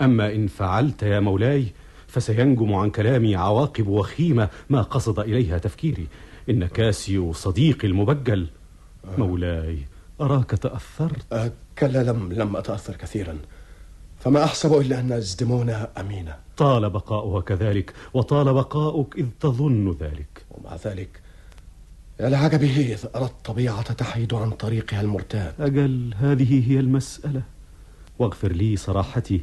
أما إن فعلت يا مولاي فسينجم عن كلامي عواقب وخيمة ما قصد إليها تفكيري. إن كاسيو صديقي المبجل. مولاي أراك تأثرت؟ أه كلا لم لم أتأثر كثيرا. فما أحسب إلا أن أزدمونا أمينة طال بقاؤها كذلك وطال بقاؤك إذ تظن ذلك. ومع ذلك يا لعجبه إذ أرى الطبيعة تحيد عن طريقها المرتاد أجل هذه هي المسألة. واغفر لي صراحتي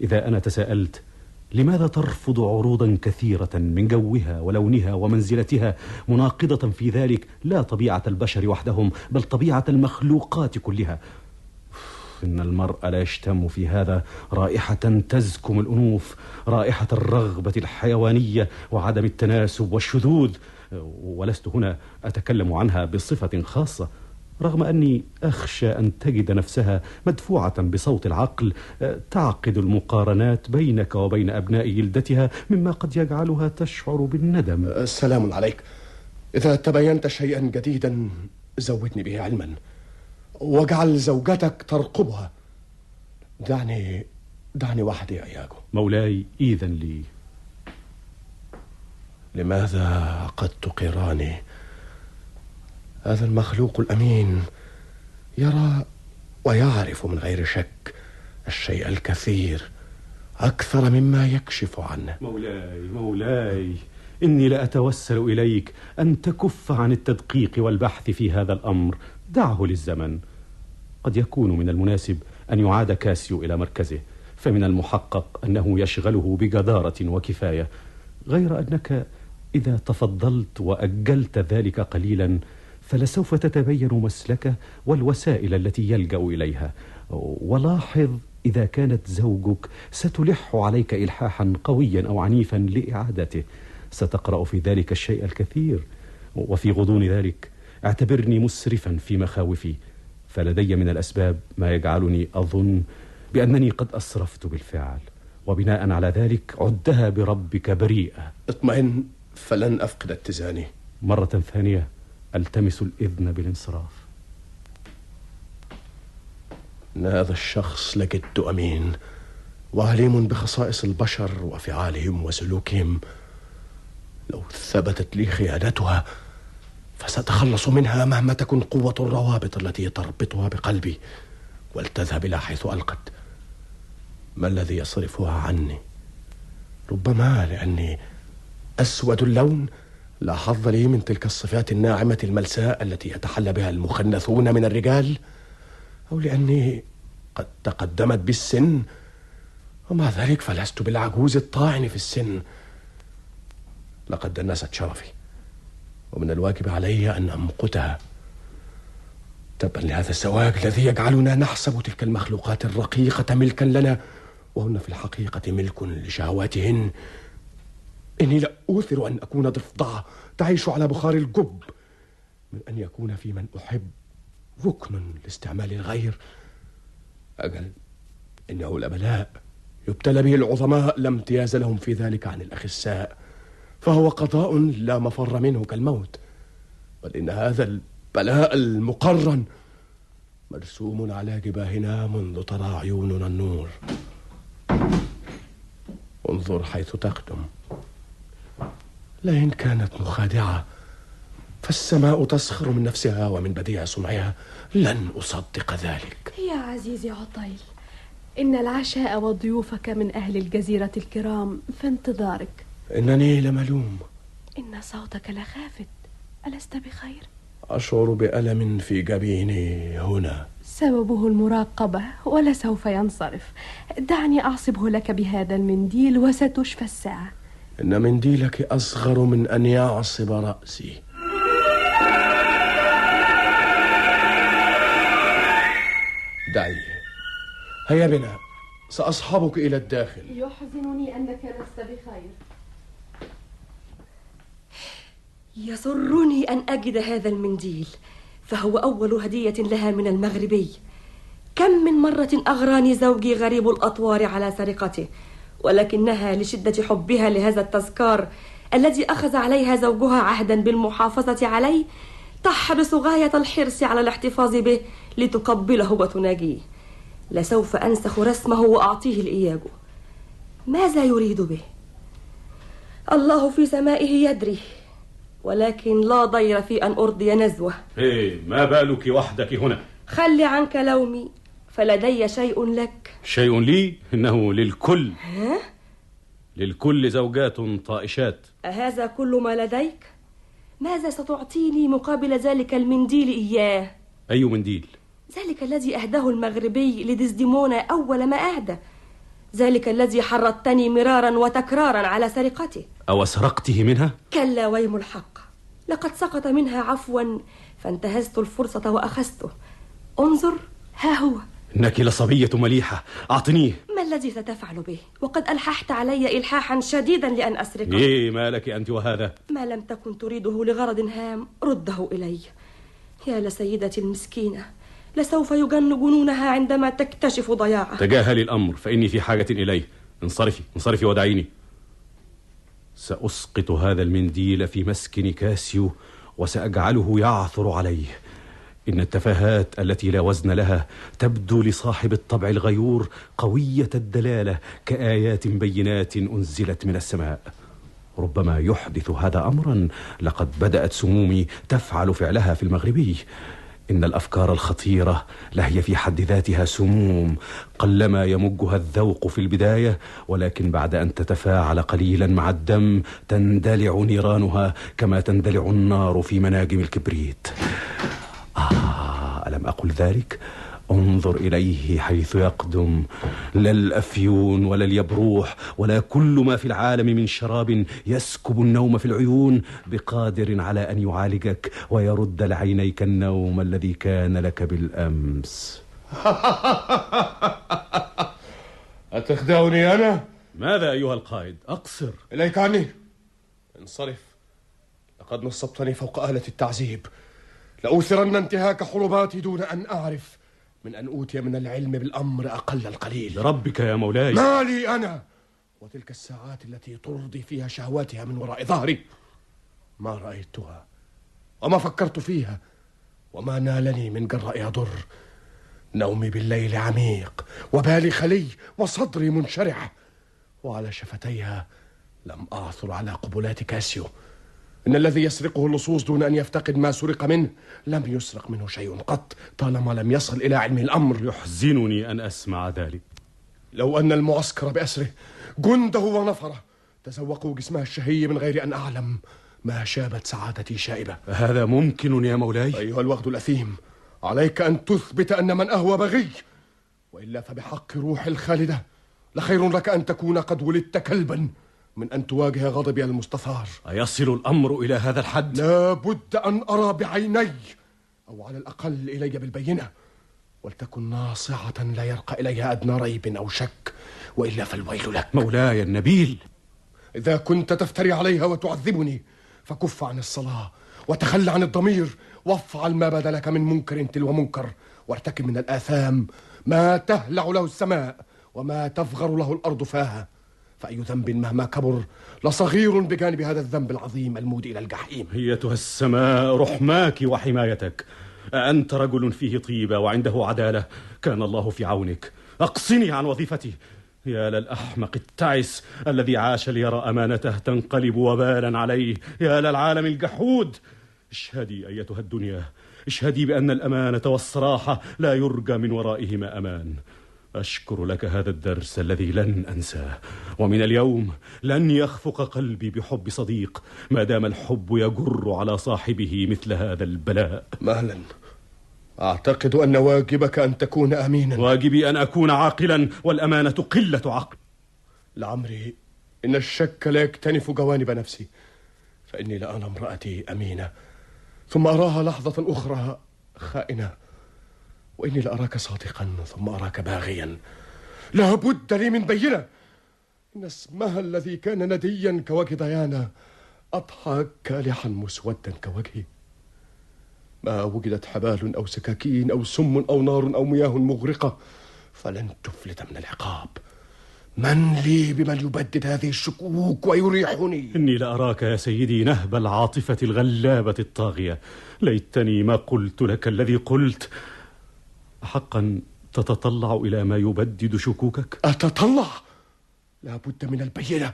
إذا أنا تساءلت لماذا ترفض عروضا كثيرة من جوها ولونها ومنزلتها مناقضة في ذلك لا طبيعة البشر وحدهم بل طبيعة المخلوقات كلها؟ إن المرء لا يشتم في هذا رائحة تزكم الأنوف رائحة الرغبة الحيوانية وعدم التناسب والشذوذ. ولست هنا أتكلم عنها بصفة خاصة. رغم أني أخشى أن تجد نفسها مدفوعة بصوت العقل تعقد المقارنات بينك وبين أبناء جلدتها مما قد يجعلها تشعر بالندم. السلام عليك. إذا تبينت شيئا جديدا زودني به علما. واجعل زوجتك ترقبها. دعني دعني وحدي يا إياجو مولاي إذن لي. لماذا قد تقراني؟ هذا المخلوق الأمين يرى ويعرف من غير شك الشيء الكثير أكثر مما يكشف عنه. مولاي مولاي إني لأتوسل إليك أن تكف عن التدقيق والبحث في هذا الأمر. دعه للزمن. قد يكون من المناسب أن يعاد كاسيو إلى مركزه فمن المحقق أنه يشغله بجدارة وكفاية غير أنك إذا تفضلت وأجلت ذلك قليلا فلسوف تتبين مسلكه والوسائل التي يلجأ إليها. ولاحظ إذا كانت زوجك ستلح عليك إلحاحا قويا أو عنيفا لإعادته. ستقرأ في ذلك الشيء الكثير وفي غضون ذلك اعتبرني مسرفا في مخاوفي فلدي من الأسباب ما يجعلني أظن بأنني قد أسرفت بالفعل وبناء على ذلك عدها بربك بريئة. اطمئن فلن أفقد اتزاني. مرة ثانية ألتمس الإذن بالانصراف. إن هذا الشخص لجد أمين وعليم بخصائص البشر وفعالهم وسلوكهم. لو ثبتت لي خيانتها فسأتخلص منها مهما تكن قوة الروابط التي تربطها بقلبي ولتذهب إلى حيث ألقت. ما الذي يصرفها عني؟ ربما لأني أسود اللون لا حظ لي من تلك الصفات الناعمة الملساء التي يتحلى بها المخنثون من الرجال أو لأني قد تقدمت بالسن ومع ذلك فلست بالعجوز الطاعن في السن. لقد دنست شرفي. ومن الواجب علي أن أمقتها. تبا لهذا الزواج الذي يجعلنا نحسب تلك المخلوقات الرقيقة ملكا لنا وهن في الحقيقة ملك لشهواتهن. إني لا أوثر أن أكون ضفدعة تعيش على بخار الجب من أن يكون في من أحب ركن لاستعمال الغير. أجل إنه لبلاء يبتلى به العظماء لا امتياز لهم في ذلك عن الأخساء. فهو قضاء لا مفر منه كالموت. بل إن هذا البلاء المقرن مرسوم على جباهنا منذ ترى عيوننا النور. انظر حيث تقدم. لئن كانت مخادعة فالسماء تسخر من نفسها ومن بديع صنعها. لن أصدق ذلك. يا عزيزي عطيل إن العشاء وضيوفك من أهل الجزيرة الكرام في انتظارك إنني لملوم. إن صوتك لخافت. ألست بخير؟ أشعر بألم في جبيني هنا. سببه المراقبة ولسوف ينصرف. دعني أعصبه لك بهذا المنديل وستشفى الساعة. إن منديلك أصغر من أن يعصب رأسي. دعي. هيا بنا. سأصحبك إلى الداخل. يحزنني أنك لست بخير. يسرني أن أجد هذا المنديل فهو أول هدية لها من المغربي. كم من مرة أغراني زوجي غريب الأطوار على سرقته ولكنها لشدة حبها لهذا التذكار الذي أخذ عليها زوجها عهدا بالمحافظة عليه تحرص غاية الحرص على الاحتفاظ به لتقبله وتناجيه. لسوف أنسخ رسمه وأعطيه لإياجو ماذا يريد به؟ الله في سمائه يدري. ولكن لا ضير في أن أرضي نزوة. إيه ما بالك وحدك هنا؟ خل عنك لومي فلدي شيء لك. شيء لي؟ إنه للكل. ها؟ للكل زوجات طائشات. أهذا كل ما لديك؟ ماذا ستعطيني مقابل ذلك المنديل إياه؟ أي منديل؟ ذلك الذي أهداه المغربي لديزديمونا أول ما أهدى. ذلك الذي حرضتني مرارا وتكرارا على سرقته. أو سرقته منها؟ كلا ويم الحق. لقد سقط منها عفوا فانتهزت الفرصة وأخذته. انظر ها هو. إنك لصبية مليحة. أعطنيه. ما الذي ستفعل به؟ وقد ألححت علي إلحاحا شديدا لأن أسرقه. إيه ما لك أنت وهذا؟ ما لم تكن تريده لغرض هام رده إلي. يا لسيدتي المسكينة. لسوف يجن جنونها عندما تكتشف ضياعه تجاهلي الأمر فإني في حاجة إليه. انصرفي انصرفي ودعيني سأسقط هذا المنديل في مسكن كاسيو وسأجعله يعثر عليه. إن التفاهات التي لا وزن لها تبدو لصاحب الطبع الغيور قوية الدلالة كآيات بينات أنزلت من السماء. ربما يحدث هذا أمرا لقد بدأت سمومي تفعل فعلها في المغربي. إن الأفكار الخطيرة لهي في حد ذاتها سموم قلما يمجها الذوق في البداية ولكن بعد أن تتفاعل قليلا مع الدم تندلع نيرانها كما تندلع النار في مناجم الكبريت آه ألم أقل ذلك؟ انظر إليه حيث يقدم لا الأفيون ولا اليبروح ولا كل ما في العالم من شراب يسكب النوم في العيون بقادر على أن يعالجك ويرد لعينيك النوم الذي كان لك بالأمس. *laughs* أتخدعني أنا؟ ماذا أيها القائد؟ أقصر. إليك عني انصرف. لقد نصبتني فوق آلة التعذيب. لأوثرن انتهاك حرماتي دون أن أعرف. من أن أوتي من العلم بالأمر أقل القليل. بربك يا مولاي. ما لي أنا؟ وتلك الساعات التي ترضي فيها شهواتها من وراء ظهري. ما رأيتها وما فكرت فيها وما نالني من جراء يضر. نومي بالليل عميق وبالي خلي وصدري منشرح. وعلى شفتيها لم أعثر على قبلات كاسيو. إن الذي يسرقه اللصوص دون أن يفتقد ما سرق منه لم يسرق منه شيء قط طالما لم يصل إلى علمه الأمر. يحزنني أن أسمع ذلك. لو أن المعسكر بأسره جنده ونفره تزوقوا جسمها الشهي من غير أن أعلم ما شابت سعادتي شائبة. هذا ممكن يا مولاي؟ أيها الوغد الأثيم عليك أن تثبت أن من أهوى بغي وإلا فبحق روح الخالدة لخير لك أن تكون قد ولدت كلبا. من أن تواجه غضبي المستثار. أيصل الأمر إلى هذا الحد؟ لا بد أن أرى بعيني أو على الأقل إلي بالبينة ولتكن ناصعة لا يرقى إليها أدنى ريب أو شك وإلا فالويل لك. مولاي النبيل. إذا كنت تفتري عليها وتعذبني فكف عن الصلاة وتخلى عن الضمير وافعل ما بدا لك من منكر تلو منكر وارتكب من الآثام ما تهلع له السماء وما تفغر له الأرض فاها. فأي ذنب مهما كبر لصغير بجانب هذا الذنب العظيم المودي إلى الجحيم. أيتها السماء رحماك وحمايتك. أنت رجل فيه طيبة وعنده عدالة. كان الله في عونك. أقصني عن وظيفتي. يا للأحمق التعس الذي عاش ليرى أمانته تنقلب وبالا عليه. يا للعالم الجحود. اشهدي أيتها الدنيا. اشهدي بأن الأمانة والصراحة لا يرجى من ورائهما أمان. أشكر لك هذا الدرس الذي لن أنساه. ومن اليوم لن يخفق قلبي بحب صديق ما دام الحب يجر على صاحبه مثل هذا البلاء. مهلا أعتقد أن واجبك أن تكون أمينا. واجبي أن أكون عاقلا والأمانة قلة عقل. لعمري إن الشك لا يكتنف جوانب نفسي فإني لأنا امرأتي أمينة ثم أراها لحظة أخرى خائنة. وإني لأراك صادقا ثم أراك باغيا. لا بد لي من بينة. إن اسمها الذي كان نديا كوجه ديانا أضحى كالحا مسودا كوجهي ما وجدت حبال أو سكاكين أو سم أو نار أو مياه مغرقة فلن تفلت من العقاب. من لي بمن يبدد هذه الشكوك ويريحني؟ إني لأراك يا سيدي نهب العاطفة الغلابة الطاغية. ليتني ما قلت لك الذي قلت. حقا تتطلع إلى ما يبدد شكوكك؟ أتطلع؟ لا بد من البينة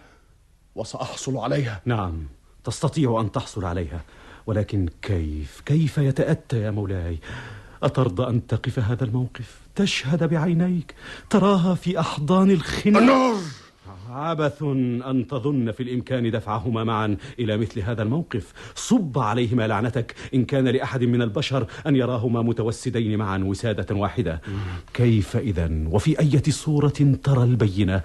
وسأحصل عليها. نعم تستطيع أن تحصل عليها. ولكن كيف كيف يتأتى يا مولاي؟ أترضى أن تقف هذا الموقف؟ تشهد بعينيك تراها في أحضان الخنق النار عبث أن تظن في الإمكان دفعهما معا. إلى مثل هذا الموقف صب عليهما لعنتك. إن كان لأحد من البشر أن يراهما متوسدين معا وسادة واحدة. كيف إذا؟ وفي أية صورة ترى البينة؟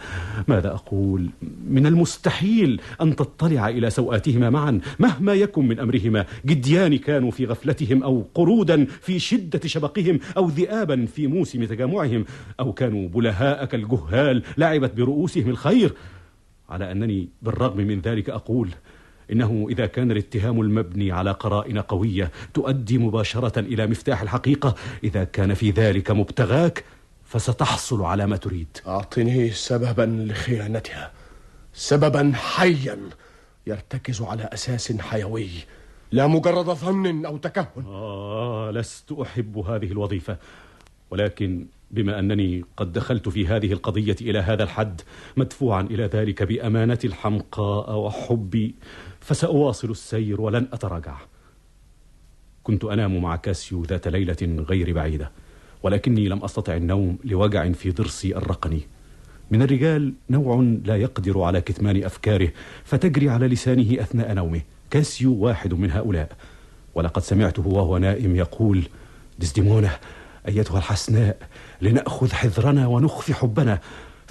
ماذا أقول؟ من المستحيل أن تطلع إلى سوآتهما معا. مهما يكن من أمرهما جديان كانوا في غفلتهم أو قرودا في شدة شبقهم أو ذئابا في موسم تجامعهم أو كانوا بلهاء كالجهال لعبت برؤوسهم الخير. على أنني بالرغم من ذلك أقول إنه إذا كان الاتهام المبني على قرائن قوية تؤدي مباشرة إلى مفتاح الحقيقة إذا كان في ذلك مبتغاك فستحصل على ما تريد. أعطني سببا لخيانتها. سببا حيا يرتكز على أساس حيوي. لا مجرد ظن أو تكهن. آه لست أحب هذه الوظيفة ولكن بما أنني قد دخلت في هذه القضية إلى هذا الحد مدفوعا إلى ذلك بأمانة الحمقاء وحبي فسأواصل السير ولن أتراجع. كنت أنام مع كاسيو ذات ليلة غير بعيدة ولكني لم أستطع النوم لوجع في ضرسي الرقني. من الرجال نوع لا يقدر على كتمان أفكاره فتجري على لسانه أثناء نومه. كاسيو واحد من هؤلاء. ولقد سمعته وهو نائم يقول ديسديمونة أيتها الحسناء لنأخذ حذرنا ونخفي حبنا.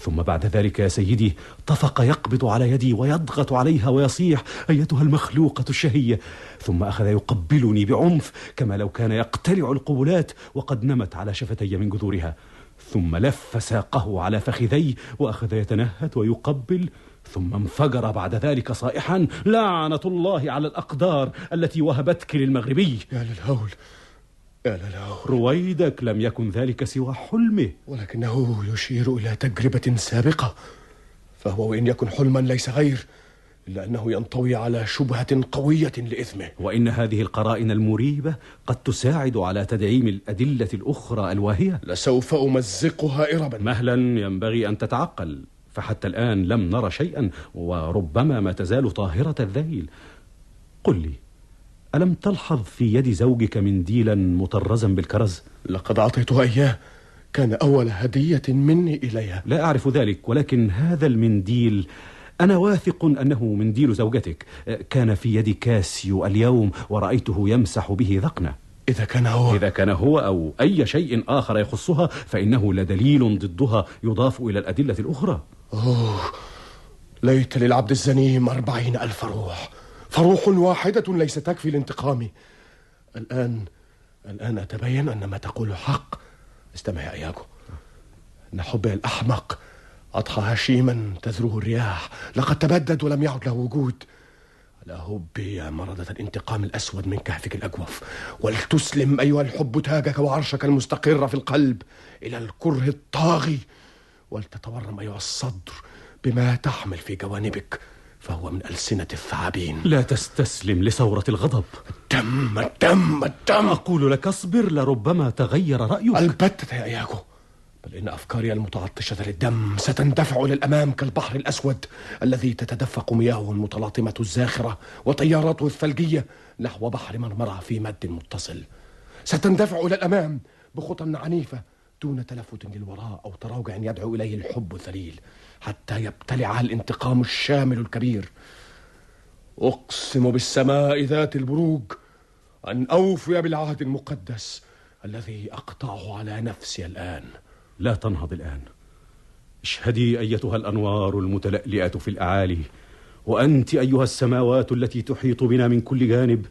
ثم بعد ذلك يا سيدي طفق يقبض على يدي ويضغط عليها ويصيح أيتها المخلوقة الشهية. ثم أخذ يقبلني بعنف كما لو كان يقتلع القبلات وقد نمت على شفتي من جذورها. ثم لف ساقه على فخذي وأخذ يتنهد ويقبل. ثم انفجر بعد ذلك صائحا لعنة الله على الأقدار التي وهبتك للمغربي. يا للهول يا للهول رويدك لم يكن ذلك سوى حلمه. ولكنه يشير إلى تجربة سابقة. فهو وإن يكن حلما ليس غير إلا أنه ينطوي على شبهة قوية لإثمه. وإن هذه القرائن المريبة قد تساعد على تدعيم الأدلة الأخرى الواهية. لسوف أمزقها إربا. مهلا ينبغي أن تتعقل فحتى الآن لم نرى شيئا وربما ما تزال طاهرة الذيل. قل لي ألم تلحظ في يد زوجك منديلا مطرزا بالكرز؟ لقد أعطيتها إياه. كان أول هدية مني إليها. لا أعرف ذلك ولكن هذا المنديل أنا واثق أنه منديل زوجتك. كان في يد كاسيو اليوم ورأيته يمسح به ذقنه. إذا كان هو. إذا كان هو أو أي شيء آخر يخصها فإنه لدليل ضدها يضاف إلى الأدلة الأخرى. أوه. ليت للعبد الزنيم أربعين ألف روح. فروح واحدة ليس تكفي لانتقامي الآن الآن أتبين أن ما تقول حق. استمع يا إياكو. أن حبي الأحمق أضحى هشيما تذروه الرياح. لقد تبدد ولم يعد له وجود. لا هبي يا مرضة الانتقام الأسود من كهفك الأجوف. ولتسلم أيها الحب تاجك وعرشك المستقر في القلب إلى الكره الطاغي. ولتتورم أيها الصدر بما تحمل في جوانبك. فهو من ألسنة الثعابين. لا تستسلم لثورة الغضب. الدم الدم الدم أقول لك اصبر لربما تغير رأيك. البتة يا إياكو. بل إن أفكاري المتعطشة للدم ستندفع إلى الأمام كالبحر الأسود الذي تتدفق مياهه المتلاطمة الزاخرة وتياراته الثلجية نحو بحر مرمرة في مد متصل. ستندفع إلى الأمام بخطى عنيفة دون تلفت للوراء أو تراجع يدعو إليه الحب الذليل. حتى يبتلعها الانتقام الشامل الكبير. أقسم بالسماء ذات البروج أن أوفي بالعهد المقدس الذي أقطعه على نفسي الآن. لا تنهض الآن. اشهدي أيتها الأنوار المتلألئة في الأعالي. وأنت أيها السماوات التي تحيط بنا من كل جانب.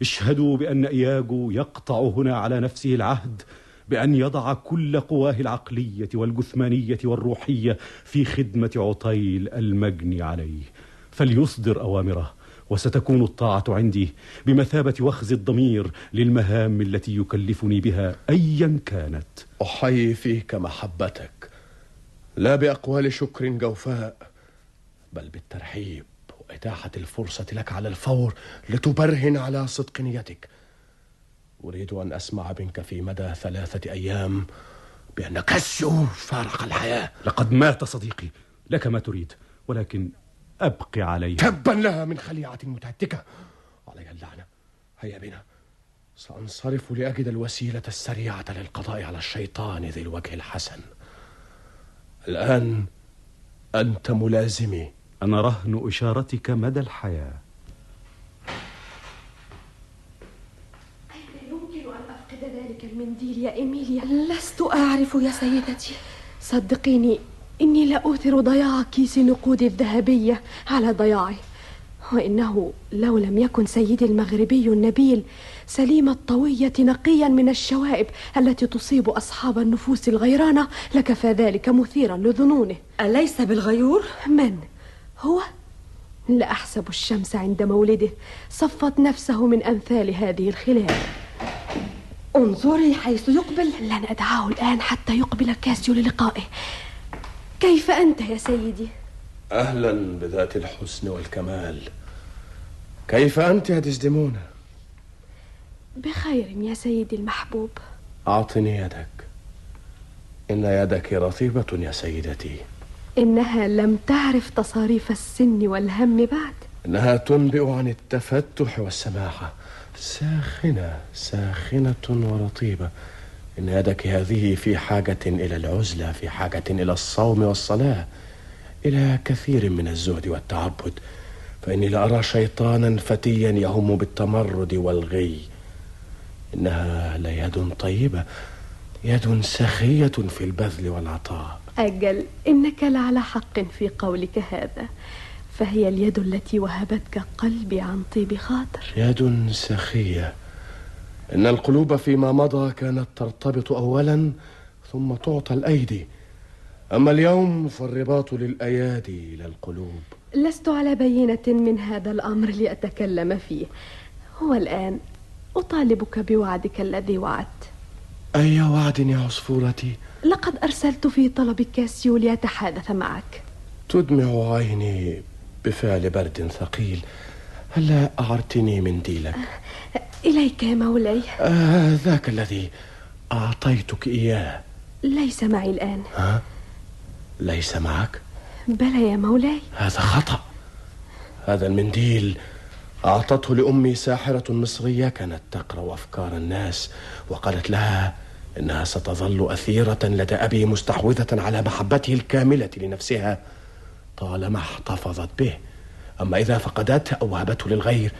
اشهدوا بأن إياجو يقطع هنا على نفسه العهد بأن يضع كل قواه العقلية والجثمانية والروحية في خدمة عطيل المجني عليه. فليصدر أوامره وستكون الطاعة عندي بمثابة وخز الضمير للمهام التي يكلفني بها أيا كانت. أحيي فيك محبتك لا بأقوال شكر جوفاء بل بالترحيب وإتاحة الفرصة لك على الفور لتبرهن على صدق نيتك. أريد أن أسمع منك في مدى ثلاثة أيام بأن كاسيو فارق الحياة. لقد مات صديقي لك ما تريد ولكن أبقي عليه تبا لها من خليعة متهتكة عليها اللعنة. هيا بنا. سأنصرف لأجد الوسيلة السريعة للقضاء على الشيطان ذي الوجه الحسن. الآن أنت ملازمي. أنا رهن إشارتك مدى الحياة يمكن أن أفقد ذلك المنديل يا إيميليا لست أعرف يا سيدتي صدقيني إني لأوثر ضياع كيس نقود الذهبية على ضياعي وإنه لو لم يكن سيدي المغربي النبيل سليم الطوية نقيا من الشوائب التي تصيب أصحاب النفوس الغيرانة لكفى ذلك مثيرا لظنونه أليس بالغيور؟ من؟ هو؟ لا أحسب الشمس عند مولده صفت نفسه من أمثال هذه الخلال انظري حيث يقبل. لن أدعاه الآن حتى يقبل كاسيو للقائه. كيف أنت يا سيدي؟ أهلا بذات الحسن والكمال. كيف أنت يا ديزديمونا؟ بخير يا سيدي المحبوب. أعطني يدك. إن يدك رطيبة يا سيدتي. إنها لم تعرف تصاريف السن والهم بعد. إنها تنبئ عن التفتح والسماحة. ساخنة ساخنة ورطيبة. إن يدك هذه في حاجة إلى العزلة في حاجة إلى الصوم والصلاة إلى كثير من الزهد والتعبد. فإني لأرى شيطانا فتيا يهم بالتمرد والغي. إنها ليد طيبة يد سخية في البذل والعطاء. أجل إنك لعلى حق في قولك هذا. فهي اليد التي وهبتك قلبي عن طيب خاطر. يد سخية. إن القلوب فيما مضى كانت ترتبط أولا ثم تعطى الأيدي. أما اليوم فالرباط للأيادي لا القلوب. لست على بينة من هذا الأمر لأتكلم فيه. هو الآن أطالبك بوعدك الذي وعدت. أي وعد يا عصفورتي؟ لقد أرسلت في طلب كاسيو ليتحادث معك. تدمع عيني بفعل برد ثقيل. هلا أعرتني منديلك إليك يا مولاي آه ذاك الذي أعطيتك إياه. ليس معي الآن. ها؟ ليس معك؟ بلى يا مولاي هذا خطأ. هذا المنديل أعطته لأمي ساحرة مصرية كانت تقرأ أفكار الناس وقالت لها إنها ستظل أثيرة لدى أبي مستحوذة على محبته الكاملة لنفسها. طالما احتفظت به. أما إذا فقدته أو وهبته للغير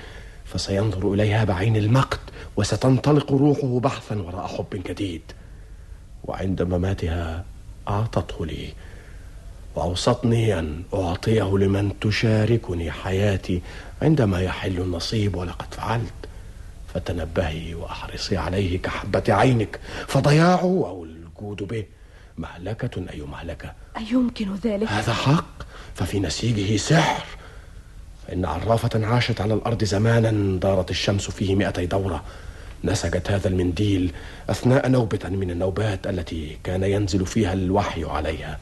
فسينظر إليها بعين المقت وستنطلق روحه بحثا وراء حب جديد. وعند مماتها أعطته لي. وأوصتني أن أعطيه لمن تشاركني حياتي عندما يحل النصيب ولقد فعلت. فتنبهي وأحرصي عليه كحبة عينك فضياعه أو الجود به. مهلكة أي مهلكة؟ أيمكن ذلك؟ هذا حق ففي نسيجه سحر. فإن عرافة عاشت على الأرض زمانا دارت الشمس فيه مئتي دورة. نسجت هذا المنديل أثناء نوبة من النوبات التي كان ينزل فيها الوحي عليها.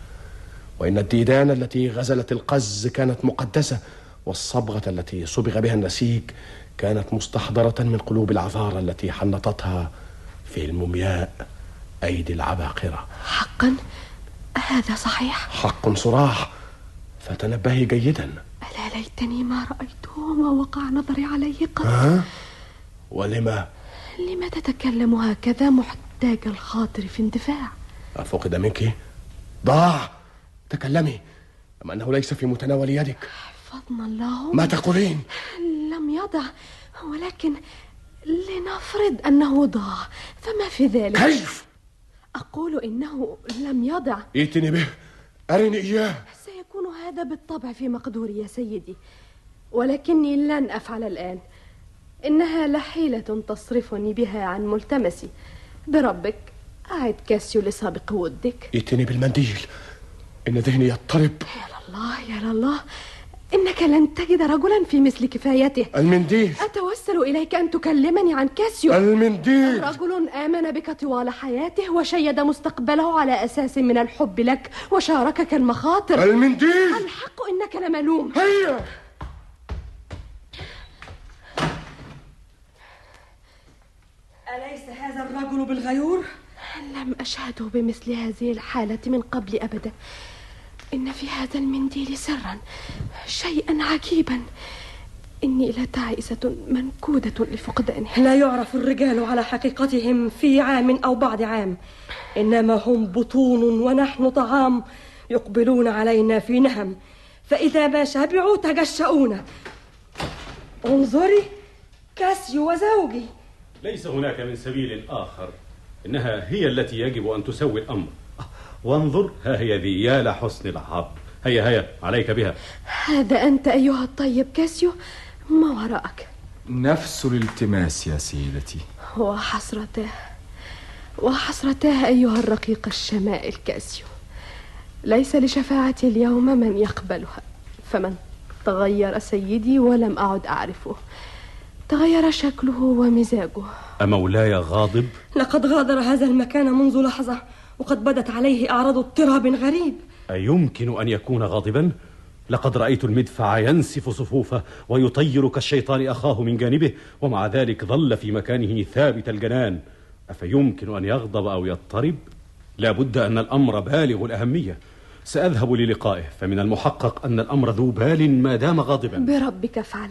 وإن الديدان التي غزلت القز كانت مقدسة والصبغة التي صبغ بها النسيج كانت مستحضرة من قلوب العذارى التي حنطتها في المومياء. أيدي العباقرة. حقا؟ هذا صحيح؟ حق صراح. فتنبهي جيدا. ألا ليتني ما رأيته وما وقع نظري عليه قط. ها؟ ولما؟ لما تتكلم هكذا محتاج الخاطر في اندفاع. أفقد منك؟ ضاع. تكلمي. أم أنه ليس في متناول يدك؟ فضلا الله ما تقولين؟ لم يضع. ولكن لنفرض أنه ضاع. فما في ذلك؟ كيف؟ أقول إنه لم يضع. ائتني به. أرني إياه. سيكون هذا بالطبع في مقدوري يا سيدي. ولكني لن أفعل الآن. إنها لحيلة تصرفني بها عن ملتمسي. بربك أعد كاسيو لسابق ودك. ائتني بالمنديل. إن ذهني يضطرب. يا لله يا لله. إنك لن تجد رجلا في مثل كفايته. المنديل. أتوسل إليك أن تكلمني عن كاسيو. المنديل. رجل آمن بك طوال حياته وشيد مستقبله على أساس من الحب لك وشاركك المخاطر. المنديل. الحق إنك لملوم. هيا. أليس هذا الرجل بالغيور؟ لم أشهده بمثل هذه الحالة من قبل أبدا. إن في هذا المنديل سرا شيئا عجيبا. إني لتعيسة منكودة لفقدانه لا يعرف الرجال على حقيقتهم في عام أو بعد عام. إنما هم بطون ونحن طعام يقبلون علينا في نهم. فإذا ما شبعوا تجشؤون. انظري كاسيو وزوجي. ليس هناك من سبيل آخر. إنها هي التي يجب أن تسوي الأمر. وانظر. ها هي ذي يا لحسن العرض هيا هيا عليك بها. هذا أنت أيها الطيب كاسيو. ما وراءك؟ نفس الالتماس يا سيدتي. وا حسرتاه. وا حسرتاه أيها الرقيق الشمائل كاسيو. ليس لشفاعتي اليوم من يقبلها. فمن تغير سيدي ولم أعد أعرفه. تغير شكله ومزاجه. أمولاي غاضب؟ لقد غادر هذا المكان منذ لحظة. وقد بدت عليه أعراض اضطراب غريب. أيمكن أن يكون غاضبا؟ لقد رأيت المدفع ينسف صفوفه ويطير كالشيطان أخاه من جانبه ومع ذلك ظل في مكانه ثابت الجنان. أفيمكن أن يغضب أو يضطرب؟ لا بد أن الأمر بالغ الأهمية. سأذهب للقائه فمن المحقق أن الأمر ذو بال ما دام غاضبا. بربك افعل.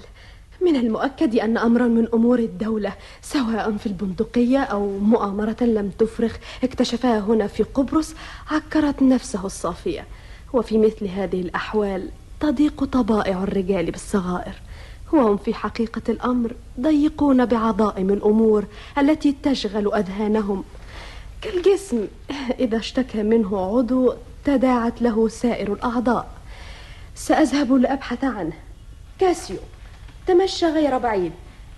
من المؤكد أن أمرا من أمور الدولة سواء في البندقية أو مؤامرة لم تفرخ اكتشفها هنا في قبرص عكرت نفسه الصافية. وفي مثل هذه الأحوال تضيق طبائع الرجال بالصغائر. وهم في حقيقة الأمر ضيقون بعظائم الأمور التي تشغل أذهانهم. كالجسم إذا اشتكى منه عضو تداعت له سائر الأعضاء. سأذهب لأبحث عنه. كاسيو. تمشى غير بعيد.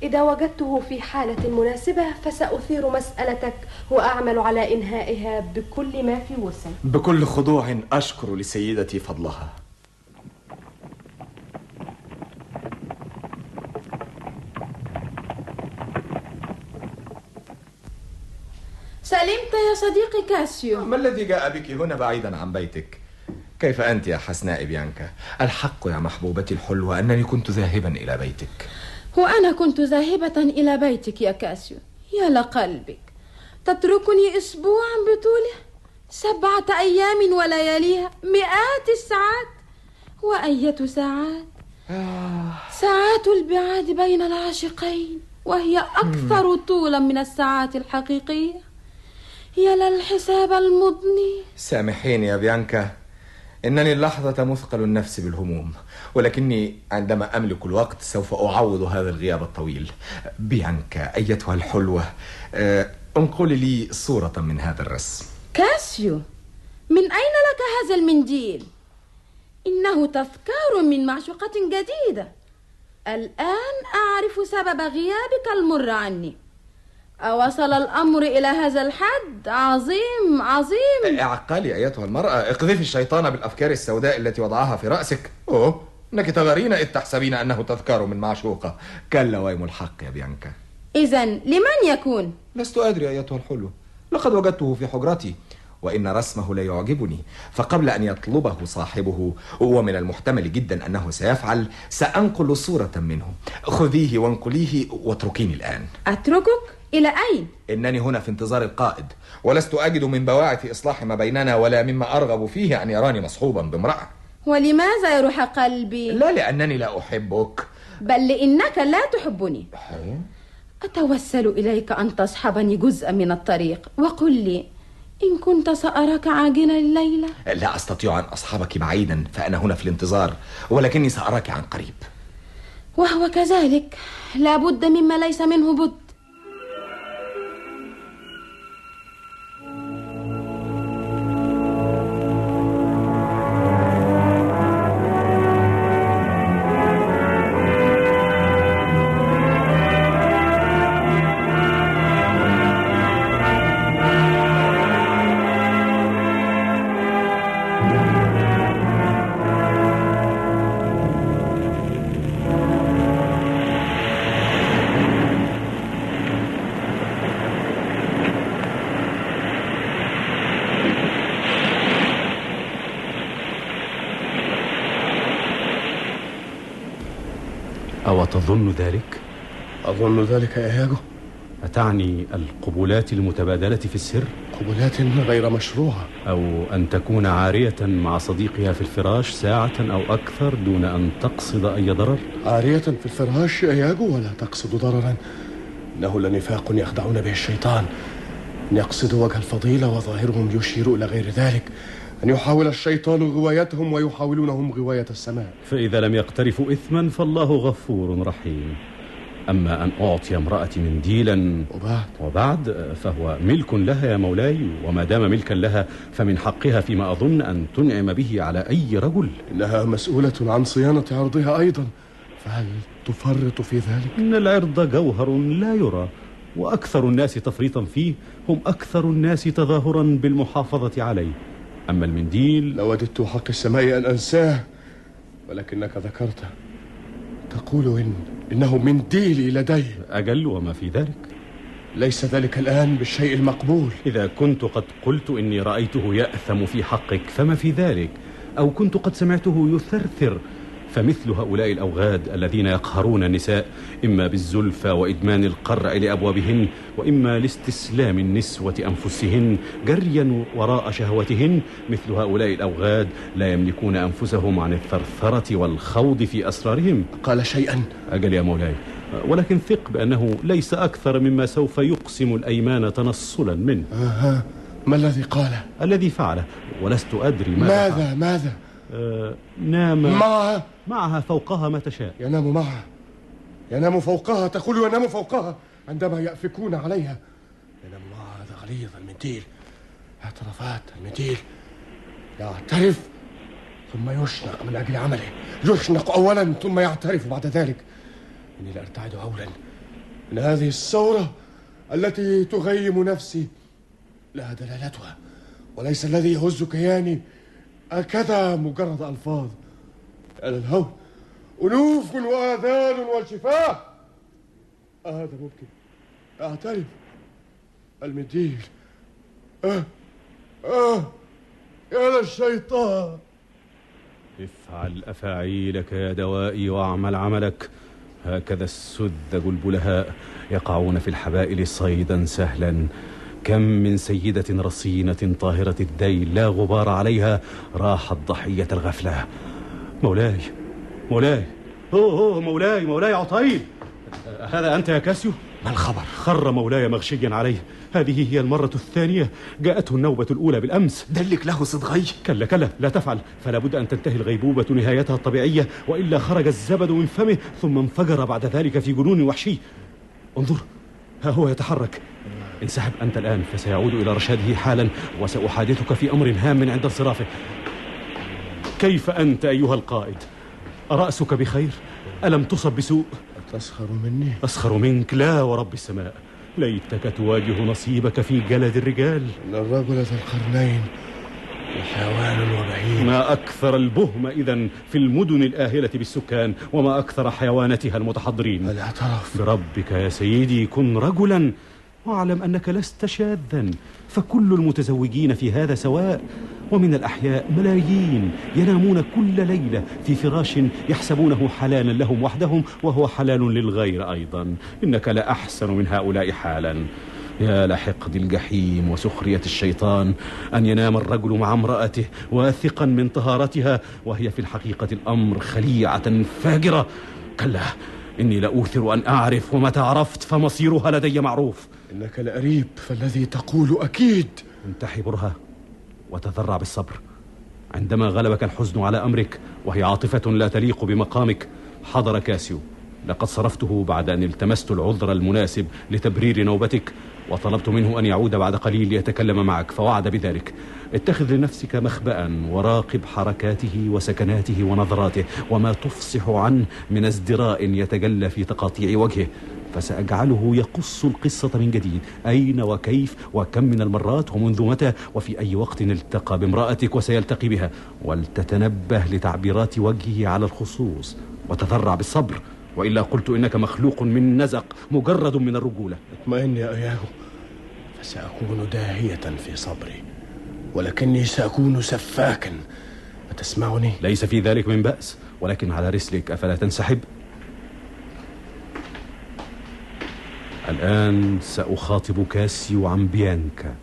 إذا وجدته في حالة مناسبة فسأثير مسألتك وأعمل على إنهائها بكل ما في وسعي بكل خضوع أشكر لسيدتي فضلها. سلمت يا صديقي كاسيو. ما الذي جاء بك هنا بعيدا عن بيتك؟ كيف أنت يا حسناء بيانكا الحق يا محبوبتي الحلوة أنني كنت ذاهبا إلى بيتك. وأنا كنت ذاهبة إلى بيتك يا كاسيو. يا لقلبك. تتركني أسبوعا بطوله؟ سبعة أيام ولياليها؟ مئات الساعات؟ وأية ساعات؟ ساعات البعاد بين العاشقين وهي أكثر طولا من الساعات الحقيقية. يا للحساب المضني. سامحيني يا بيانكا. إنني اللحظة مثقل النفس بالهموم ولكني عندما أملك الوقت سوف أعوض هذا الغياب الطويل. بيانكا أيتها الحلوة آه، انقلي لي صورة من هذا الرسم كاسيو من أين لك هذا المنديل؟ إنه تذكار من معشوقة جديدة. الآن أعرف سبب غيابك المر عني أوصل الأمر إلى هذا الحد. عظيم عظيم. اعقلي أيتها المرأة. اقذفي الشيطان بالأفكار السوداء التي وضعها في رأسك. أوه إنك تغارين إذ تحسبين أنه تذكار من معشوقة. كلا ويم الحق يا بيانكا. إذا لمن يكون؟ لست أدري أيتها الحلوة لقد وجدته في حجرتي وإن رسمه لا يعجبني فقبل أن يطلبه صاحبه ومن المحتمل جدا أنه سيفعل سأنقل صورة منه. خذيه وانقليه واتركيني الآن. أتركك؟ إلى أين؟ إنني هنا في انتظار القائد ولست أجد من بواعث إصلاح ما بيننا ولا مما أرغب فيه أن يراني مصحوبا بامرأة. ولماذا يا روح قلبي؟ لا لأنني لا أحبك. بل لإنك لا تحبني. أتوسل إليك أن تصحبني جزءا من الطريق وقل لي إن كنت سأراك عاجلا الليلة. لا أستطيع أن أصحبك بعيدا فأنا هنا في الانتظار ولكني سأراك عن قريب. وهو كذلك. لا بد مما ليس منه بد. ذلك؟ أظن ذلك يا ياجو أتعني القبلات المتبادلة في السر؟ قبلات غير مشروعة أو أن تكون عارية مع صديقها في الفراش ساعة أو أكثر دون أن تقصد أي ضرر؟ عارية في الفراش يا ياجو ولا تقصد ضررا إنه لنفاق يخدعون به الشيطان أن يقصدوا وجه الفضيلة وظاهرهم يشير إلى غير ذلك أن يحاول الشيطان غوايتهم ويحاولونهم غواية السماء. فإذا لم يقترفوا إثما فالله غفور رحيم. أما أن أعطي امرأتي منديلا وبعد. وبعد فهو ملك لها يا مولاي وما دام ملكا لها فمن حقها فيما أظن أن تنعم به على أي رجل. إنها مسؤولة عن صيانة عرضها أيضا. فهل تفرط في ذلك؟ إن العرض جوهر لا يرى وأكثر الناس تفريطا فيه هم أكثر الناس تظاهرا بالمحافظة عليه. أما المنديل لوددت حق السماء أن أنساه ولكنك ذكرته تقول إن إنه منديلي لدي. أجل وما في ذلك؟ ليس ذلك الآن بالشيء المقبول. إذا كنت قد قلت إني رأيته يأثم في حقك فما في ذلك؟ أو كنت قد سمعته يثرثر فمثل هؤلاء الأوغاد الذين يقهرون النساء إما بالزلفى وإدمان القرع لأبوابهن وإما لاستسلام النسوة أنفسهن جريا وراء شهوتهن. مثل هؤلاء الأوغاد لا يملكون أنفسهم عن الثرثرة والخوض في أسرارهم. قال شيئا. أجل يا مولاي. ولكن ثق بأنه ليس أكثر مما سوف يقسم الأيمان تنصلا منه. ما الذي قاله؟ الذي فعله. ولست أدري ماذا ماذا؟ فعل. ماذا؟ آه نام. معها. معها فوقها ما تشاء. ينام معها. ينام فوقها تقول ينام فوقها. عندما يأفكون عليها ينام معها هذا غليظ المنديل اعترافات المنديل يعترف ثم يشنق من أجل عمله. يشنق أولا ثم يعترف بعد ذلك. إني لأرتعد أولا من هذه الثورة التي تغيم نفسي لها دلالتها وليس الذي يهز كياني هكذا مجرد ألفاظ. على الهوى أنوف وآذان وشفاه هذا ممكن؟ أعترف. المنديل آه آه يا للشيطان افعل أفاعيلك يا دوائي واعمل عملك. هكذا السذج البلهاء يقعون في الحبائل صيدا سهلا. كم من سيدة رصينة طاهرة الذيل لا غبار عليها راحت ضحية الغفلة. مولاي مولاي. أوه, أوه مولاي مولاي عطيل. هذا أنت يا كاسيو؟ ما الخبر؟ خر مولاي مغشيا عليه. هذه هي المرة الثانية جاءته النوبة الأولى بالأمس. دلك له صدغي. كلا كلا لا تفعل. فلا بد أن تنتهي الغيبوبة نهايتها الطبيعية وإلا خرج الزبد من فمه ثم انفجر بعد ذلك في جنون وحشي. انظر ها هو يتحرك. انسحب أنت الآن فسيعود إلى رشاده حالا وسأحادثك في أمر هام عند انصرافه. كيف أنت أيها القائد؟ أرأسك بخير؟ ألم تصب بسوء؟ تسخر مني؟ أسخر منك لا ورب السماء. ليتك تواجه نصيبك في جلد الرجال. إن الرجل ذا القرنين حيوان وبهيم ما أكثر البهم إذا في المدن الآهلة بالسكان وما أكثر حيوانتها المتحضرين. الاعتراف. بربك يا سيدي كن رجلا. واعلم أنك لست شاذا. فكل المتزوجين في هذا سواء ومن الأحياء ملايين ينامون كل ليلة في فراش يحسبونه حلالا لهم وحدهم وهو حلال للغير أيضا. إنك لأحسن من هؤلاء حالا. يا لحقد الجحيم وسخرية الشيطان أن ينام الرجل مع امرأته واثقا من طهارتها وهي في الحقيقة الأمر خليعة فاجرة. كلا إني لأوثر أن أعرف ومتى عرفت فمصيرها لدي معروف. إنك لأريب فالذي تقول أكيد. انتحي برهة وتذرع بالصبر. عندما غلبك الحزن على أمرك وهي عاطفة لا تليق بمقامك حضر كاسيو. لقد صرفته بعد أن التمست العذر المناسب لتبرير نوبتك وطلبت منه أن يعود بعد قليل ليتكلم معك فوعد بذلك. اتخذ لنفسك مخبأ وراقب حركاته وسكناته ونظراته وما تفصح عنه من ازدراء يتجلى في تقاطيع وجهه. فسأجعله يقص القصة من جديد. أين وكيف وكم من المرات ومنذ متى وفي أي وقت التقى بامرأتك وسيلتقي بها؟ ولتتنبه لتعبيرات وجهه على الخصوص وتذرع بالصبر. وإلا قلت إنك مخلوق من نزق مجرد من الرجولة. اطمئن يا إياه فسأكون داهية في صبري ولكني سأكون سفاكا. أتسمعني؟ ليس في ذلك من بأس ولكن على رسلك أفلا تنسحب؟ الآن سأخاطب كاسيو عن بيانكا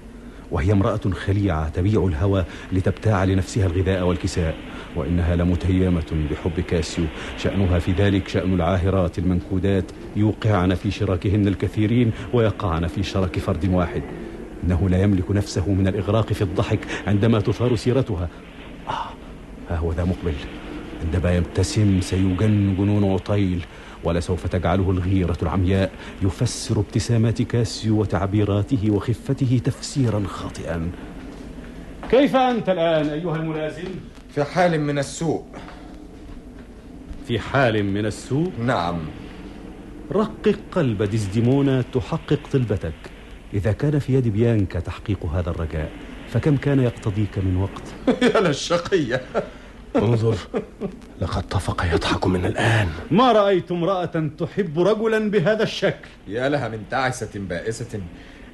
وهي امرأة خليعة تبيع الهوى لتبتاع لنفسها الغذاء والكساء وإنها لمتيمة بحب كاسيو. شأنها في ذلك شأن العاهرات المنكودات يوقعن في شراكهن الكثيرين ويقعن في شرك فرد واحد. إنه لا يملك نفسه من الإغراق في الضحك عندما تثار سيرتها. آه ها هو ذا مقبل. عندما يبتسم سيجن جنون عطيل. ولسوف تجعله الغيرة العمياء يفسر ابتسامات كاسيو وتعبيراته وخفته تفسيرا خاطئا كيف أنت الآن أيها الملازم؟ في حال من السوء في حال من السوء؟ نعم رقق قلب ديزديمونا تحقق طلبتك إذا كان في يد بيانكا تحقيق هذا الرجاء فكم كان يقتضيك من وقت؟ *laughs* يا للشقية انظر لقد طفق يضحك من الآن. ما رأيت امرأة تحب رجلا بهذا الشكل. يا لها من تعسة بائسة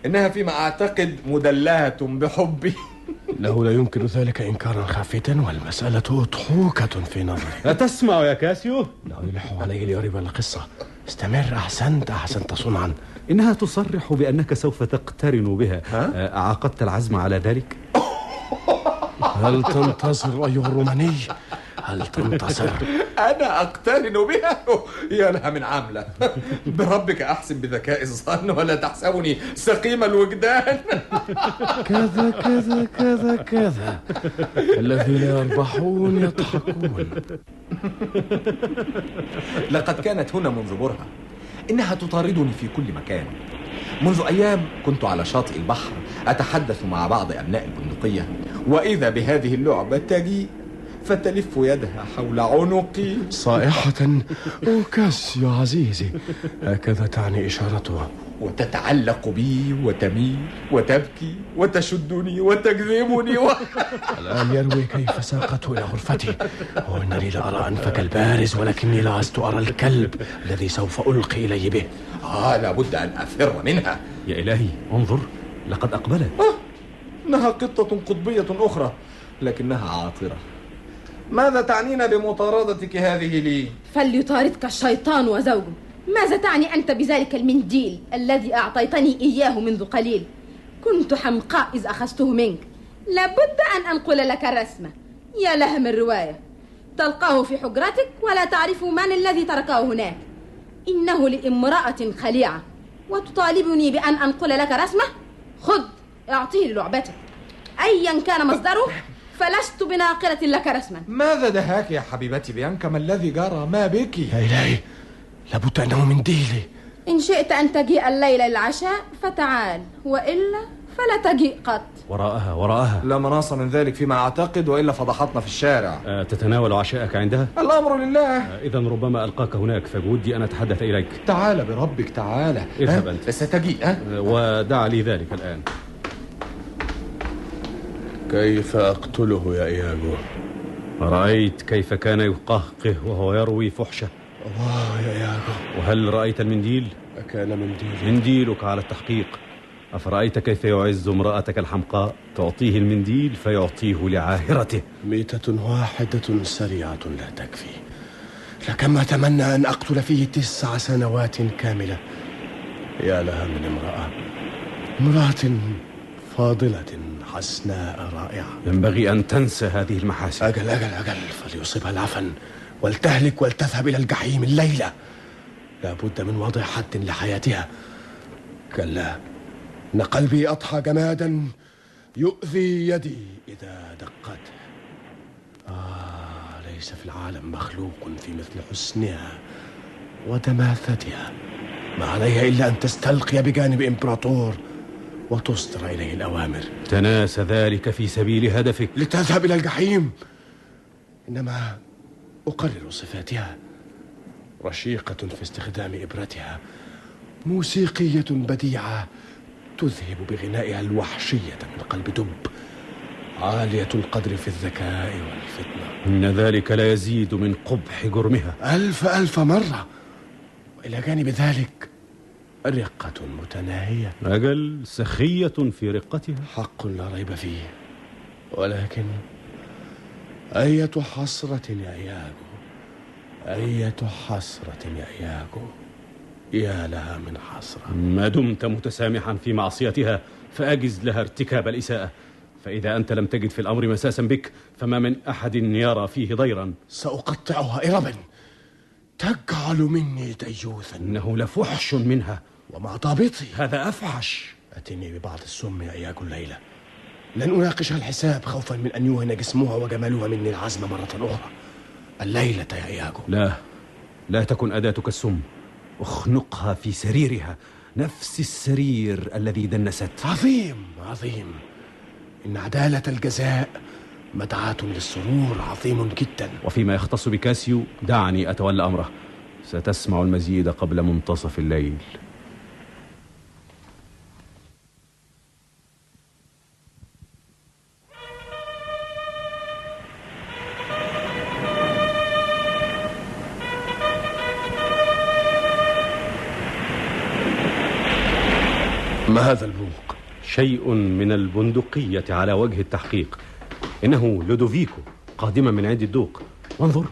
إنها فيما أعتقد مدلهة بحبي. *laughs* له لا يمكن ذلك إنكارا خافتا والمسألة أضحوكة في نظري. أتسمع يا كاسيو؟ لا يلح عليه ليرب القصة. استمر أحسنت أحسنت صنعا. إنها تصرح بأنك سوف تقترن بها. ها؟ أعقدت العزم على ذلك؟ *laughs* هل تنتصر أيها الروماني؟ هل تنتصر؟ أنا أقترن بها. يا لها من عاملة. بربك أحسن بذكاء الظن ولا تحسبني سقيم الوجدان. كذا كذا كذا كذا. الذين يربحون يضحكون. لقد كانت هنا منذ برهة. إنها تطاردني في كل مكان. منذ أيام كنت على شاطئ البحر أتحدث مع بعض أبناء البندقية وإذا بهذه اللعبة تجيء فتلف يدها حول عنقي. صائحة أوكاسيو عزيزي هكذا تعني إشارتها. وتتعلق بي وتميل وتبكي وتشدني وتجذبني و... الآن يروي كيف ساقته إلى غرفتي. وإنني لأرى أنفك البارز ولكني لست أرى الكلب الذي سوف ألقي إلي به. آه لابد أن أفر منها. يا إلهي انظر لقد أقبلت. آه إنها قطة قطبية أخرى لكنها عاطرة. ماذا تعنين بمطاردتك هذه لي؟ فليطاردك الشيطان وزوجه ماذا تعني أنت بذلك المنديل الذي أعطيتني إياه منذ قليل؟ كنت حمقاء إذ أخذته منك. لابد أن أنقل لك الرسمة يا لها من رواية تلقاه في حجرتك ولا تعرف من الذي تركه هناك. إنه لامرأة خليعة. وتطالبني بأن أنقل لك رسمة؟ خذ أعطيه لعبتك أيا كان مصدره فلست بناقلة لك رسما. ماذا دهاك يا حبيبتي بيانكا ما الذي جرى ما بك؟ يا إلهي لابد أنه منديلي إن شئت أن تجيء الليلة للعشاء فتعال. وإلا فلا تجيء قط. وراءها وراءها. لا مناص من ذلك فيما أعتقد وإلا فضحتنا في الشارع. آه، تتناول عشاءك عندها؟ الأمر لله. إذا ربما ألقاك هناك فبودي أن أتحدث إليك. تعال بربك تعال. اذهب؟ أنت. ستجيء ها؟ آه، ودع لي ذلك الآن. كيف أقتله يا إياغو؟ رأيت كيف كان يقهقه وهو يروي فحشة. الله يا إياغو وهل رأيت المنديل؟ أكان منديل. منديلك على التحقيق. أفرأيت كيف يعز امرأتك الحمقاء؟ تعطيه المنديل فيعطيه لعاهرته. ميتة واحدة سريعة لا تكفي. لكم أتمنى أن أقتل فيه تسع سنوات كاملة. يا لها من امرأة. امرأة فاضلة حسناء رائعة. ينبغي أن تنسى هذه المحاسن. أجل أجل أجل فليصبها العفن. ولتهلك ولتذهب إلى الجحيم الليلة. لا بد من وضع حد لحياتها. كلا إن قلبي أضحى جمادا يؤذي يدي إذا دقت. آه ليس في العالم مخلوق في مثل حسنها ودماثتها ما عليها إلا أن تستلقي بجانب إمبراطور وتصدر إليه الأوامر. تناس ذلك في سبيل هدفك. لتذهب إلى الجحيم. إنما أقرر صفاتها. رشيقة في استخدام إبرتها. موسيقية بديعة تذهب بغنائها الوحشية من قلب دب. عالية القدر في الذكاء والفتنة. إن ذلك لا يزيد من قبح جرمها. ألف ألف مرة. وإلى جانب ذلك رقة متناهية. أجل سخية في رقتها. حق لا ريب فيه. ولكن أية حسرة يا إياغو؟ أية حسرة يا إياغو؟ يا لها من حسرة. ما دمت متسامحا في معصيتها فأجز لها ارتكاب الإساءة. فإذا أنت لم تجد في الأمر مساسا بك فما من أحد يرى فيه ضيرا. سأقطعها إربا. تجعل مني ديوثا. إنه لفحش منها. ومع ضابطي. هذا أفحش. أتني ببعض السم يا إياغو الليلة. لن أناقشها الحساب خوفا من أن يوهن جسمها وجمالها مني العزم مرة أخرى. الليلة يا إياغو. لا. لا تكن أداتك السم. اخنقها في سريرها. نفس السرير الذي دنست. عظيم عظيم. إن عدالة الجزاء مدعاة للسرور عظيم جدا. وفيما يختص بكاسيو دعني أتولى أمره. ستسمع المزيد قبل منتصف الليل. ما هذا البوق؟ شيء من البندقية على وجه التحقيق. إنه لودوفيكو قادما من عند الدوق. وانظر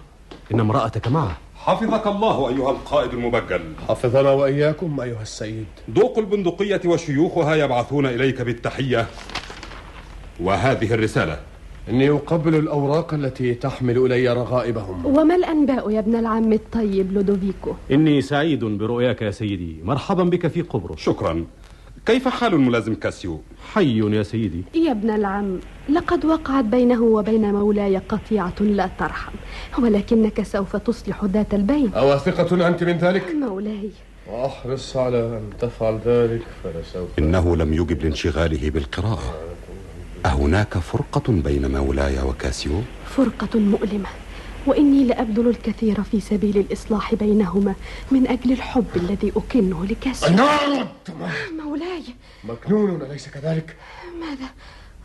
إن امرأتك معه. حفظك الله أيها القائد المبجل. حفظنا وإياكم أيها السيد. دوق البندقية وشيوخها يبعثون إليك بالتحية. وهذه الرسالة. إني أقبل الأوراق التي تحمل إلي رغائبهم. وما الأنباء يا ابن العم الطيب لودوفيكو؟ إني سعيد برؤياك يا سيدي. مرحبا بك في قبرص. شكرا. كيف حال الملازم كاسيو؟ حي يا سيدي يا ابن العم لقد وقعت بينه وبين مولاي قطيعة لا ترحم ولكنك سوف تصلح ذات البين أواثقة أنت من ذلك؟ مولاي أحرص على أن تفعل ذلك فلسوف إنه لم يجب لانشغاله بالقراءة أهناك فرقة بين مولاي وكاسيو؟ فرقة مؤلمة وإني لأبذل الكثير في سبيل الإصلاح بينهما من أجل الحب الذي أكنه لكاسيو النار! مولاي! مجنون أليس كذلك؟ ماذا؟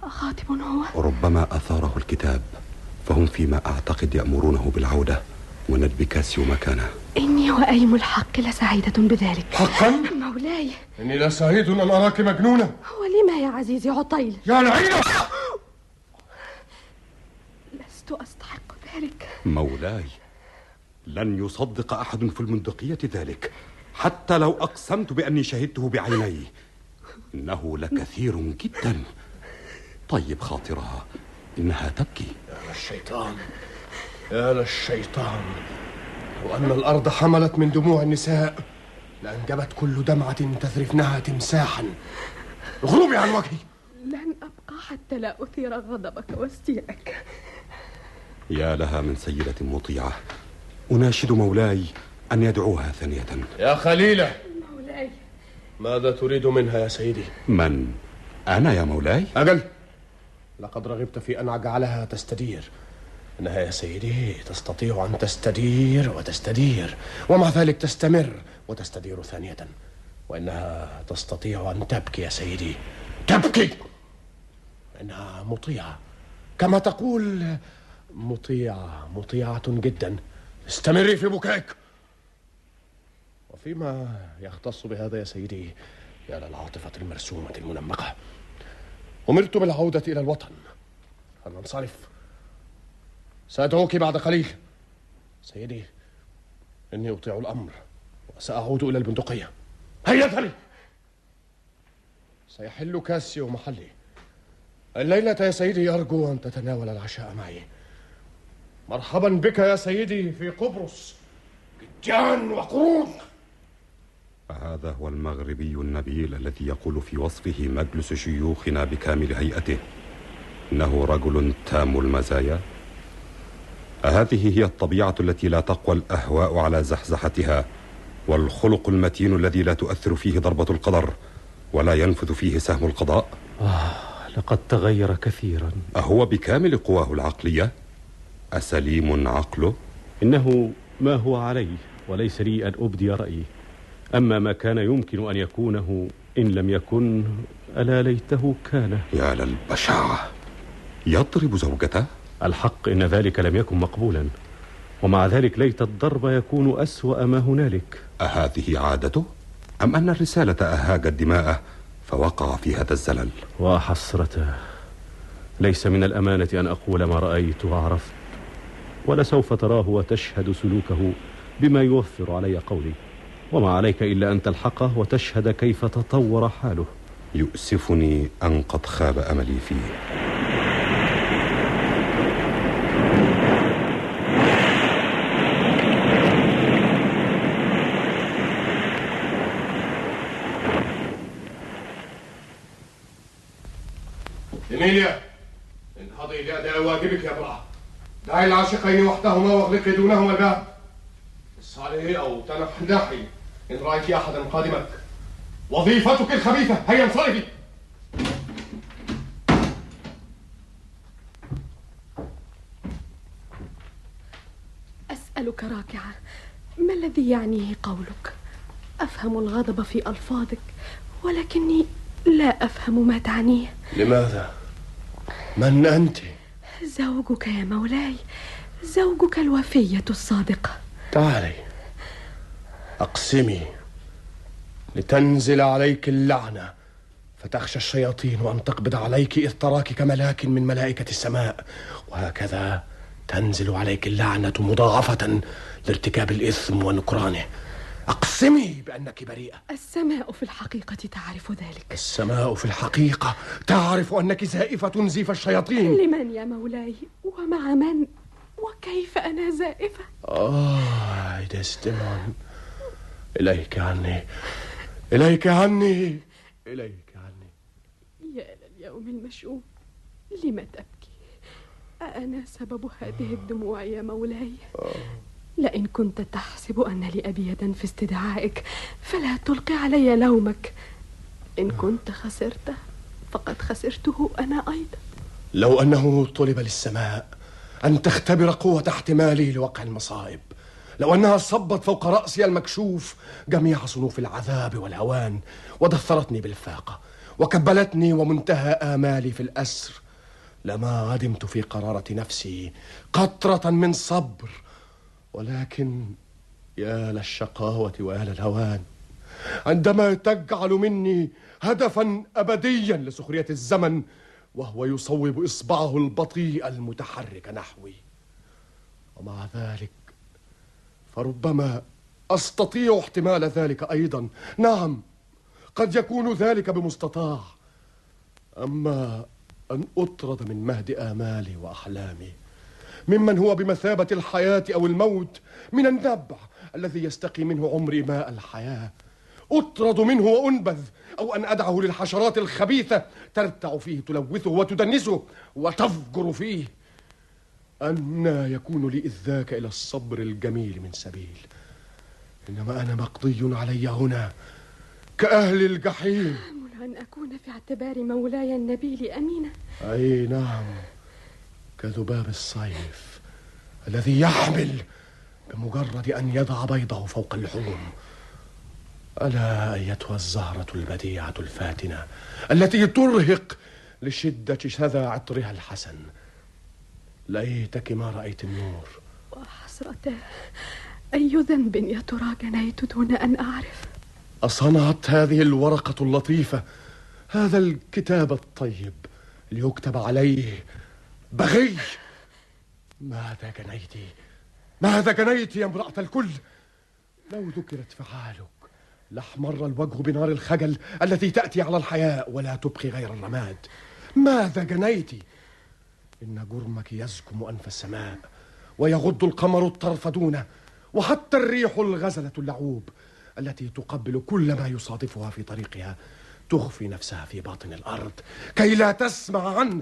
خاطب هو؟ ربما أثاره الكتاب فهم فيما أعتقد يأمرونه بالعودة وندب كاسيو مكانه إني وأيم الحق لسعيدة بذلك. حقا؟ مولاي! إني لسعيد أن أراك مجنونة ولما يا عزيزي عطيل؟ يا لعينة لست أستحق ذلك؟ مولاي لن يصدق أحد في المندقية ذلك. حتى لو أقسمت بأني شهدته بعيني إنه لكثير جدا. طيب خاطرها إنها تبكي. يا للشيطان يا للشيطان لو أن الأرض حملت من دموع النساء لأنجبت كل دمعة تذرفنها تمساحا. غروبي عن وجهي. لن أبقى حتى لا أثير غضبك واستياءك يا لها من سيدة مطيعة. أناشد مولاي أن يدعوها ثانية. يا خليلة. مولاي. ماذا تريد منها يا سيدي؟ من؟ أنا يا مولاي. أجل. لقد رغبت في أن أجعلها تستدير. إنها يا سيدي تستطيع أن تستدير وتستدير ومع ذلك تستمر وتستدير ثانية. وإنها تستطيع أن تبكي يا سيدي. تبكي! إنها مطيعة. كما تقول مطيعة مطيعة جدا. استمري في بكائك وفيما يختص بهذا يا سيدي يا للعاطفة المرسومة المنمقة. أمرت بالعودة إلى الوطن. فلننصرف سأدعوك بعد قليل. سيدي إني أطيع الأمر وسأعود إلى البندقية. هيا اذهبي سيحل كاسيو محلي. الليلة يا سيدي أرجو أن تتناول العشاء معي. مرحبا بك يا سيدي في قبرص. جان وقرون. فهذا هو المغربي النبيل الذي يقول في وصفه مجلس شيوخنا بكامل هيئته. إنه رجل تام المزايا. أهذه هي الطبيعة التي لا تقوى الأهواء على زحزحتها والخلق المتين الذي لا تؤثر فيه ضربة القدر ولا ينفذ فيه سهم القضاء. آه لقد تغير كثيرا. أهو بكامل قواه العقلية أسليم عقله؟ إنه ما هو عليه وليس لي أن أبدي رأيي أما ما كان يمكن أن يكونه إن لم يكن ألا ليته كان. يا للبشاعة. يضرب زوجته؟ الحق إن ذلك لم يكن مقبولا. ومع ذلك ليت الضرب يكون أسوأ ما هنالك. أهذه عادته؟ أم أن الرسالة أهاجت دماءه فوقع في هذا الزلل؟ وحسرته. ليس من الأمانة أن أقول ما رأيت وعرفت. ولسوف تراه وتشهد سلوكه بما يوفر علي قولي. وما عليك إلا أن تلحقه وتشهد كيف تطور حاله. يؤسفني أن قد خاب أملي فيه. إيميليا انهضي لأداء واجبك يا امرأة دعي العاشقين وحدهما واغلقي دونهما الباب. اصعدي أو تنحنحي إن رأيت أحدا قادمك. وظيفتك الخبيثة هيا انصرفي. أسألك راكعة ما الذي يعنيه قولك؟ أفهم الغضب في ألفاظك ولكني لا أفهم ما تعنيه. لماذا؟ من أنت؟ زوجك يا مولاي زوجك الوفية الصادقة تعالي. أقسمي لتنزل عليك اللعنة فتخشى الشياطين أن تقبض عليك إذ تراك كملاك من ملائكة السماء. وهكذا تنزل عليك اللعنة مضاعفة لارتكاب الإثم ونكرانه أقسمي بأنك بريئة. السماء في الحقيقة تعرف ذلك. السماء في الحقيقة تعرف أنك زائفة زيف الشياطين. لمن يا مولاي؟ ومع من؟ وكيف أنا زائفة؟ آه ديستيمون إليك عني. إليك عني. إليك عني. يا لليوم المشؤوم. لم تبكي؟ أأنا سبب هذه الدموع يا مولاي؟ لئن كنت تحسب أن لي أبي يدا في استدعائك فلا تلقي علي لومك. إن كنت خسرته فقد خسرته أنا أيضا. لو أنه طلب للسماء أن تختبر قوة احتمالي لوقع المصائب لو أنها صبت فوق رأسي المكشوف جميع صنوف العذاب والهوان ودثرتني بالفاقة وكبلتني ومنتهى آمالي في الأسر لما عدمت في قرارة نفسي قطرة من صبر ولكن يا للشقاوة ويا للهوان عندما تجعل مني هدفا أبديا لسخرية الزمن وهو يصوب إصبعه البطيء المتحرك نحوي. ومع ذلك فربما أستطيع احتمال ذلك أيضا. نعم قد يكون ذلك بمستطاع. أما أن أطرد من مهد آمالي وأحلامي ممن هو بمثابة الحياة أو الموت من النبع الذي يستقي منه عمري ماء الحياة. أطرد منه وأنبذ أو أن أدعه للحشرات الخبيثة ترتع فيه تلوثه وتدنسه وتفجر فيه. أنا يكون لي إذ ذاك إلى الصبر الجميل من سبيل. إنما أنا مقضي علي هنا كأهل الجحيم. أن أكون في اعتبار مولاي النبيل أمينة أي نعم. كذباب الصيف الذي يحمل بمجرد أن يضع بيضه فوق اللحوم ألا أيتها الزهرة البديعة الفاتنة التي ترهق لشدة شذا عطرها الحسن. ليتك ما رأيت النور. وحسرته أي ذنب يا ترى جنيت دون أن أعرف؟ أصنعت هذه الورقة اللطيفة هذا الكتاب الطيب ليكتب عليه بغي! ماذا جنيت ماذا جنيت يا امرأة الكل؟ لو ذكرت فعالك لأحمر الوجه بنار الخجل التي تأتي على الحياء ولا تبقي غير الرماد. ماذا جنيت إن جرمك يزكم أنف السماء ويغض القمر الطرف دونه وحتى الريح الغزلة اللعوب التي تقبل كل ما يصادفها في طريقها تخفي نفسها في باطن الأرض كي لا تسمع عنه.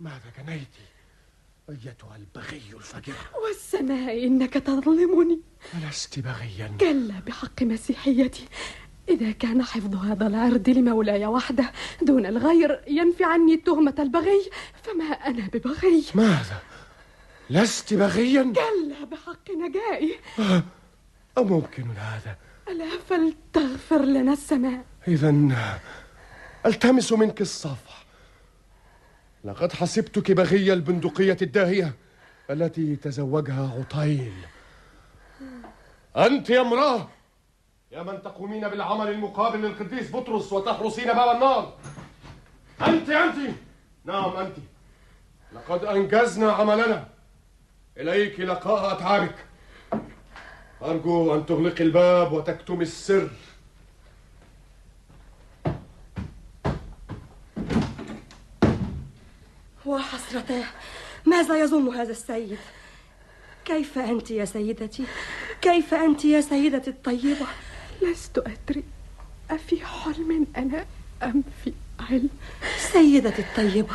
ماذا جنيت أيتها البغي الفجرة والسماء إنك تظلمني. ألست بغيا. كلا بحق مسيحيتي. إذا كان حفظ هذا العرض لمولاي وحده دون الغير ينفي عني تهمة البغي فما أنا ببغي؟ ماذا؟ لست بغيا؟ كلا بحق نجائي. أممكن هذا؟ ألا فلتغفر لنا السماء؟ إذا ألتمس منك الصفح لقد حسبتك بغي البندقية الداهية التي تزوجها عطيل أنت يا امرأة يا من تقومين بالعمل المقابل للقديس بطرس وتحرسين باب النار. أنت أنت. نعم أنت. لقد أنجزنا عملنا. إليك لقاء أتعابك. أرجو أن تغلقي الباب وتكتمي السر. وحسرته ماذا يظن هذا السيد؟ كيف أنت يا سيدتي؟ كيف أنت يا سيدتي الطيبة؟ لست أدري. أفي حلم أنا أم في علم؟ سيدتي الطيبة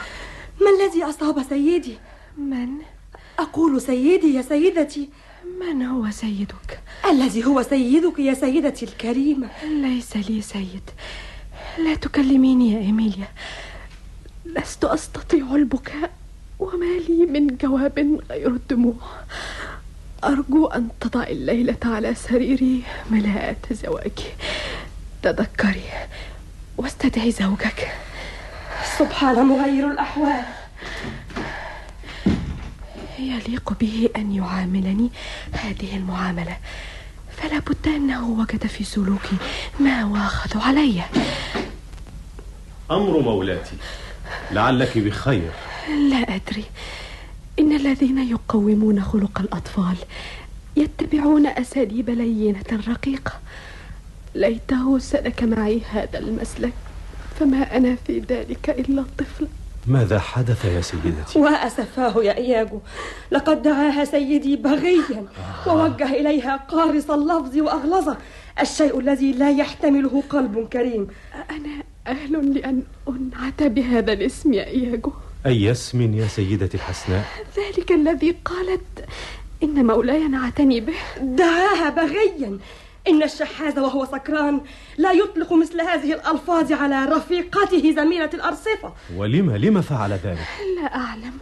ما الذي أصاب سيدي؟ من؟ أقول سيدي يا سيدتي. من هو سيدك؟ الذي هو سيدك يا سيدتي الكريمة. ليس لي سيد. لا تكلميني يا إيميليا. لست أستطيع البكاء وما لي من جواب غير الدموع. أرجو أن تضعي الليلة على سريري ملاءة زواجي. تذكري واستدعي زوجك. سبحان مغير الأحوال. يليق به أن يعاملني هذه المعاملة. فلا بد أنه وجد في سلوكي ما واخذ علي. أمر مولاتي. لعلك بخير. لا أدري. إن الذين يقومون خلق الأطفال يتبعون أساليب لينة رقيقة. ليته سلك معي هذا المسلك فما أنا في ذلك إلا طفل ماذا حدث يا سيدتي؟ وأسفاه يا إياجو لقد دعاها سيدي بغيا ووجه إليها قارص اللفظ وأغلظه. الشيء الذي لا يحتمله قلب كريم. أنا أهل لأن أنعت بهذا الاسم يا إياجو أي اسم يا سيدتي الحسناء؟ ذلك الذي قالت إن مولاي نعتني به. دعاها بغيا. إن الشحاذ وهو سكران لا يطلق مثل هذه الألفاظ على رفيقته زميلة الأرصفة. ولم لم فعل ذلك؟ لا أعلم.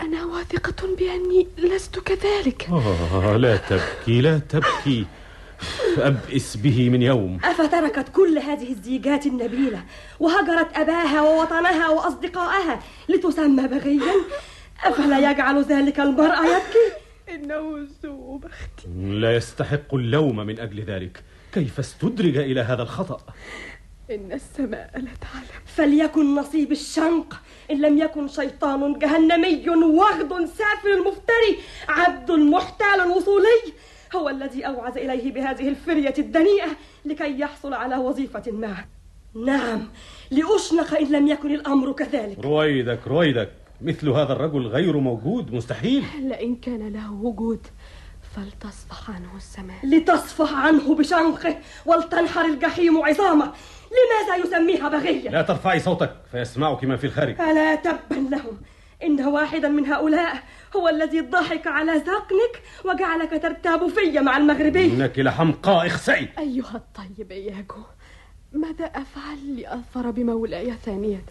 أنا واثقة بأني لست كذلك. آه لا تبكي لا تبكي. أبئس به من يوم. أفتركت كل هذه الزيجات النبيلة وهجرت أباها ووطنها وأصدقائها لتسمى بغيا؟ أفلا يجعل ذلك المرأة يبكي؟ إنه سوء بختي لا يستحق اللوم من أجل ذلك. كيف استدرج إلى هذا الخطأ؟ إن السماء لا تعلم فليكن نصيب الشنق. إن لم يكن شيطان جهنمي وغد سافل مفتري. عبد محتال وصولي. هو الذي أوعز إليه بهذه الفرية الدنيئة لكي يحصل على وظيفة ما. نعم لأشنق إن لم يكن الأمر كذلك. رويدك رويدك. مثل هذا الرجل غير موجود مستحيل. لئن كان له وجود فلتصفح عنه السماء. لتصفح عنه بشنقه ولتنحر الجحيم عظامه. لماذا يسميها بغية؟ لا ترفعي صوتك فيسمعك من في الخارج. ألا تبا لهم. إن واحدا من هؤلاء هو الذي ضحك على ذقنك وجعلك ترتاب في مع المغربي. إنك لحمقاء اخسئي أيها الطيب إياجو ماذا أفعل لأظفر بمولاي ثانية؟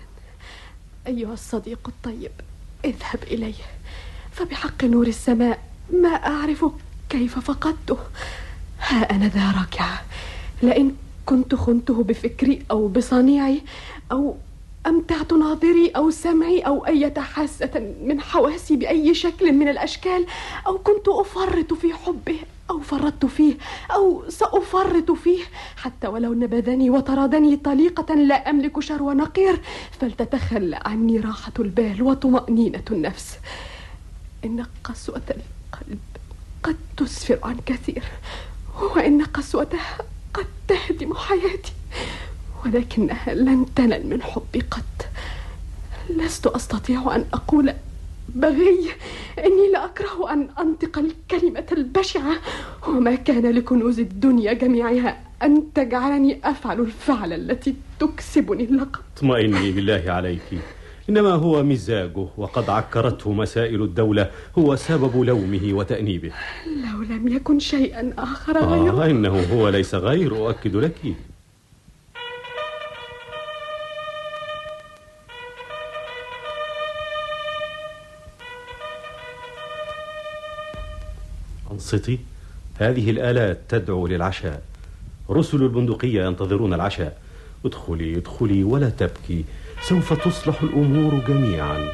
أيها الصديق الطيب اذهب إليه فبحق نور السماء ما أعرف كيف فقدته. ها أنا ذا راكعة لئن كنت خنته بفكري أو بصنيعي أو أمتعت ناظري أو سمعي أو أي حاسة من حواسي بأي شكل من الأشكال؟ أو كنت أفرط في حبه أو فرطت فيه أو سأفرط فيه؟ حتى ولو نبذني وطردني طليقة لا أملك شر نقير فلتتخلى عني راحة البال وطمأنينة النفس. إن قسوة القلب قد تسفر عن كثير وإن قسوتها قد تهدم حياتي. ولكنها لن تنل من حبي قط. لست أستطيع أن أقول بغي. إني لأكره أن أنطق الكلمة البشعة. وما كان لكنوز الدنيا جميعها أن تجعلني أفعل الفعل التي تكسبني اللقب. اطمئني بالله عليك. إنما هو مزاجه وقد عكرته مسائل الدولة. هو سبب لومه وتأنيبه. لو لم يكن شيئا آخر غيره. آه إنه هو ليس غير أؤكد لك. أنصتي هذه الآلات تدعو للعشاء. رسل البندقية ينتظرون العشاء. ادخلي ادخلي ولا تبكي. سوف تصلح الأمور جميعا.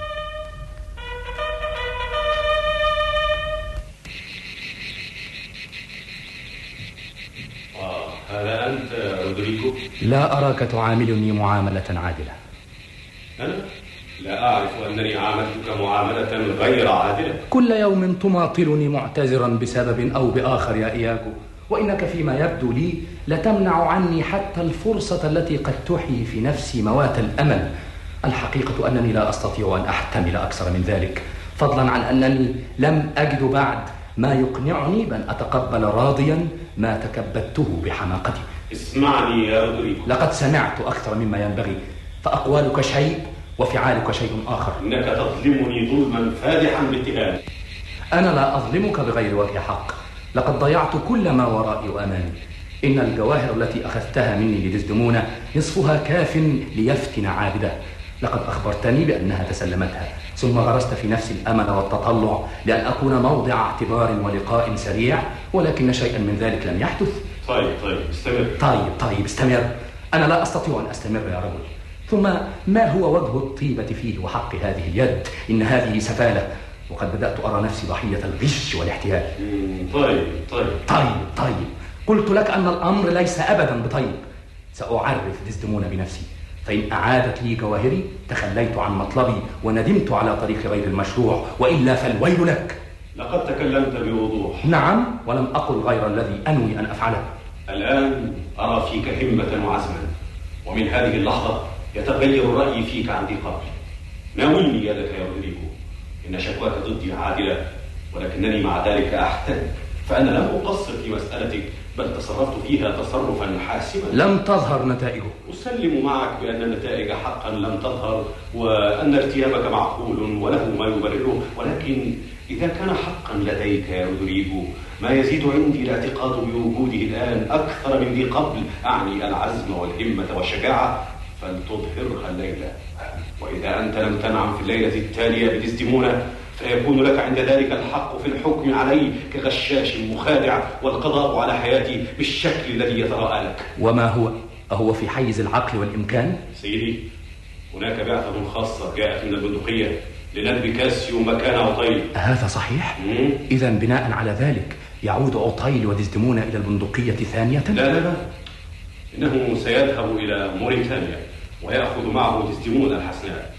آه هذا أنت رودريجو؟ لا أراك تعاملني معاملة عادلة. أنا؟ لا أعرف أنني عاملتك معاملة غير عادلة. كل يوم تماطلني معتذرا بسبب أو بآخر يا إياغو وإنك فيما يبدو لي لتمنع عني حتى الفرصة التي قد تحيي في نفسي موات الأمل. الحقيقة أنني لا أستطيع أن أحتمل أكثر من ذلك فضلا عن أنني لم أجد بعد ما يقنعني بأن أتقبل راضيا ما تكبدته بحماقتي. اسمعني يا رودريجو لقد سمعت أكثر مما ينبغي فأقوالك شيء؟ وفعالك شيء آخر. إنك تظلمني ظلما فادحا باتهامي أنا لا أظلمك بغير وجه حق. لقد ضيعت كل ما ورائي وأمامي إن الجواهر التي أخذتها مني لدزدمونة نصفها كاف ليفتن عابده. لقد أخبرتني بأنها تسلمتها ثم غرست في نفسي الأمل والتطلع لأن أكون موضع اعتبار ولقاء سريع ولكن شيئا من ذلك لم يحدث. طيب طيب استمر. طيب طيب استمر. أنا لا أستطيع أن أستمر يا رجل. ثم ما هو وجه الطيبة فيه وحق هذه اليد؟ إن هذه سفالة. وقد بدأت أرى نفسي ضحية الغش والاحتيال. طيب طيب. طيب طيب. قلت لك أن الأمر ليس أبدا بطيب. سأعرف دزدمون بنفسي. فإن أعادت لي جواهري تخليت عن مطلبي وندمت على طريق غير المشروع وإلا فالويل لك. لقد تكلمت بوضوح. نعم ولم أقل غير الذي أنوي أن أفعله. الآن أرى فيك همة وعزما. ومن هذه اللحظة يتغير الرأي فيك عندي قبل. ناولني يدك يا رودريجو إن شكواك ضدي عادلة ولكنني مع ذلك أحتج فأنا لم أقصر في مسألتك بل تصرفت فيها تصرفا حاسما. لم تظهر نتائجه. أسلم معك بأن النتائج حقا لم تظهر وأن ارتيابك معقول وله ما يبرره. ولكن إذا كان حقا لديك يا رودريجو ما يزيد عندي الاعتقاد بوجوده الآن أكثر من ذي قبل. أعني العزم والهمة والشجاعة فلتظهرها الليلة وإذا أنت لم تنعم في الليلة التالية بدزدمونة فيكون لك عند ذلك الحق في الحكم علي كغشاش مخادع والقضاء على حياتي بالشكل الذي يتراءى لك وما هو؟ أهو في حيز العقل والإمكان؟ سيدي هناك بعثة خاصة جاءت من البندقية لندب كاسيو مكان عطيل هذا صحيح؟ إذا بناء على ذلك يعود عطيل ودزدمون إلى البندقية ثانية؟ لا لا لا إنه سيذهب إلى موريتانيا ويأخذ معه دزدمون الحسناء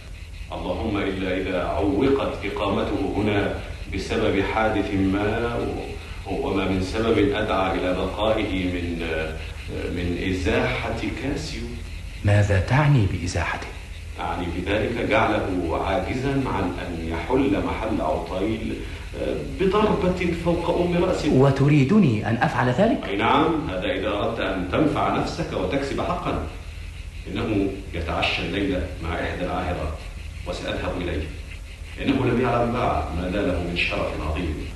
اللهم إلا إذا عوقت إقامته هنا بسبب حادث ما وما من سبب أدعى إلى بقائه من من إزاحة كاسيو ماذا تعني بإزاحته؟ أعني بذلك جعله عاجزا عن أن يحل محل عطيل بضربة فوق أم رأسه وتريدني أن أفعل ذلك؟ أي نعم هذا إذا أردت أن تنفع نفسك وتكسب حقا إنه يتعشى الليلة مع إحدى العاهرات وسأذهب إليه. إنه لم يعلم بعد ما ناله من شرف عظيم.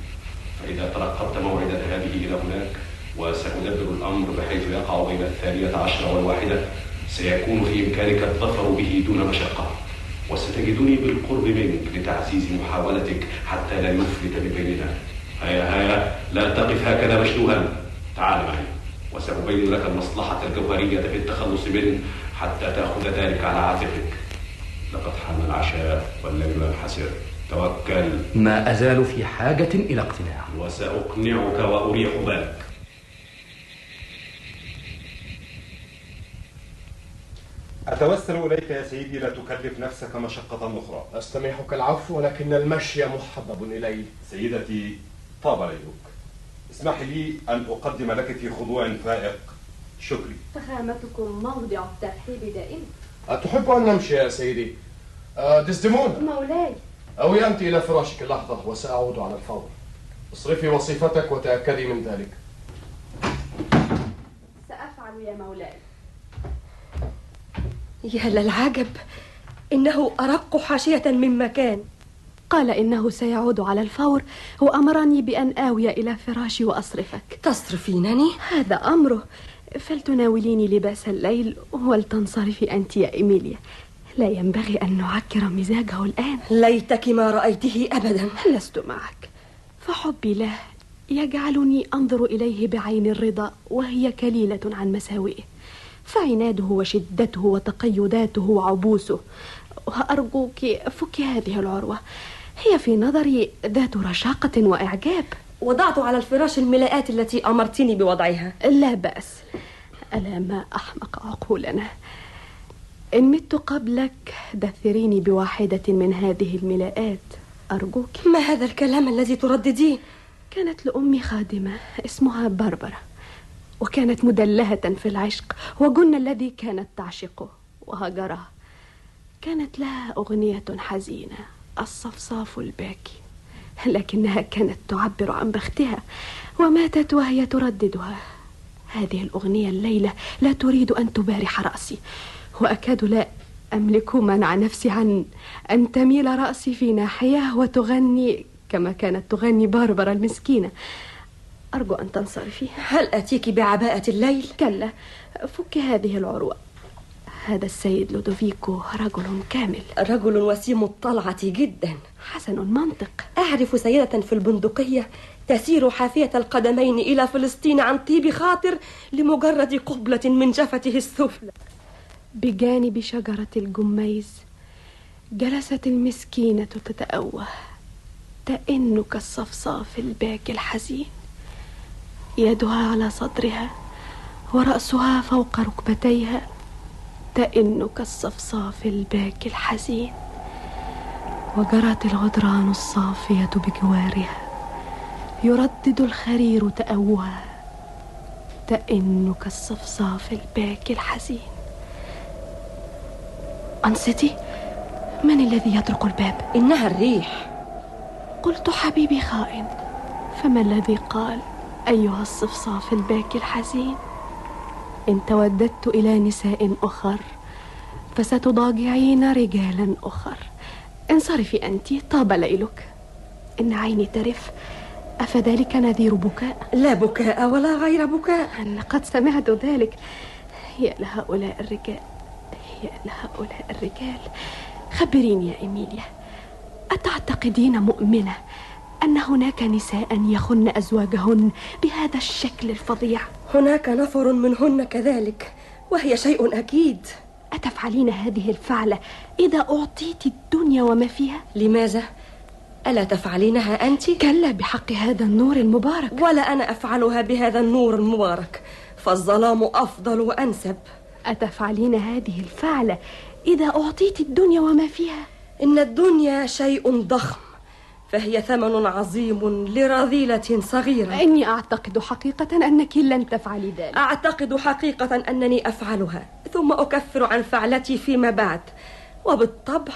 فإذا ترقبت موعدا هذه إلى هناك وسأدبر الأمر بحيث يقع بين الثانية عشرة والواحدة سيكون في إمكانك الظفر به دون مشقة. وستجدني بالقرب منك لتعزيز محاولتك حتى لا يفلت من بيننا. هيا هيا لا تقف هكذا مشلوها. تعال معي وسأبين لك المصلحة الجوهرية في التخلص منه. حتى تأخذ ذلك على عاتقك. لقد حان العشاء والليل ينحسر توكل. ما أزال في حاجة إلى اقتناع. وسأقنعك وأريح بالك. أتوسل إليك يا سيدي لا تكلف نفسك مشقة أخرى. أستميحك العفو ولكن المشي محبب إلي. سيدتي طاب ليلك. اسمحي لي أن أقدم لك في خضوع فائق. شكري فخامتكم موضع الترحيب دائما. أتحب أن نمشي يا سيدي؟ آه ديسديمونا مولاي. أوي أنت إلى فراشك. لحظة وسأعود على الفور. اصرفي وصيفتك وتأكدي من ذلك. سأفعل يا مولاي. يا للعجب إنه أرق حاشية من مكان. قال إنه سيعود على الفور وأمرني بأن آوي إلى فراشي وأصرفك. تصرفينني؟ هذا أمره. فلتناوليني لباس الليل ولتنصرفي أنت يا إيميليا. لا ينبغي أن نعكر مزاجه الآن. ليتك ما رأيته أبدا. لست معك. فحبي له يجعلني أنظر إليه بعين الرضا وهي كليلة عن مساوئه. فعناده وشدته وتقيداته وعبوسه. وأرجوك فكي هذه العروة. هي في نظري ذات رشاقة وإعجاب. وضعت على الفراش الملاءات التي أمرتني بوضعها. لا بأس. ألا ما أحمق عقولنا. إن مت قبلك دثريني بواحدة من هذه الملاءات. أرجوك. ما هذا الكلام الذي تردديه؟ كانت لأمي خادمة اسمها بربرة. وكانت مدلهة في العشق وجن الذي كانت تعشقه. وهجرها. كانت لها أغنية حزينة الصفصاف الباكي. لكنها كانت تعبر عن بختها وماتت وهي ترددها. هذه الأغنية الليلة لا تريد أن تبارح رأسي وأكاد لا أملك منع نفسي عن أن تميل رأسي في ناحية وتغني كما كانت تغني باربرا المسكينة. أرجو أن تنصرفي. هل أتيك بعباءة الليل؟ كلا فك هذه العروة. هذا السيد لودوفيكو رجل كامل. رجل وسيم الطلعة جدا. حسن المنطق أعرف سيدة في البندقية تسير حافية القدمين إلى فلسطين عن طيب خاطر لمجرد قبلة من جفته السفلى. بجانب شجرة الجميز جلست المسكينة تتأوه تئن كالصفصاف الباكي الحزين. يدها على صدرها ورأسها فوق ركبتيها تئن كالصفصاف الباكي الحزين. وجرت الغدران الصافية بجوارها. يردد الخرير تأوها. تئن كالصفصاف الباكي الحزين. أنصتي من الذي يطرق الباب؟ إنها الريح. قلت حبيبي خائن. فما الذي قال أيها الصفصاف الباكي الحزين؟ إن توددت إلى نساء أخر فستضاجعين رجالا أخر. انصرفي أنت طاب ليلك. إن عيني ترف أفذلك نذير بكاء؟ لا بكاء ولا غير بكاء. لقد سمعت ذلك. يا لهؤلاء الرجال. يا لهؤلاء الرجال. خبريني يا إيميليا. أتعتقدين مؤمنة؟ أن هناك نساء يخن أزواجهن بهذا الشكل الفظيع هناك نفر منهن كذلك وهي شيء أكيد أتفعلين هذه الفعلة إذا أعطيت الدنيا وما فيها؟ لماذا؟ ألا تفعلينها أنت؟ كلا بحق هذا النور المبارك ولا أنا أفعلها بهذا النور المبارك فالظلام أفضل وأنسب أتفعلين هذه الفعلة إذا أعطيت الدنيا وما فيها؟ إن الدنيا شيء ضخم فهي ثمن عظيم لرذيلة صغيرة. إني أعتقد حقيقة أنك لن تفعلي ذلك. أعتقد حقيقة أنني أفعلها ثم أكفر عن فعلتي فيما بعد. وبالطبع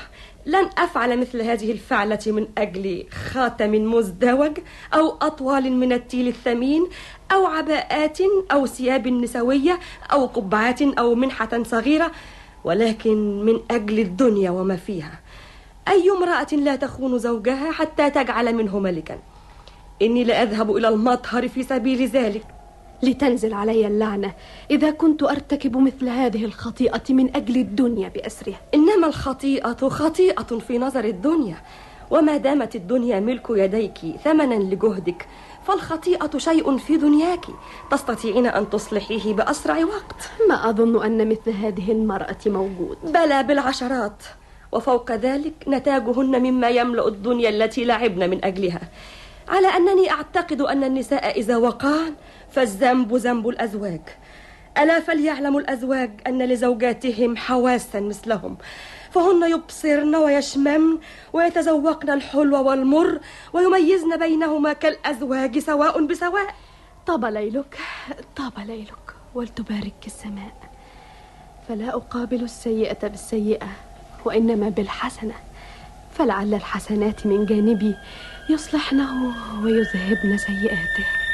لن أفعل مثل هذه الفعلة من أجل خاتم مزدوج أو أطوال من التيل الثمين أو عباءات أو ثياب نسوية أو قبعات أو منحة صغيرة ولكن من أجل الدنيا وما فيها. أي امرأة لا تخون زوجها حتى تجعل منه ملكا. إني لأذهب إلى المطهر في سبيل ذلك. لتنزل علي اللعنة إذا كنت أرتكب مثل هذه الخطيئة من أجل الدنيا بأسرها. إنما الخطيئة خطيئة في نظر الدنيا وما دامت الدنيا ملك يديك ثمنا لجهدك فالخطيئة شيء في دنياك تستطيعين أن تصلحيه بأسرع وقت. ما أظن أن مثل هذه المرأة موجود. بلى بالعشرات. وفوق ذلك نتاجهن مما يملأ الدنيا التي لعبن من أجلها. على أنني أعتقد أن النساء إذا وقعن فالذنب ذنب الأزواج. ألا فليعلم الأزواج أن لزوجاتهم حواسا مثلهم. فهن يبصرن ويشممن ويتذوقن الحلو والمر ويميزن بينهما كالأزواج سواء بسواء. طاب ليلك طاب ليلك ولتبارك السماء. فلا أقابل السيئة بالسيئة. وإنما بالحسنة. فلعل الحسنات من جانبي يصلحنه ويذهبن سيئاته.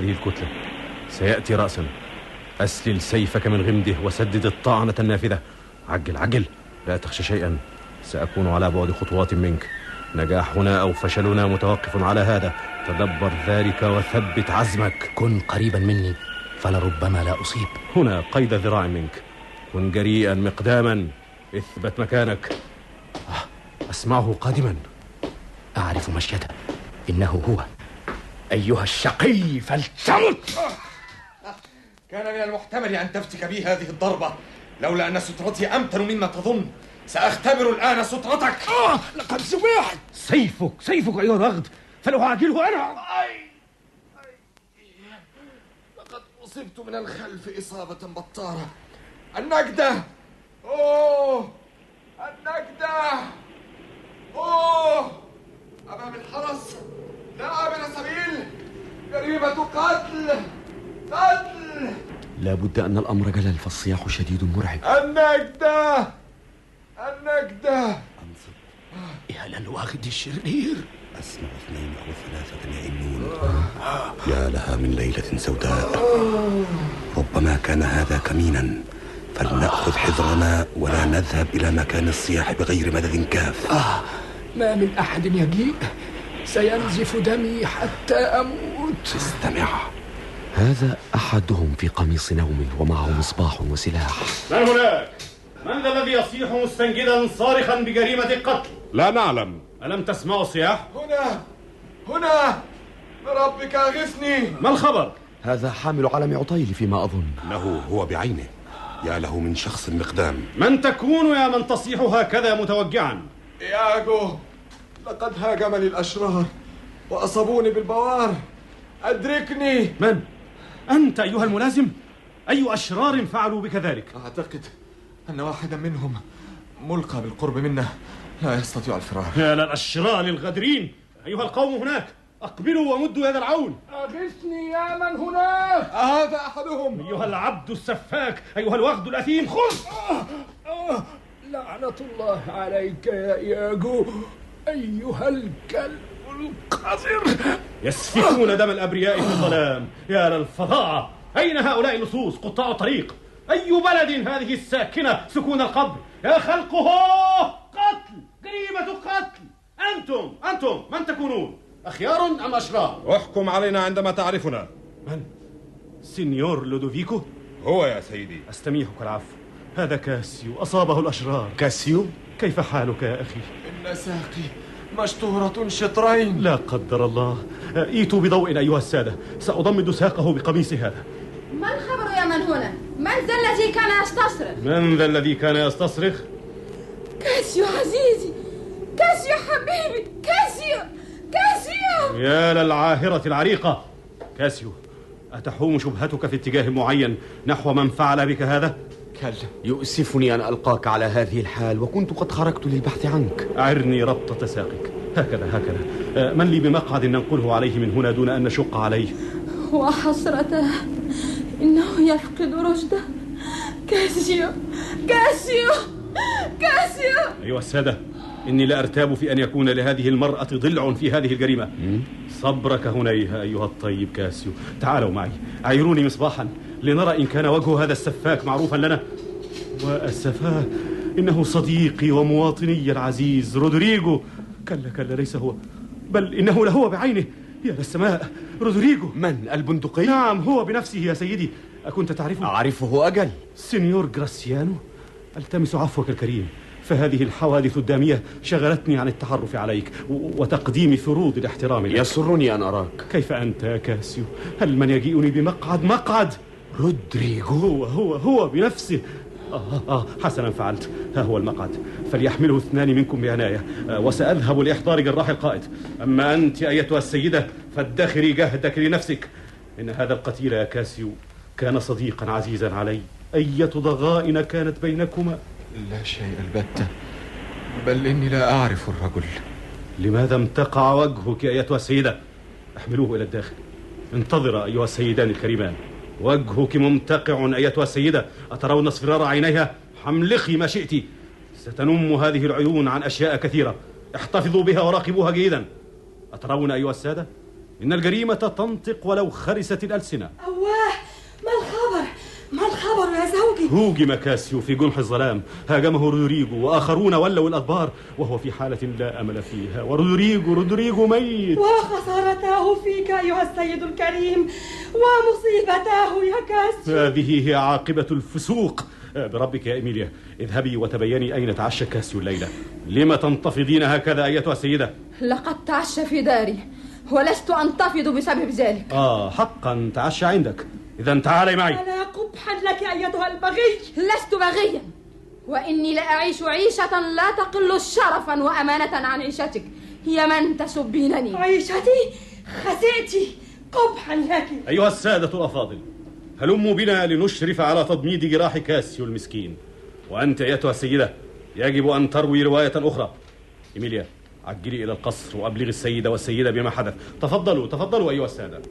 هذه الكتلة. سيأتي رأسا. أسلل سيفك من غمده وسدد الطعنة النافذة. عجل عجل. لا تخشى شيئا. سأكون على بعد خطوات منك. نجاحنا أو فشلنا متوقف على هذا. تدبر ذلك وثبت عزمك. كن قريبا مني فلربما لا أصيب. هنا قيد ذراع منك. كن جريئا مقداما. اثبت مكانك. آه، أسمعه قادما. أعرف مشيته. إنه هو. أيها الشقي فلتمت. كان من المحتمل أن تفتك بي هذه الضربة. لولا أن سترتي أمتن مما تظن سأختبر الآن سترتك. آه لقد سمعت. سيفك سيفك أيها الرغد فلأعاجله أنا. لقد أصبت من الخلف إصابة بطارة. النجدة. أوه النجدة. أوه أمام الحرس. لا عابر سبيل جريمة قتل قتل. لابد أن الأمر جلل فالصياح شديد مرعب. النجدة النجدة. يا للواغد الشرير. أسمع اثنين أو ثلاثة يئنون. يا لها من ليلة سوداء. ربما كان هذا كمينا فلنأخذ حذرنا ولا نذهب إلى مكان الصياح بغير مدد كاف. آه ما من أحد يجيء. سينزف دمي حتى أموت استمع هذا أحدهم في قميص نوم ومعه مصباح وسلاح من هناك؟ من ذا الذي يصيح مستنجدا صارخا بجريمة القتل؟ لا نعلم ألم تسمعوا الصياح؟ هنا هنا بربك أغثني ما الخبر؟ هذا حامل علم عطيل فيما أظن إنه هو بعينه يا له من شخص مقدام من تكون يا من تصيح هكذا متوجعا؟ إياغو لقد هاجمني الأشرار وأصابوني بالبوار. أدركني. من؟ أنت أيها الملازم؟ أي أشرار فعلوا بك ذلك؟ أعتقد أن واحدا منهم ملقى بالقرب منا. لا يستطيع الفرار. يا للأشرار الغادرين. أيها القوم هناك أقبلوا ومدوا يد العون. أغثني يا من هناك. هذا أحدهم. أيها العبد السفاك أيها الوغد الأثيم خذ! آه آه لعنة الله عليك يا إياجو أيها الكلب القذر. يسفكون دم الأبرياء في الظلام. يا للفظاعة أين هؤلاء اللصوص قطاع الطريق؟ أي بلد هذه الساكنة سكون القبر؟ يا خلق هو قتل جريمة قتل. أنتم أنتم من تكونون؟ أخيار أم أشرار؟ احكم علينا عندما تعرفنا. من؟ سينيور لودوفيكو؟ هو يا سيدي. أستميحك العفو. هذا كاسيو أصابه الأشرار. كاسيو؟ كيف حالك يا أخي؟ إن ساقي مشطورة شطرين لا قدر الله ايتوا بضوء أيها السادة سأضمد ساقه بقميص هذا ما الخبر يا من هنا؟ من ذا الذي كان يستصرخ؟ من ذا الذي كان يستصرخ؟ كاسيو عزيزي كاسيو حبيبي كاسيو كاسيو يا للعاهرة العريقة كاسيو أتحوم شبهتك في اتجاه معين نحو من فعل بك هذا؟ كلا. يؤسفني أن ألقاك على هذه الحال وكنت قد خرجت للبحث عنك. أعرني ربطة ساقك. هكذا هكذا. آه، من لي بمقعد ننقله عليه من هنا دون أن نشق عليه؟ وحسرته. إنه يفقد رشده. كاسيو كاسيو كاسيو. أيها السادة إني لا أرتاب في أن يكون لهذه المرأة ضلع في هذه الجريمة. صبرك هنيهة أيها الطيب كاسيو. تعالوا معي. أعيروني مصباحا. لنرى إن كان وجه هذا السفاك معروفا لنا. وأسفاه إنه صديقي ومواطني العزيز رودريجو كلا كلا ليس هو. بل إنه لهو بعينه. يا للسماء رودريجو من؟ البندقي؟ نعم هو بنفسه يا سيدي. أكنت تعرفه؟ أعرفه أجل. سينيور جراسيانو ألتمس عفوك الكريم. فهذه الحوادث الدامية شغلتني عن التعرف عليك وتقديم فروض الاحترام لك. يسرني أن أراك. كيف أنت يا كاسيو؟ هل من يجيئني بمقعد؟ مقعد؟ رودريغو. هو هو هو بنفسه. آه آه حسنا فعلت. ها هو المقعد. فليحمله اثنان منكم بعناية. آه وسأذهب لإحضار جراح القائد أما أنت أيتها السيدة فادخري جهدك لنفسك. إن هذا القتيل يا كاسيو كان صديقا عزيزا علي. أية ضغائن كانت بينكما؟ لا شيء البتة. بل إني لا أعرف الرجل. لماذا امتقع وجهك أيتها السيدة؟ أحملوه إلى الداخل. انتظر أيها السيدان الكريمان. وجهك ممتقع أيتها السيدة. أترون اصفرار عينيها؟ حملقي ما شئت. ستنم هذه العيون عن أشياء كثيرة. احتفظوا بها وراقبوها جيدا. أترون أيها السادة؟ إن الجريمة تنطق ولو خرست الألسنة. أواه! ما الخبر؟ ما الخبر؟ هوجم كاسيو في جنح الظلام. هاجمه رودريجو وآخرون ولوا الأدبار وهو في حالة لا أمل فيها. ورودريجو رودريجو ميت. وخسارته فيك أيها السيد الكريم ومصيبته يا كاسيو. هذه هي عاقبة الفسوق. آه، بربك يا إيميليا اذهبي وتبيني أين تعشى كاسيو الليلة. لما تنتفضين هكذا أيتها السيدة؟ لقد تعشى في داري ولست أنتفض بسبب ذلك. آه حقا تعشى عندك. إذا تعالي معي. ألا قبحا لك أيتها البغي. لست بغيا. وإني لأعيش عيشة لا تقل شرفا وأمانة عن عيشتك. يا من تسبينني. عيشتي؟ خسئتي قبحا لك. أيها السادة الأفاضل هلموا بنا لنشرف على تضميد جراح كاسيو المسكين. وأنت أيتها السيدة يجب أن تروي رواية أخرى. إيميليا عجلي إلى القصر وأبلغي السيدة والسيدة بما حدث. تفضلوا تفضلوا أيها السادة.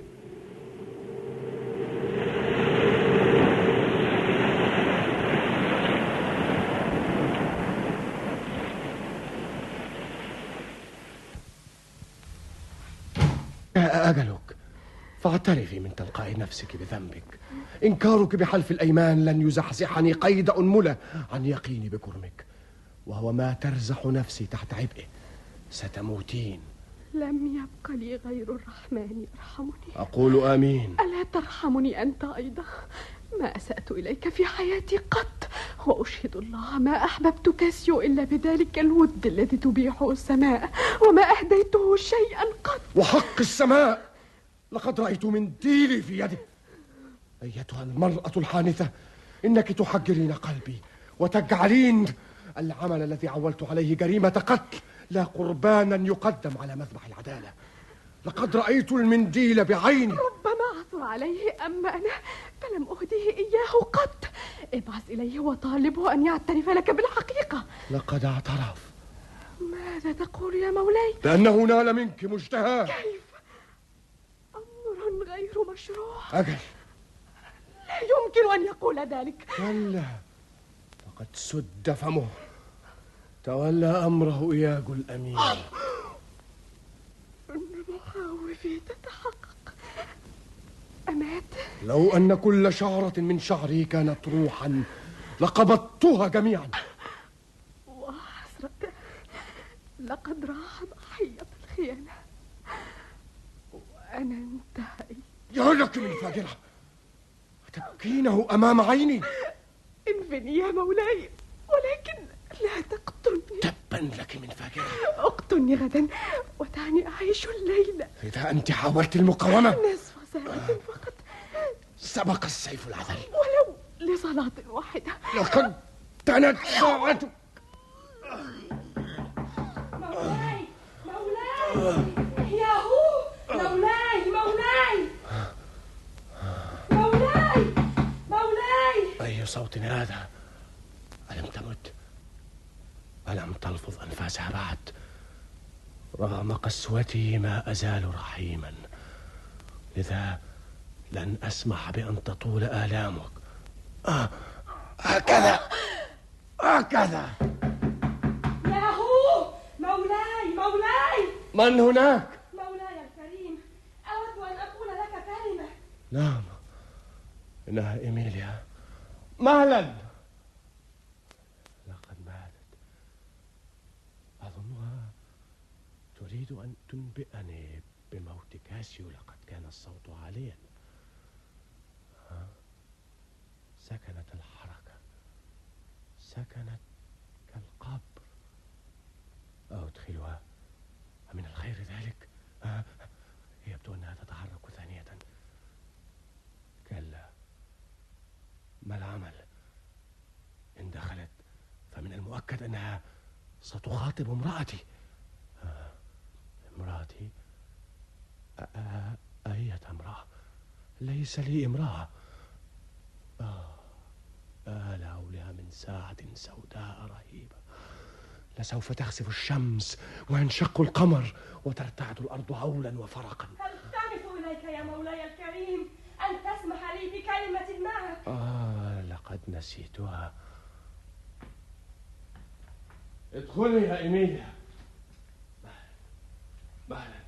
فاعترفي من تلقاء نفسك بذنبك. إنكارك بحلف الأيمان لن يزحزحني قيد أنملة عن يقيني بكرمك. وهو ما ترزح نفسي تحت عبئه. ستموتين. لم يبق لي غير الرحمن يرحمني. أقول آمين. ألا ترحمني أنت أيضا؟ ما أسأت إليك في حياتي قط. وأشهد الله ما أحببت كاسيو إلا بذلك الود الذي تبيحه السماء. وما أهديته شيئا قط. وحق السماء. لقد رأيت منديلي في يده أيتها المرأة الحانثة إنك تحجرين قلبي وتجعلين العمل الذي عولت عليه جريمة قتل لا قربانا يقدم على مذبح العدالة. لقد رأيت المنديل بعيني. ربما عثر عليه أما أنا فلم أهديه إياه قط. ابعث إليه وطالبه أن يعترف لك بالحقيقة. لقد اعترف. ماذا تقول يا مولاي؟ بأنه نال منك مشتهاه كيف؟ مشروع. أجل. لا يمكن أن يقول ذلك. كلا لقد سد فمه. تولى أمره إياج الأمين. مخاوفي تتحقق. أمات. لو أن كل شعرة من شعري كانت روحا لقبضتها جميعا. وحسرة لقد راح ضحية الخيانة. وأنا لك من فاجرة. تبكينه أمام عيني. انفني يا مولاي ولكن لا تقتلني. تبا لك من فاجرة. أقتلني غدا ودعني أعيش الليلة إذا أنت حاولت المقاومة. نصف ساعة فقط. سبق السيف العذل. ولو لصلاة واحدة. لقد تنت ساعتك. مولاي مولاي يا هو مولاي مولاي صوت هذا؟ ألم تلفظ أنفاسها بعد رغم قسوتي ما أزال رحيما. لذا لن أسمح بأن تطول آلامك. آه هكذا. هكذا. ياهو مولاي مولاي. من هناك؟ مولاي الكريم أود أن أقول لك كلمة. نعم. إنها إيميليا. مهلا. لقد ماتت أظنها تريد أن تنبئني بموت كاسيو لقد كان الصوت عاليا؟ سكنت الحركة. سكنت كالقبر أدخلها من الخير ذلك ها؟ يبدو أنها تتحرك ثانية كلا ما العمل؟ إن دخلت فمن المؤكد أنها ستخاطب امرأتي. آه، امرأتي؟ أية امرأة؟ ليس لي امرأة. آه آل هولها من ساعة سوداء رهيبة. لسوف تخسف الشمس وينشق القمر وترتعد الأرض هولا وفرقا. ألتمس إليك يا مولاي الكريم أن تسمح لي بكلمة معك آه لقد نسيتها. ادخلي يا إيميليا. مهلا.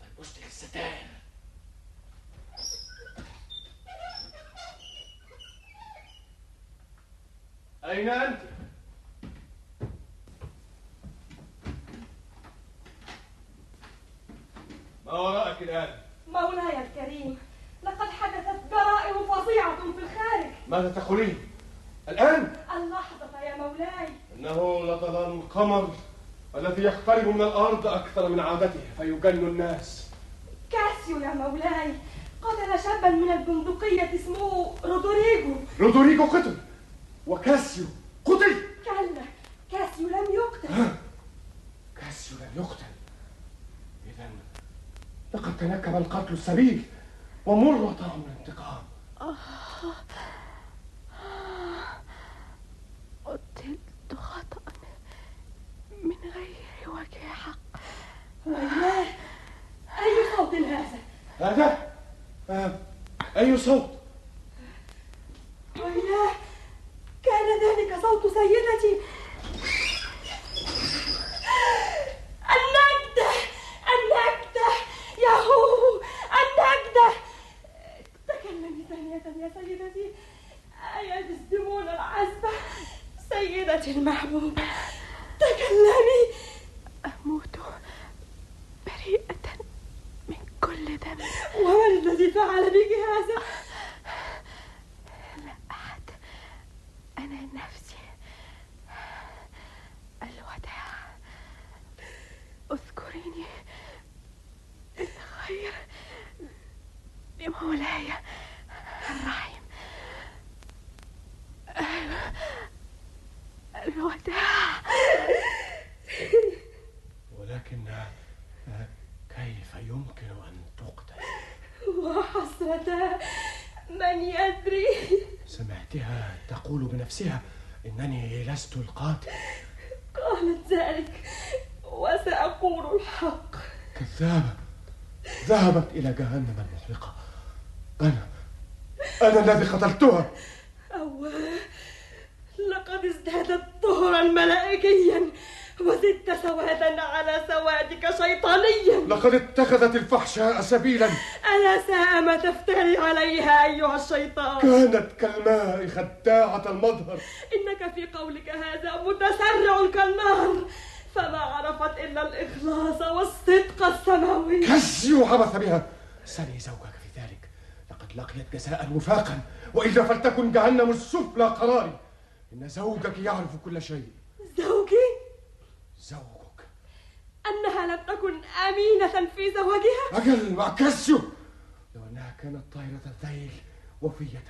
فلبستك الستائر أين أنت؟ ما وراءك الآن؟ مولاي الكريم؟ لقد حدثت جرائم فظيعة في الخارج. ماذا تقولين؟ الآن؟ اللحظة يا مولاي. إنه لضلال القمر الذي يقترب من الأرض أكثر من عادته فيجن الناس. كاسيو يا مولاي قتل شابا من البندقية اسمه رودريجو رودريجو قتل وكاسيو قتل. كلا كاسيو لم يقتل. كاسيو لم يقتل. إذا لقد تنكب القتل السبيل. ومر طعم الانتقام. قتلت خطأ من غير وجه حق. وياه أي صوت هذا؟ هذا؟ آه. أي صوت؟ وياه كان ذلك صوت سيدتي. النجدة النجدة ياهو النجدة ثانية يا سيدتي أيا تسدمون العزبة سيدتي المحبوبة تكلمي أموت بريئة من كل ذنب ومن الذي فعل بك هذا؟ لا أحد أنا نفسي الوداع أذكريني بالخير لمولاي الوداع ولكن آه، كيف يمكن أن تقتل؟ وحسرة من يدري؟ سمعتها تقول بنفسها إنني لست القاتل. قالت ذلك وسأقول الحق. كذابة. ذهبت إلى جهنم المحرقة. أنا أنا الذي قتلتها. أواه لقد ازدادت طهرا ملائكيا وزدت سوادا على سوادك شيطانيا. لقد اتخذت الفحشاء سبيلا. ألا ساء ما تفتري عليها أيها الشيطان. كانت كالماء خداعة المظهر. إنك في قولك هذا متسرع كالنار فما عرفت إلا الإخلاص والصدق السماوي. كسي عبث بها. سلي زوجك في ذلك. لقد لقيت جزاء وفاقا. وإلا فلتكن جهنم السفلى قراري. إن زوجك يعرف كل شيء. زوجي؟ زوجك. أنها لم تكن أمينة في زواجها؟ أجل كاسيو لو أنها كانت طائرة الذيل وفية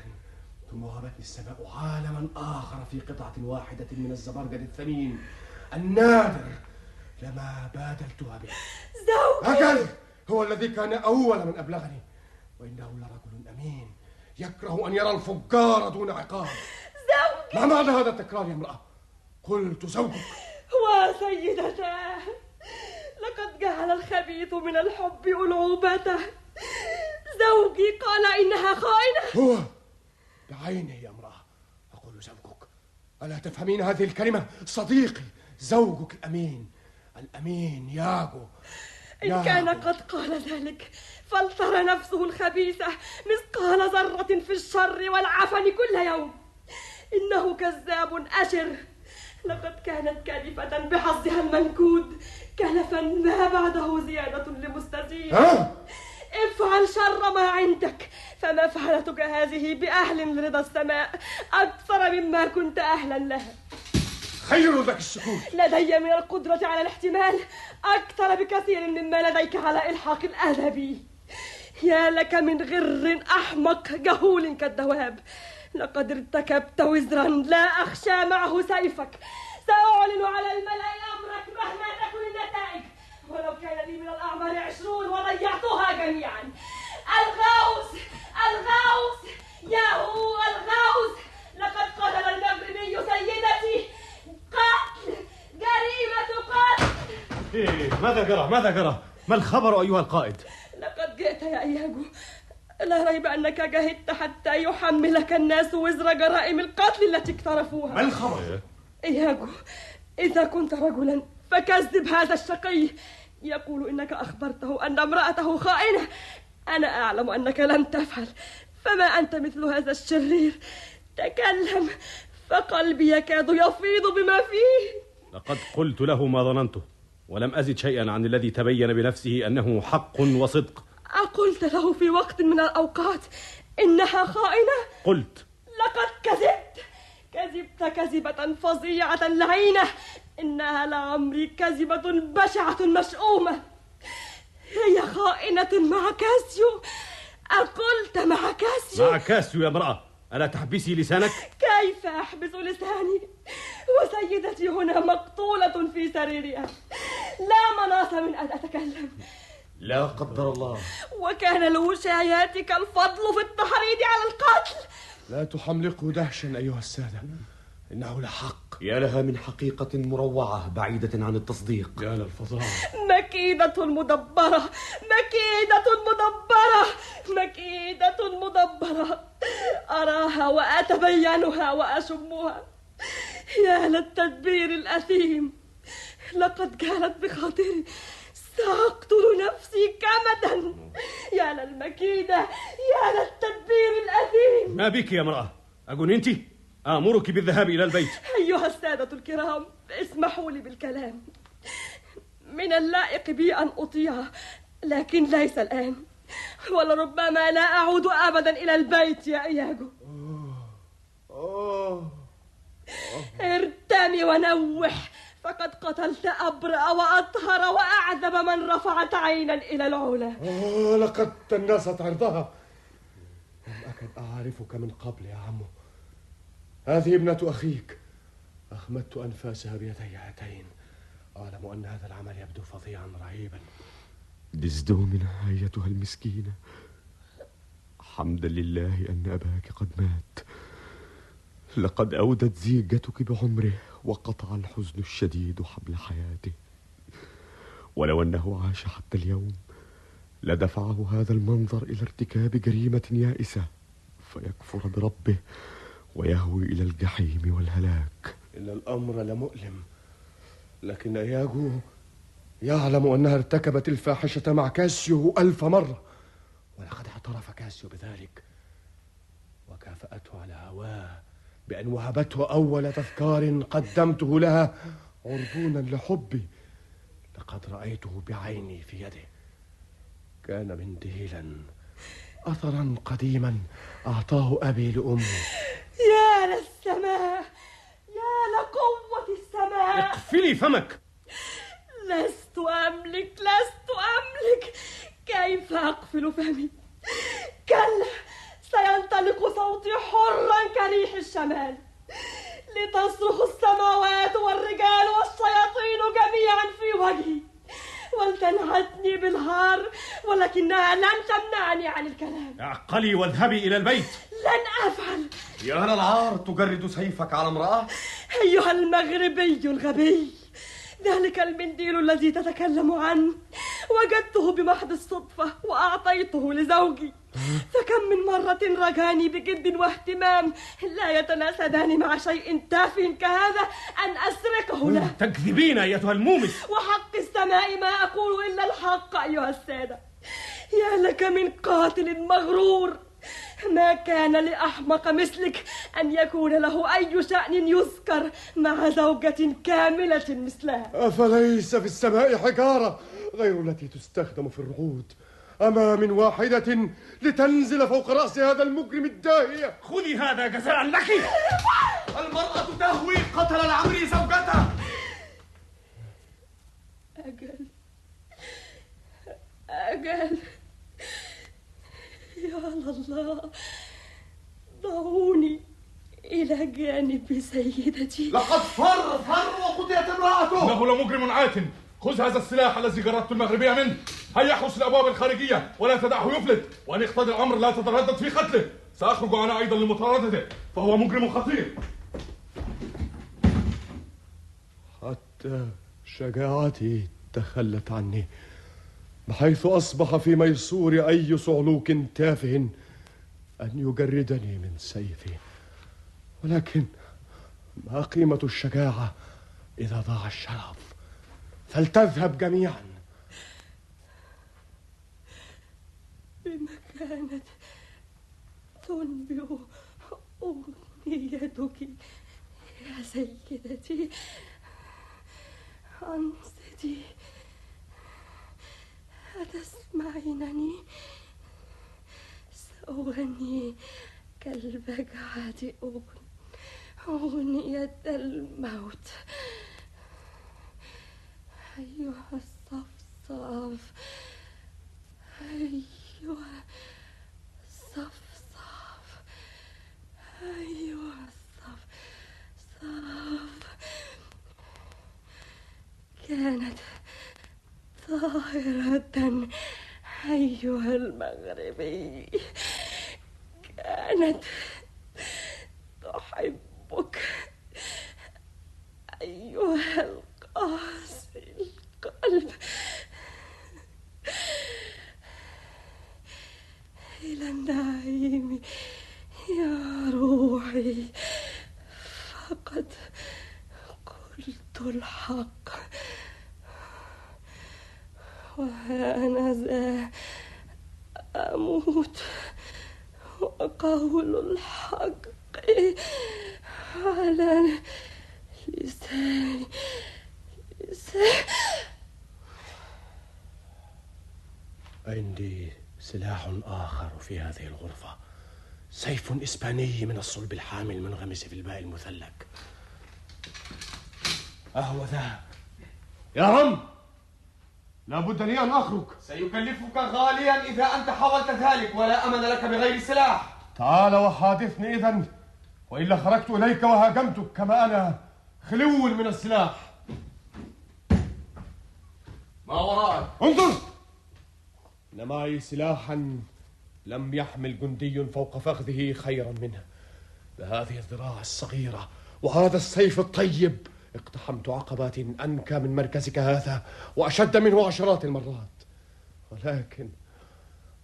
ثم وهبتني السماء عالما آخر في قطعة واحدة من الزبرجد الثمين. النادر لما بادلتها به. زوجي! أجل هو الذي كان أول من أبلغني وإنه لرجل أمين. يكره أن يرى الفجار دون عقاب. زوجي! ما معنى هذا التكرار يا امرأة؟ قلت زوجك. وسيدتاه لقد جعل الخبيث من الحب ألعوبته زوجي قال إنها خائنة. هو! بعينه يا امرأة. أقول زوجك. ألا تفهمين هذه الكلمة؟ صديقي زوجك الأمين. الأمين ياغو. إن كان قد قال ذلك فلترى نفسه الخبيثة مثقال ذرة في الشر والعفن كل يوم. إنه كذاب أشر لقد كانت كالفة بحظها المنكود. كلفا ما بعده زيادة لمستزيد. افعل شر ما عندك فمفعلتك هذه بأهل لرضا السماء. أكثر مما كنت أهلا لها. خير لك السكوت. لدي من القدرة على الاحتمال أكثر بكثير مما لديك على إلحاق الأذى يا لك من غر أحمق جهول كالدواب. لقد ارتكبت وزرا لا أخشى معه سيفك. سأعلن على الملأ أمرك مهما تكن النتائج. ولو كان لي من الأعمار عشرون وضيعتها جميعا. الغوث الغوث ياهو الغوث لقد قتل المغربي سيدتي. قتل جريمة قتل إيه ماذا جرى ماذا جرى ما الخبر أيها القائد؟ لقد جئت يا إياجو لا ريب أنك جهدت حتى يحملك الناس وزر جرائم القتل التي اقترفوها. ما الخبر؟ إياجو إذا كنت رجلا فكذب هذا الشقي. يقول إنك أخبرته أن امرأته خائنة. أنا أعلم أنك لم تفعل. فما أنت مثل هذا الشرير. تكلم. فقلبي يكاد يفيض بما فيه. لقد قلت له ما ظننته ولم أزد شيئا عن الذي تبين بنفسه أنه حق وصدق. أقلت له في وقت من الأوقات إنها خائنة. قلت. لقد كذبت. كذبت كذبة فظيعة لعينة. إنها لعمري كذبة بشعة مشؤومة. هي خائنة مع كاسيو. أقلت مع كاسيو. مع كاسيو يا امرأة. ألا تحبسي لسانك؟ كيف أحبس لساني؟ وسيدتي هنا مقتولة في سريرها لا مناص من أن أتكلم. لا قدر الله. وكان لوشاياتك الفضل في التحريض على القتل. لا تحملقه دهشا أيها السادة. إنه لحق. يا لها من حقيقة مروعة بعيدة عن التصديق. يا للفظاعة مكيدة مدبرة. مكيدة مدبرة. مكيدة مدبرة. أراها وأتبينها وأشمها. يا للتدبير الأثيم. لقد كانت بخاطري. سأقتل نفسي كمدا. يا للمكيدة يا للتدبير الأثيم. ما بك يا امرأة؟ أجننت؟ آمرك بالذهاب إلى البيت. أيها السادة الكرام اسمحوا لي بالكلام. من اللائق بي أن أطيع لكن ليس الآن. ولربما لا أعود أبدا إلى البيت يا إياجو ارتمي ونوح. فقد قتلت أبرأ وأطهر وأعذب من رفعت عينا إلى العلا. لقد تنست عرضها. لم أكد أعرفك من قبل يا عمو. هذه ابنة أخيك. أخمدت أنفاسها بيدي هاتين. أعلم أن هذا العمل يبدو فظيعا رهيبا. دزدومنا أيتها المسكينة. حمدا لله أن أباك قد مات. لقد أودت زيجتك بعمره وقطع الحزن الشديد حبل حياته. ولو أنه عاش حتى اليوم لدفعه هذا المنظر إلى ارتكاب جريمة يائسة فيكفر بربه. ويهوي إلى الجحيم والهلاك. إن الأمر لمؤلم. لكن إياجو يعلم أنها ارتكبت الفاحشة مع كاسيو ألف مرة. ولقد اعترف كاسيو بذلك. وكافأته على هواه بأن وهبته أول تذكار قدمته لها عربونا لحبي. لقد رأيته بعيني في يده. كان منديلا أثرا قديما. أعطاه أبي لأمي يا للسماء يا لقوة السماء. اقفلي فمك. لست أملك لست أملك. كيف أقفل فمي؟ كلا سينطلق صوتي حرا كريح الشمال. لتصرخ السماوات والرجال والشياطين جميعا في وجهي. ولتنهتني بالهار ولكنها لن تمنعني عن الكلام. اعقلي واذهبي إلى البيت. لن أفعل. يا للعار تجرد سيفك على امرأة؟ أيها المغربي الغبي ذلك المنديل الذي تتكلم عنه. وجدته بمحض الصدفة وأعطيته لزوجي. فكم من مرة رجاني بجد واهتمام لا يتناسبان مع شيء تافه كهذا أن أسرقه له تكذبين أيتها المومس. وحق السماء ما أقول إلا الحق أيها السادة. يا لك من قاتل مغرور. ما كان لأحمق مثلك أن يكون له أي شأن يذكر مع زوجة كاملة مثلها. أفليس في السماء حجارة غير التي تستخدم في الرعود؟ أما من واحدة لتنزل فوق رأس هذا المجرم الداهية خذي هذا جزاء لك. المرأة تهوي قتل العمري زوجته. أجل. أجل. يا الله. ضعوني إلى جانب سيدتي. لقد فر فر وقتلت امرأته. إنه لمجرم عات. خذ هذا السلاح الذي جردت المغربية منه. هيا احرس الأبواب الخارجية ولا تدعه يفلت. وأن يقتضي الأمر لا تتردد في قتله. سأخرج أنا أيضا لمطاردته فهو مجرم خطير. حتى شجاعتي تخلت عني بحيث أصبح في ميسور أي صعلوك تافه أن يجردني من سيفي. ولكن ما قيمة الشجاعة إذا ضاع الشرف؟ فلتذهب جميعا. بمكانة تنبئ أمنيتك يا سيدتي أنصتي أتسمعينني؟ سأغني كالبجعة أغنية الموت. أيها الصفصاف أيها الصفصاف أيها الصفصاف كانت طاهرة أيها المغربي كانت تحبك أيها القاسي القلب. إلى النعيم يا روحي. فقد قلت الحق. وأنا ذا أموت وقول الحق على لساني. عندي سلاح آخر في هذه الغرفة. سيف إسباني من الصلب الحامي المنغمس في الماء المثلج. أهو ذا. يا رم! لابد لي أن أخرج. سيكلفك غاليا إذا أنت حاولت ذلك ولا أمل لك بغير سلاح. تعال وحادثني إذا وإلا خرجت إليك وهاجمتك كما أنا خلو من السلاح. ما وراءك. انظر! إن معي سلاحا لم يحمل جندي فوق فخذه خيرا منه. بهذه الذراع الصغيرة وهذا السيف الطيب اقتحمت عقبات أنكى من مركزك هذا وأشد منه عشرات المرات. ولكن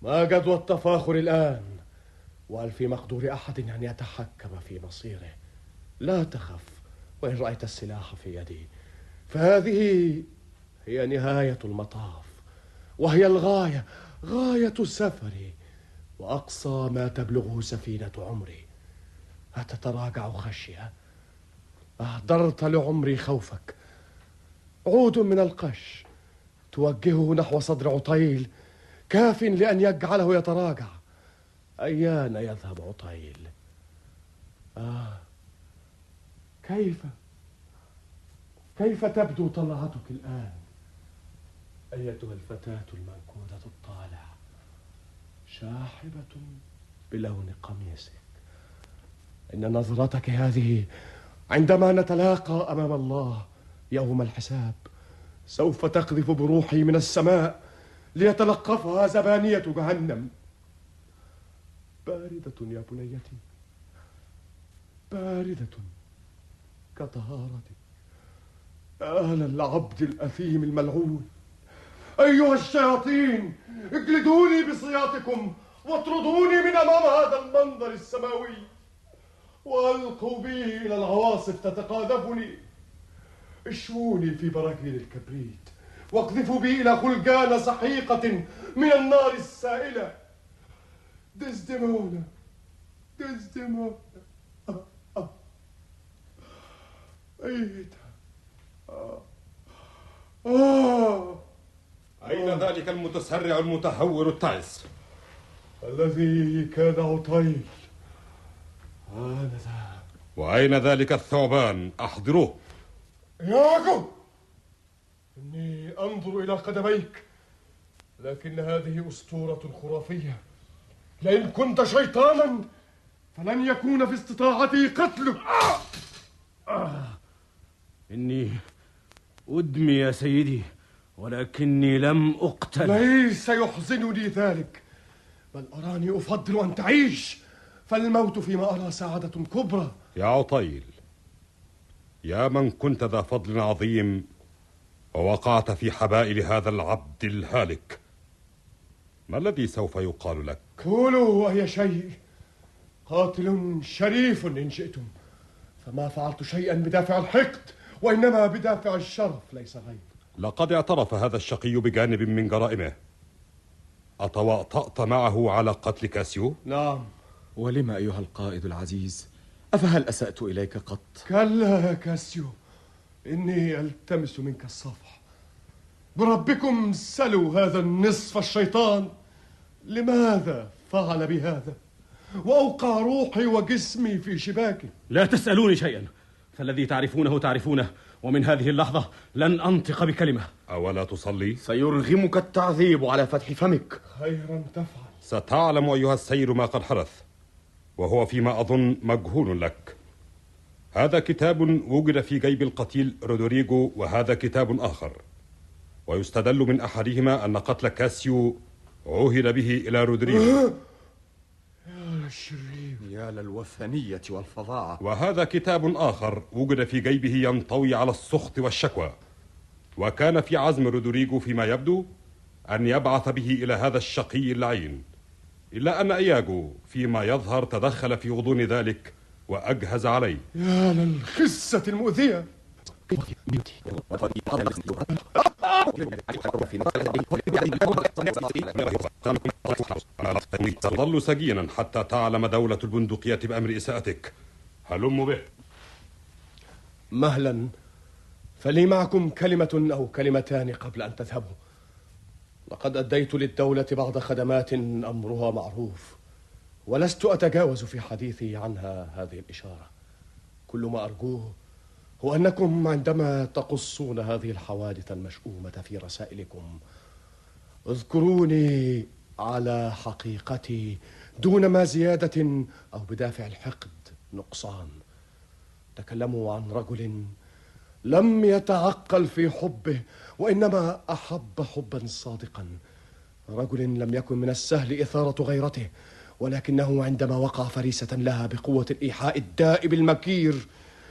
ما جدوى التفاخر الآن؟ وهل في مقدور أحد أن يتحكم في مصيره؟ لا تخف وإن رأيت السلاح في يدي فهذه هي نهاية المطاف وهي الغاية غاية سفري وأقصى ما تبلغه سفينة عمري. أتتراجع خشية؟ أهدرت لعمري خوفك. عود من القش. توجهه نحو صدر عطيل. كاف لأن يجعله يتراجع. أيان يذهب عطيل؟ آه. كيف؟ كيف تبدو طلعتك الآن؟ أيتها الفتاة المنكودة الطالع شاحبة بلون قميصك. إن نظرتك هذه عندما نتلاقى أمام الله يوم الحساب سوف تقذف بروحي من السماء ليتلقفها زبانية جهنم. باردة يا بنيتي باردة كطهارتك. آل العبد الأثيم الملعون. أيها الشياطين اجلدوني بسياطكم واطردوني من أمام هذا المنظر السماوي وألقوا بي إلى العواصف تتقاذفني اشووني في براكين الكبريت واقذفوا بي إلى خلجان سحيقة من النار السائلة آه آه. أيتها آه. آه. أين ذلك المتسرع المتهور التعس؟ الذي كان عطيل آنذا وأين ذلك الثعبان؟ أحضروه ياكو إني أنظر إلى قدميك لكن هذه أسطورة خرافية لئن كنت شيطانا فلن يكون في استطاعتي قتلك آه! آه. إني أدمي يا سيدي ولكني لم أقتل ليس يحزنني ذلك. بل أراني أفضل أن تعيش. فالموت فيما أرى سعادة كبرى. يا عطيل يا من كنت ذا فضل عظيم ووقعت في حبائل هذا العبد الهالك. ما الذي سوف يقال لك؟ قولوا أي شيء. قاتل شريف إن شئتم. فما فعلت شيئا بدافع الحقد وإنما بدافع الشرف ليس غير لقد اعترف هذا الشقي بجانب من جرائمه. أتواطأت معه على قتل كاسيو؟ نعم. ولم أيها القائد العزيز أفهل أسأت إليك قط؟ كلا يا كاسيو إني ألتمس منك الصفح. بربكم سلوا هذا النصف الشيطان. لماذا فعل بهذا؟ وأوقع روحي وجسمي في شباكه. لا تسألوني شيئا. فالذي تعرفونه تعرفونه. ومن هذه اللحظة لن أنطق بكلمة. أولا تصلي؟ سيرغمك التعذيب على فتح فمك. خيرا تفعل. ستعلم أيها السير ما قد حدث وهو فيما أظن مجهول لك. هذا كتاب وجد في جيب القتيل رودريجو وهذا كتاب آخر. ويستدل من أحدهما أن قتل كاسيو عهد به إلى رودريجو *gasps* يا للشرير يا للوثنية والفظاعة. وهذا كتاب آخر وجد في جيبه ينطوي على السخط والشكوى. وكان في عزم رودريجو فيما يبدو أن يبعث به إلى هذا الشقي اللعين. إلا أن إياجو فيما يظهر تدخل في غضون ذلك وأجهز عليه. يا للخسة المؤذية. تظل سجينا حتى تعلم دولة البندقية بأمر إساءتك. هلم به. مهلا فلي معكم كلمة أو كلمتان قبل أن تذهبوا. لقد أديت للدولة بعض خدمات أمرها معروف ولست أتجاوز في حديثي عنها هذه الإشارة. كل ما أرجوه هو أنكم عندما تقصون هذه الحوادث المشؤومة في رسائلكم اذكروني على حقيقتي دون ما زيادة أو بدافع الحقد نقصان. تكلموا عن رجل لم يتعقل في حبه وإنما أحب حبا صادقا. رجل لم يكن من السهل إثارة غيرته ولكنه عندما وقع فريسة لها بقوة الإيحاء الدائب المكير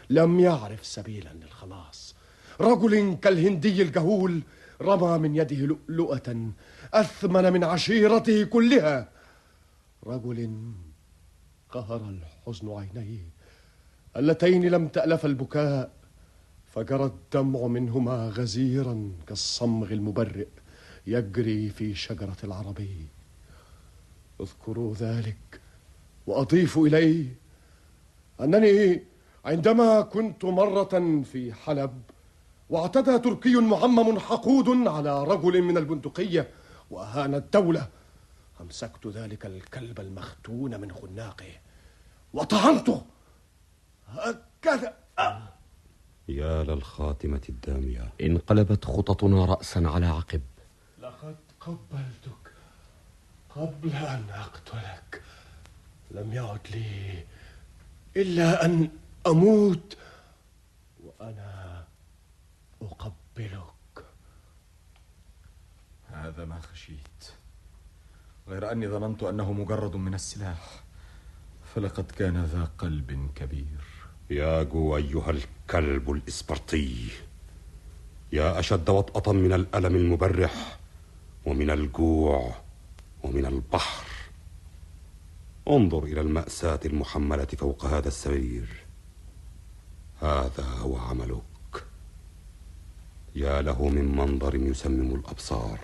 لم يعرف سبيلا للخلاص. رجل كالهندي الجهول رمى من يده لؤلؤة أثمن من عشيرته كلها. رجل قهر الحزن عينيه. اللتين لم تألف البكاء فجرى الدمع منهما غزيرا كالصمغ المبرئ يجري في شجرة العربي. اذكروا ذلك وأضيف إليه أنني عندما كنت مرة في حلب واعتدى تركي معمم حقود على رجل من البندقية وأهان الدولة. أمسكت ذلك الكلب المختون من خناقه. وطعنته! هكذا! يا للخاتمة الدامية. انقلبت خططنا رأسا على عقب. لقد قبلتك قبل أن أقتلك. لم يعد لي إلا أن أموت وأنا أقبلك. هذا ما خشيت. غير أني ظننت أنه مجرد من السلاح. فلقد كان ذا قلب كبير. ياجو أيها الكلب الإسبرطي. يا أشد وطأة من الألم المبرح ومن الجوع ومن البحر. انظر إلى المأساة المحملة فوق هذا السرير. هذا هو عملك. يا له من منظر يسمم الأبصار.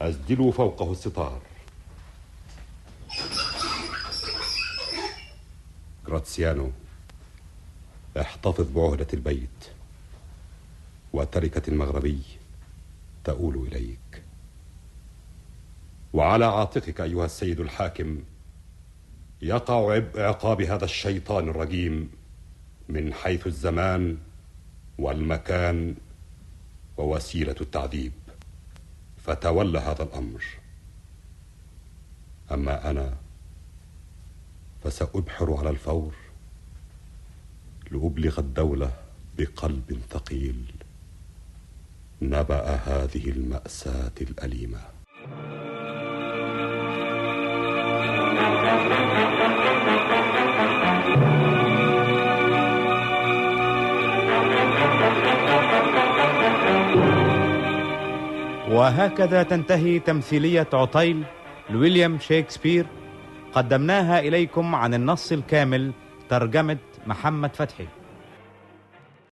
أسدلوا فوقه الستار. جراتسيانو احتفظ بعهدة البيت وتركة المغربي تؤول إليك. وعلى عاتقك أيها السيد الحاكم يقع عبء عقاب هذا الشيطان الرجيم من حيث الزمان والمكان ووسيلة التعذيب. فتولى هذا الأمر. أما أنا فسأبحر على الفور لأبلغ الدولة بقلب ثقيل. نبأ هذه المأساة الأليمة. وهكذا تنتهي تمثيلية عطيل لويليام شكسبير قدمناها إليكم عن النص الكامل ترجمة محمد فتحي.